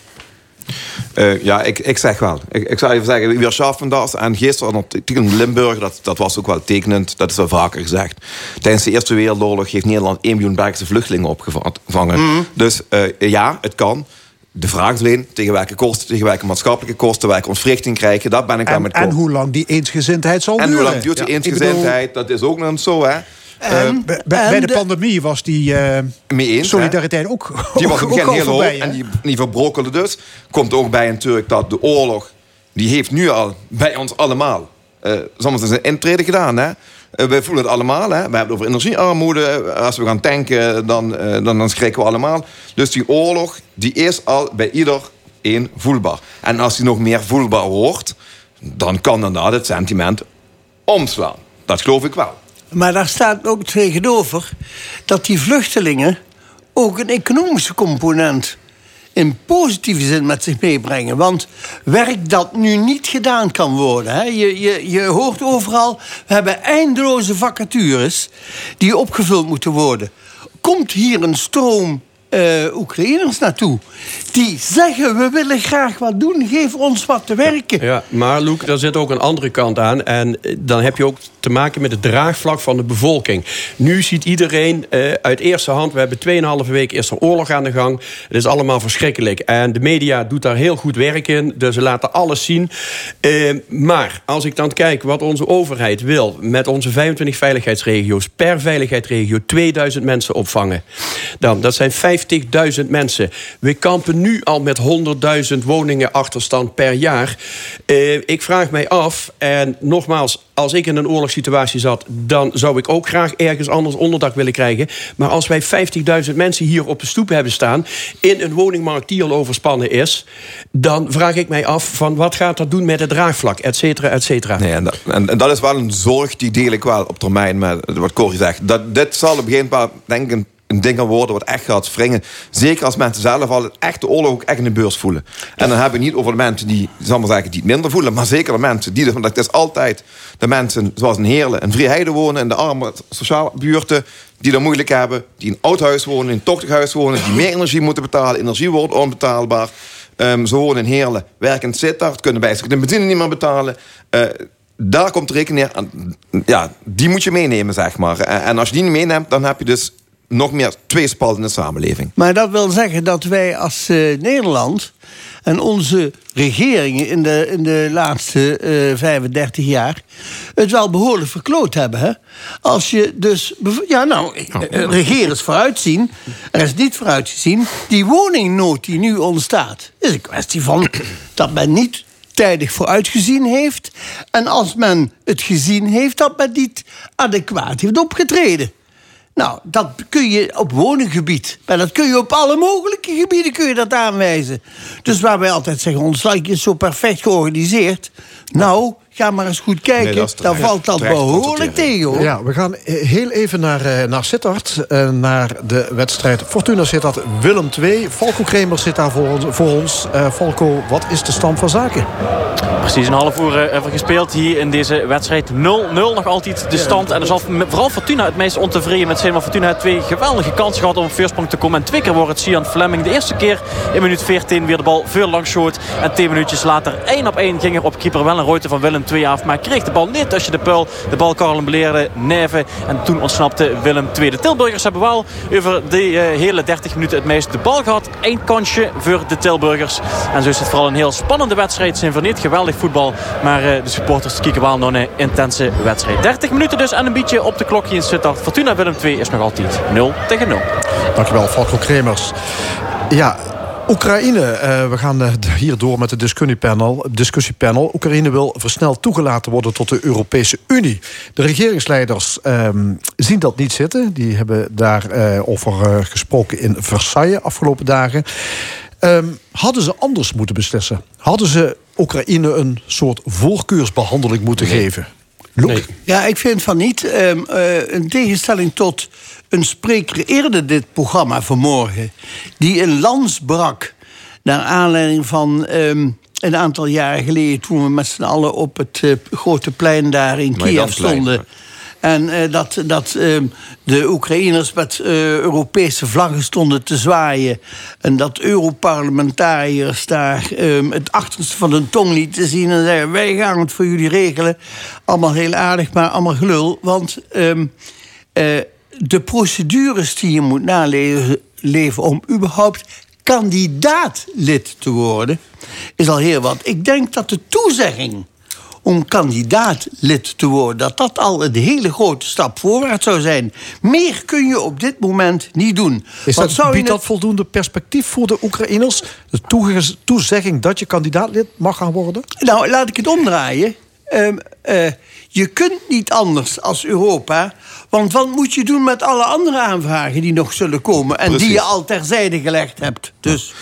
Eh, ja, ik, ik zeg wel. Ik, ik zou even zeggen, we schaffen dat. En gisteren tegen Limburg, dat, dat was ook wel tekenend. Dat is wel vaker gezegd. Tijdens de Eerste Wereldoorlog heeft Nederland 1 miljoen Belgische vluchtelingen opgevangen. Dus eh, ja, het kan. De vraag is alleen tegen welke kosten, tegen welke maatschappelijke kosten, welke ontwrichting krijgen. Dat ben ik wel En, met en hoe lang die eensgezindheid zal En duren. hoe lang duurt die Ja, eensgezindheid? Dat is ook nog zo, hè? bedoel, Eh, bij, de, pandemie was die eh, mee eens, solidariteit ook, Die was ook, op ook een heel hoog en die, die verbrokkelde dus. Komt ook bij natuurlijk dat de oorlog... die heeft nu al bij ons allemaal... eh soms is een intrede gedaan, hè. Eh, we voelen het allemaal, hè. We hebben het over energiearmoede. Als we gaan tanken, dan, eh, dan, dan schrikken we allemaal. Dus die oorlog, die is al bij ieder een voelbaar. En als die nog meer voelbaar wordt... dan kan inderdaad het sentiment omslaan. Dat geloof ik wel. Maar daar staat ook tegenover dat die vluchtelingen ook een economische component in positieve zin met zich meebrengen. Want werk dat nu niet gedaan kan worden. Hè? Je, je, je hoort overal, we hebben eindeloze vacatures die opgevuld moeten worden. Komt hier een stroom eh, Oekraïners naartoe die zeggen: we willen graag wat doen, geef ons wat te werken. Ja, maar Loek, daar zit ook een andere kant aan. En eh, dan heb je ook te maken met het draagvlak van de bevolking. Nu ziet iedereen eh, uit eerste hand... we hebben 2,5 week eerst een oorlog aan de gang. Het is allemaal verschrikkelijk. En de media doet daar heel goed werk in. Dus ze laten alles zien. Maar als ik dan kijk wat onze overheid wil... met onze 25 veiligheidsregio's... per veiligheidsregio 2000 mensen opvangen. Dan, dat zijn 50.000 mensen. We kampen nu al met 100.000 woningen achterstand per jaar. Eh, ik vraag mij af, en nogmaals, als ik in een oorlogssituatie zat, dan zou ik ook graag ergens anders onderdak willen krijgen. Maar als wij 50.000 mensen hier op de stoep hebben staan, in een woningmarkt die al overspannen is, dan vraag ik mij af van wat gaat dat doen met het draagvlak, et cetera, et cetera. Nee, en, dat, is wel een zorg die deel ik wel op termijn met wat Corrie zegt. Dat, dit zal op een gegeven moment denk ik een ding gaan worden wat echt gaat wringen. Zeker als mensen zelf al het echte oorlog ook echt in de beurs voelen. En dan hebben we niet over de mensen die, zal maar die het minder voelen. Maar zeker de mensen die, want het is altijd de mensen zoals in Heerlen en Vrieheide wonen. In de arme sociale buurten die er moeilijk hebben. Die in oud huis wonen, in een tochtig huis wonen. Die meer energie moeten betalen. Energie wordt onbetaalbaar. Ehm, ze wonen in Heerlen, werken in Sittard, kunnen bij zich de benzine niet meer betalen. Eh, daar komt rekening aan. Ja, die moet je meenemen, zeg maar. En als je die niet meeneemt, dan heb je dus nog meer tweespalt in de samenleving. Maar dat wil zeggen dat wij als eh, Nederland en onze regeringen in de, in de laatste eh 35 jaar het wel behoorlijk verkloot hebben. Hè? Als je dus. Ja, nou, regeren is vooruitzien. Er is niet vooruitgezien. Die woningnood die nu ontstaat, is een kwestie van dat men niet tijdig vooruitgezien heeft. En als men het gezien heeft, dat men niet adequaat heeft opgetreden. Nou, dat kun je op woninggebied. Maar dat kun je op alle mogelijke gebieden kun je dat aanwijzen. Dus waar wij altijd zeggen, ons land is zo perfect georganiseerd. Nou, ga maar eens goed kijken. Nee, dat is dan valt dat behoorlijk tegen, hoor. Ja, we gaan heel even naar, eh, naar Sittard. eh, naar de wedstrijd Fortuna Sittard Willem 2. Falco Kremers zit daar voor ons. Voor ons. Eh, Falco, wat is de stand van zaken? Precies een half uur even gespeeld hier in deze wedstrijd. 0-0 nog altijd de stand. En er zal vooral Fortuna het meest ontevreden met zijn. Maar Fortuna heeft twee geweldige kansen gehad om op voorsprong te komen. En twee keer wordt het Sian Fleming. De eerste keer in minuut 14 weer de bal veel langs schoot. En 10 minuutjes later 1 op 1 ging er op keeper wel een rooite van Willem 2 af. Maar kreeg de bal net als je de puil. De bal Karel beleerde Neven. En toen ontsnapte Willem 2. De Tilburgers hebben wel over de eh, hele 30 minuten het meest de bal gehad. Eén kansje voor de Tilburgers. En zo is het vooral een heel spannende wedstrijd. Zijn van niet geweldig voetbal. Maar eh, de supporters kijken wel naar een intense wedstrijd. 30 minuten dus en een beetje op de klokje in Sittard. Fortuna Willem 2 is nog altijd 0 tegen 0. Dankjewel, Falco Kremers. Ja, Oekraïne. eh, we gaan eh, hier door met het discussiepanel. discussiepanel. Oekraïne wil versneld toegelaten worden tot de Europese Unie. De regeringsleiders ehm, zien dat niet zitten. Die hebben daarover over eh, gesproken in Versailles afgelopen dagen. Ehm, hadden ze anders moeten beslissen? Hadden ze Oekraïne een soort voorkeursbehandeling moeten geven? Loek? Ja, ik vind van niet. Ehm, eh, in tegenstelling tot een spreker eerder dit programma vanmorgen... die een lans brak naar aanleiding van... ehm, een aantal jaren geleden toen we met z'n allen op het eh, grote plein daar in Kiev Maidanplein. stonden... En eh, dat, dat ehm, de Oekraïners met eh, Europese vlaggen stonden te zwaaien. En dat Europarlementariërs daar ehm, het achterste van hun tong lieten zien. En zeiden: Wij gaan het voor jullie regelen. Allemaal heel aardig, maar allemaal gelul. Want de procedures die je moet naleven leven om überhaupt kandidaat lid te worden, is al heel wat. Ik denk dat de toezegging om kandidaat lid te worden, dat dat al een hele grote stap voorwaarts zou zijn. Meer kun je op dit moment niet doen. Is dat, zou biedt dat voldoende perspectief voor de Oekraïners? De toezegging dat je kandidaatlid mag gaan worden? Nou, laat ik het omdraaien. Ehm, eh, je kunt niet anders als Europa. Want wat moet je doen met alle andere aanvragen die nog zullen komen... en die je al terzijde gelegd hebt? Dus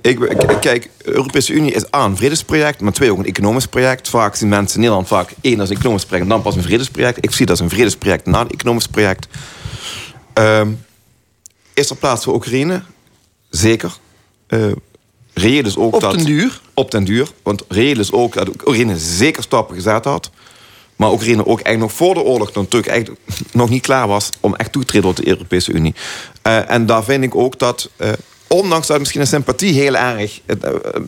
Ik, kijk, de Europese Unie is A, een vredesproject, maar twee, ook een economisch project. Vaak zien mensen in Nederland vaak één als een economisch project... en dan pas een vredesproject. Ik zie dat als een vredesproject na een economisch project. Ehm, is er plaats voor Oekraïne? Zeker. Eh reëel is ook Op dat... den duur? Op den duur. Want reëel is ook dat Oekraïne zeker stappen gezet had... Maar Oekraïne ook eigenlijk nog voor de oorlog natuurlijk eigenlijk nog niet klaar was om echt toe te treden tot de Europese Unie. Eh, en daar vind ik ook dat, eh, ondanks dat misschien een sympathie heel erg. Uh,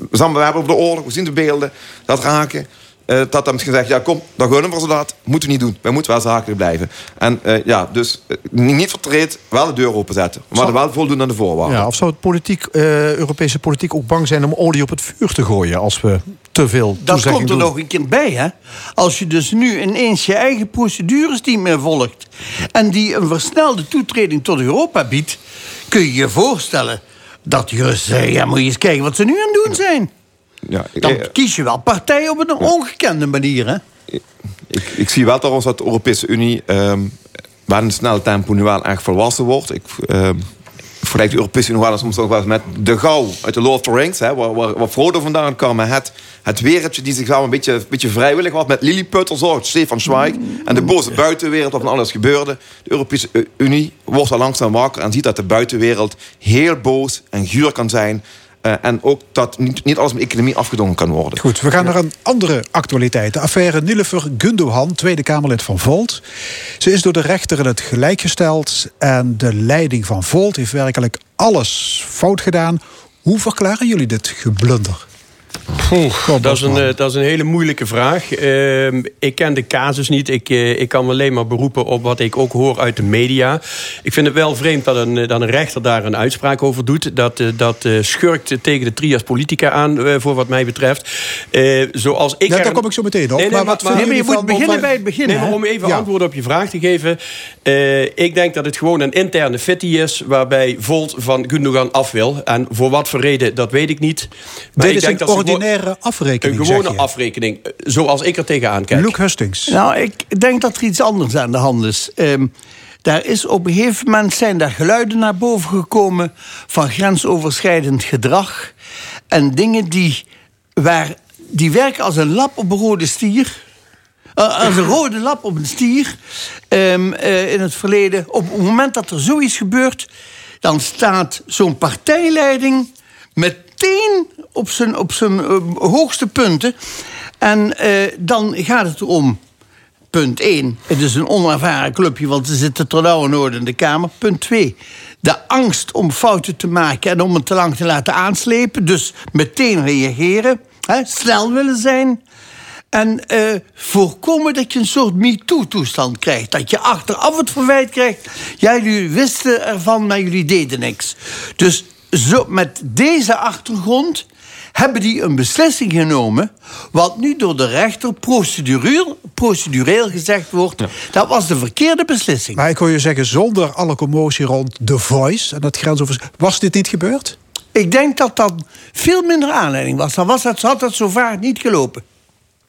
we hebben over de oorlog, we zien de beelden, dat raken. Eh, dat dan misschien zegt, ja kom, dan gunnen we ze dat. Moeten we niet doen. Wij moeten wel zakelijk blijven. En eh, ja, dus eh, niet vertreed, wel de deur openzetten. Maar wel voldoen aan de voorwaarden. Ja, of zou het politiek, eh, Europese politiek ook bang zijn om olie op het vuur te gooien als we te veel dat komt er doen? nog een keer bij, hè? Als je dus nu ineens je eigen procedures niet meer volgt... en die een versnelde toetreding tot Europa biedt... kun je je voorstellen dat je ja, moet je eens kijken wat ze nu aan het doen zijn. Ja, Dan eh, kies je wel partij op een ongekende manier, hè? Ik, ik zie wel trouwens dat de Europese Unie ehm waar een snelle tempo nu wel echt volwassen wordt. Ik, ik vergelijk de Europese Unie wel eens soms ook wel eens met de gauw uit de Lord of the Rings. Hè, waar, waar, waar Frodo vandaan kwam. Het, het wereldje die zich wel een beetje, een beetje vrijwillig was. Met Lilliput of zo, Stefan Zweig. En de boze buitenwereld waarvan alles gebeurde. De Europese Unie wordt al langzaam wakker. En ziet dat de buitenwereld heel boos en guur kan zijn. Eh, en ook dat niet, niet alles met economie afgedongen kan worden. Goed, we gaan naar een andere actualiteit. De affaire Nilefer Gundogan, Tweede Kamerlid van Volt. Ze is door de rechter in het gelijk gesteld. En de leiding van Volt heeft werkelijk alles fout gedaan. Hoe verklaren jullie dit geblunder? Dat, is een, eh, dat is een hele moeilijke vraag. Ehm, ik ken de casus niet. Ik, eh, ik kan me alleen maar beroepen op wat ik ook hoor uit de media. Ik vind het wel vreemd dat een, eh, dat een rechter daar een uitspraak over doet. Dat, dat schurkt tegen de trias politica aan, voor wat mij betreft. Zoals ik Ja, daar kom ik zo meteen op. Nee, nee, maar wat maar- nee, je moet beginnen bij het begin. Nee, Nee, maar om even Ja. antwoord op je vraag te geven. ik denk dat het gewoon een interne fitty is... waarbij Volt van Gundogan af wil. En voor wat voor reden, dat weet ik niet. Maar Dit ik is denk een dat ordinaire afrekening, Een zeg gewone je. afrekening, eh, zoals ik er tegenaan kijk. Luke Hustings. Nou, ik denk dat er iets anders aan de hand is. Ehm, daar is op een gegeven moment zijn daar geluiden naar boven gekomen van grensoverschrijdend gedrag. En dingen die, waar, die werken als een lap op een rode stier. Eh, als een rode lap op een stier. Ehm, eh, in het verleden. Op het moment dat er zoiets gebeurt, dan staat zo'n partijleiding meteen op zijn, op zijn eh, hoogste punten. En eh, dan gaat het erom. Punt 1. Het is een onervaren clubje, want ze zitten noord in de Kamer. Punt 2. De angst om fouten te maken en om het te lang te laten aanslepen. Dus meteen reageren. Hè, snel willen zijn. En eh, voorkomen dat je een soort MeToo-toestand krijgt. Dat je achteraf het verwijt krijgt. Ja, jullie wisten ervan, maar jullie deden niks. Dus zo, met deze achtergrond hebben die een beslissing genomen... wat nu door de rechter procedureel, procedureel gezegd wordt... dat was de verkeerde beslissing. Maar ik hoor je zeggen, zonder alle commotie rond The Voice en dat grensover... Was dit niet gebeurd? Ik denk dat dat veel minder aanleiding was. Dan was dat, had dat zo vaak niet gelopen.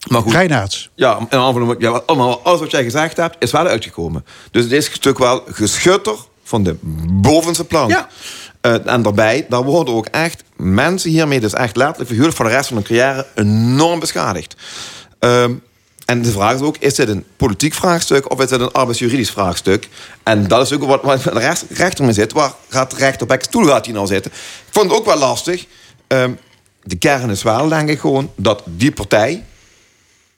Maar goed. Reinaerts. Ja, en aanvulling, ja, alles wat jij gezegd hebt, is wel uitgekomen. Dus het is stuk wel geschutter van de bovenste plank. Ja. Eh, en daarbij, daar worden ook echt mensen hiermee dus echt letterlijk figuurlijk voor de rest van hun carrière enorm beschadigd. Ehm, en de vraag is ook, is dit een politiek vraagstuk of is dit een arbeidsjuridisch vraagstuk? En dat is ook wat, de recht- rechter mee zit. Waar gaat de rechter op stoel gaat hij nou zitten? Ik vond het ook wel lastig. Ehm, de kern is wel, denk ik gewoon, dat die partij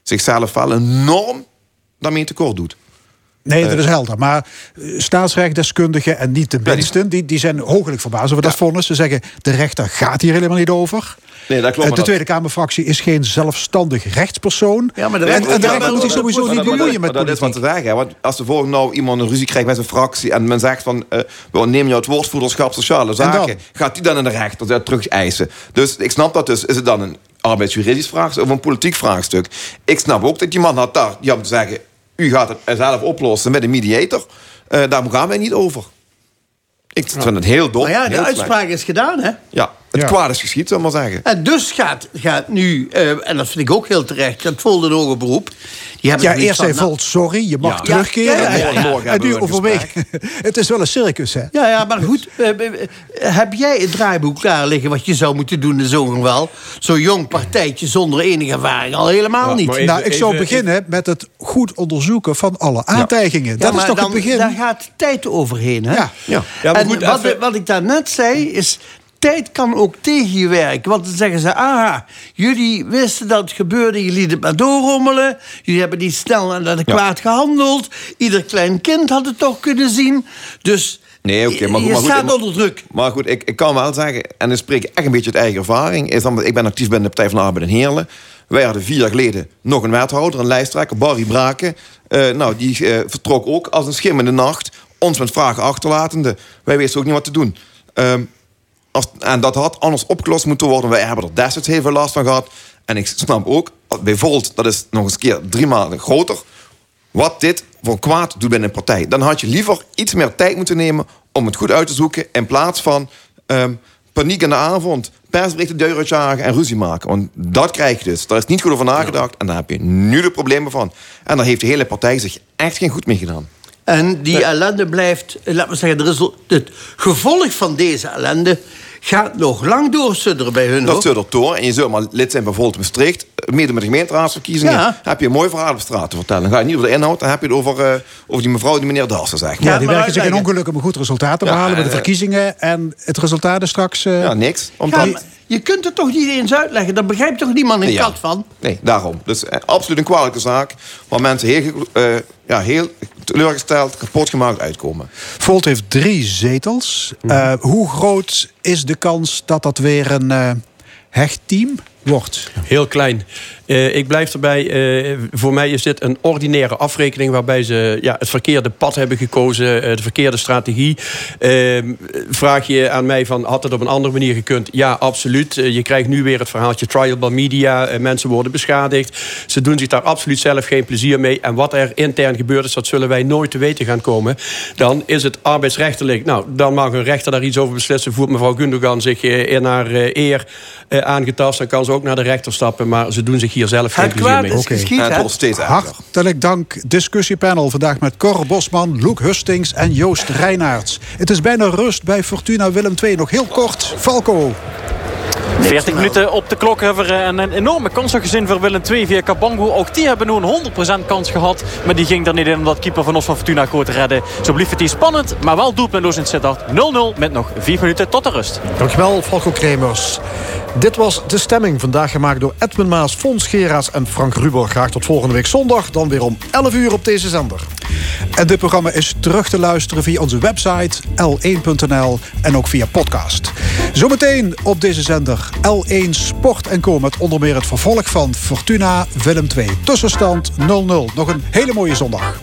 zichzelf wel enorm daarmee tekort doet. Nee, dat Eh, is helder. Maar eh, staatsrechtdeskundigen en niet de minsten... die, die zijn hooglijk verbaasd over dat vonnis. Ze zeggen, de rechter gaat hier helemaal niet over. Nee, dat klopt. Eh, De dat- Tweede Kamerfractie is geen zelfstandig rechtspersoon. Ja, maar de en, rechter- en de rechter moet zich dat- sowieso niet dat- bemoeien dat- met maar Dat is wat politiek. te zeggen. Want als er volgende nou iemand een ruzie krijgt met zijn fractie... en men zegt van, eh, we nemen jou het woordvoerderschap sociale zaken... gaat die dan in de rechter dat terug eisen. Dus ik snap dat dus. Is het dan een arbeidsjuridisch vraagstuk of een politiek vraagstuk? Ik snap ook dat die man had daar... die had moeten zeggen, u gaat het zelf oplossen met een mediator. Eh, daar gaan wij niet over. Ik vind het heel dom. Maar ja, de slecht. uitspraak is gedaan, hè? Ja, het kwaad is geschied, zullen we maar zeggen. En dus gaat, gaat nu, eh, en dat vind ik ook heel terecht, dat volgde een hoger beroep. Die hebben Ja, eerst hij nou, voelt sorry, je mag Ja. terugkeren. Ja, ja, ja, ja. Morgen En nu overwegen. Het is wel een circus, hè? Ja, ja, maar goed. eh, eh, heb jij het draaiboek klaar liggen wat je zou moeten doen in zo'n wel? Zo'n jong partijtje zonder enige ervaring al helemaal Ja, niet. even- nou, ik zou even- beginnen met het goed onderzoeken van alle aantijgingen. Ja, Dat is toch dan, het begin? Daar gaat tijd overheen, hè? Ja. Ja. Ja, maar en goed, wat, even- wat ik daarnet zei is... Tijd kan ook tegen je werken. Want dan zeggen ze... Aha, jullie wisten dat het gebeurde. Je liet het maar doorrommelen. Jullie hebben niet snel en adequaat gehandeld. Ieder klein kind had het toch kunnen zien. Dus Nee, oké, maar goed, je maar goed, staat maar- onder druk. Maar goed, ik, ik kan wel zeggen, en dan spreek ik echt een beetje uit eigen ervaring. Is dan, ik ben actief bij de Partij van de Arbeid in Heerlen. Wij hadden vier jaar geleden nog een wethouder, een lijsttrekker, Barry Braken. Eh, nou, die eh, vertrok ook als een schim in de nacht. Ons met vragen achterlatende. Wij wisten ook niet wat te doen. Ehm, als, en dat had anders opgelost moeten worden. Wij hebben er destijds heel veel last van gehad. En ik snap ook, bijvoorbeeld, dat is nog eens een keer drie maanden groter. Wat dit voor kwaad doet binnen een partij. Dan had je liever iets meer tijd moeten nemen om het goed uit te zoeken. In plaats van ehm, paniek in de avond, persberichten deur uitjagen en ruzie maken. Want dat krijg je dus. Daar is niet goed over nagedacht. En daar heb je nu de problemen van. En daar heeft de hele partij zich echt geen goed mee gedaan. En die ellende blijft, eh, laten we zeggen, het gevolg van deze ellende gaat nog lang doorsudderen bij hun. Dat suddert door. En je zult maar lid zijn bijvoorbeeld in Maastricht. Mede met de gemeenteraadsverkiezingen. Ja. Heb je een mooi verhaal op straat te vertellen. Dan ga je niet over de inhoud. Dan heb je het over, eh, over die mevrouw, die meneer Dassen, zeg maar. Ja, die maar werken zich in ongeluk om een goed resultaat te Ja, behalen bij de eh, verkiezingen. En het resultaat is straks. eh, Ja, niks. Ja, Omdat... maar je kunt het toch niet eens uitleggen? Daar begrijpt toch niemand een Ja. kat van? Nee, daarom. Dus eh, absoluut een kwalijke zaak. Waar mensen heel, eh, ja, heel teleurgesteld, kapot gemaakt uitkomen. Volt heeft drie zetels. Eh, hoe groot is de kans dat dat weer een eh, hecht team wordt? Heel klein. Eh, ik blijf erbij. eh, voor mij is dit een ordinaire afrekening waarbij ze ja, het verkeerde pad hebben gekozen, eh, de verkeerde strategie. Eh, vraag je aan mij van had het op een andere manier gekund? Ja, absoluut. Je krijgt nu weer het verhaaltje trial by media. Mensen worden beschadigd. Ze doen zich daar absoluut zelf geen plezier mee. En wat er intern gebeurd is, dat zullen wij nooit te weten gaan komen. Dan is het arbeidsrechtelijk. Nou, dan mag een rechter daar iets over beslissen. Voert mevrouw Gundogan zich in haar eer aangetast, dan kan ze ook naar de rechter stappen. Maar ze doen zich hier zelf geen Het plezier mee. het wordt steeds erger. Hartelijk dank. Discussiepanel vandaag met Cor Bosman, Loek Hustings en Joost Reinaerts. Het is bijna rust bij Fortuna Willem II. Nog heel kort. Falco. 40 minuten op de klok hebben we een, een enorme kans nog gezien voor Willem II via Kabango. Ook die hebben nu een 100% kans gehad. Maar die ging er niet in omdat keeper van ons van Fortuna goed te redden. Zo blieft het hier spannend, maar wel doelpuntloos in het Sittard. 0-0 met nog 4 minuten tot de rust. Dankjewel, Falco Kremers. Dit was De Stemming, vandaag gemaakt door Edwin Maas, Fons Geraas en Frank Ruber. Graag tot volgende week zondag, dan weer om 11 uur op deze zender. En dit programma is terug te luisteren via onze website l1.nl en ook via podcast. Zometeen op deze zender L1 Sport en Co met onder meer het vervolg van Fortuna Willem II. Tussenstand 0-0. Nog een hele mooie zondag.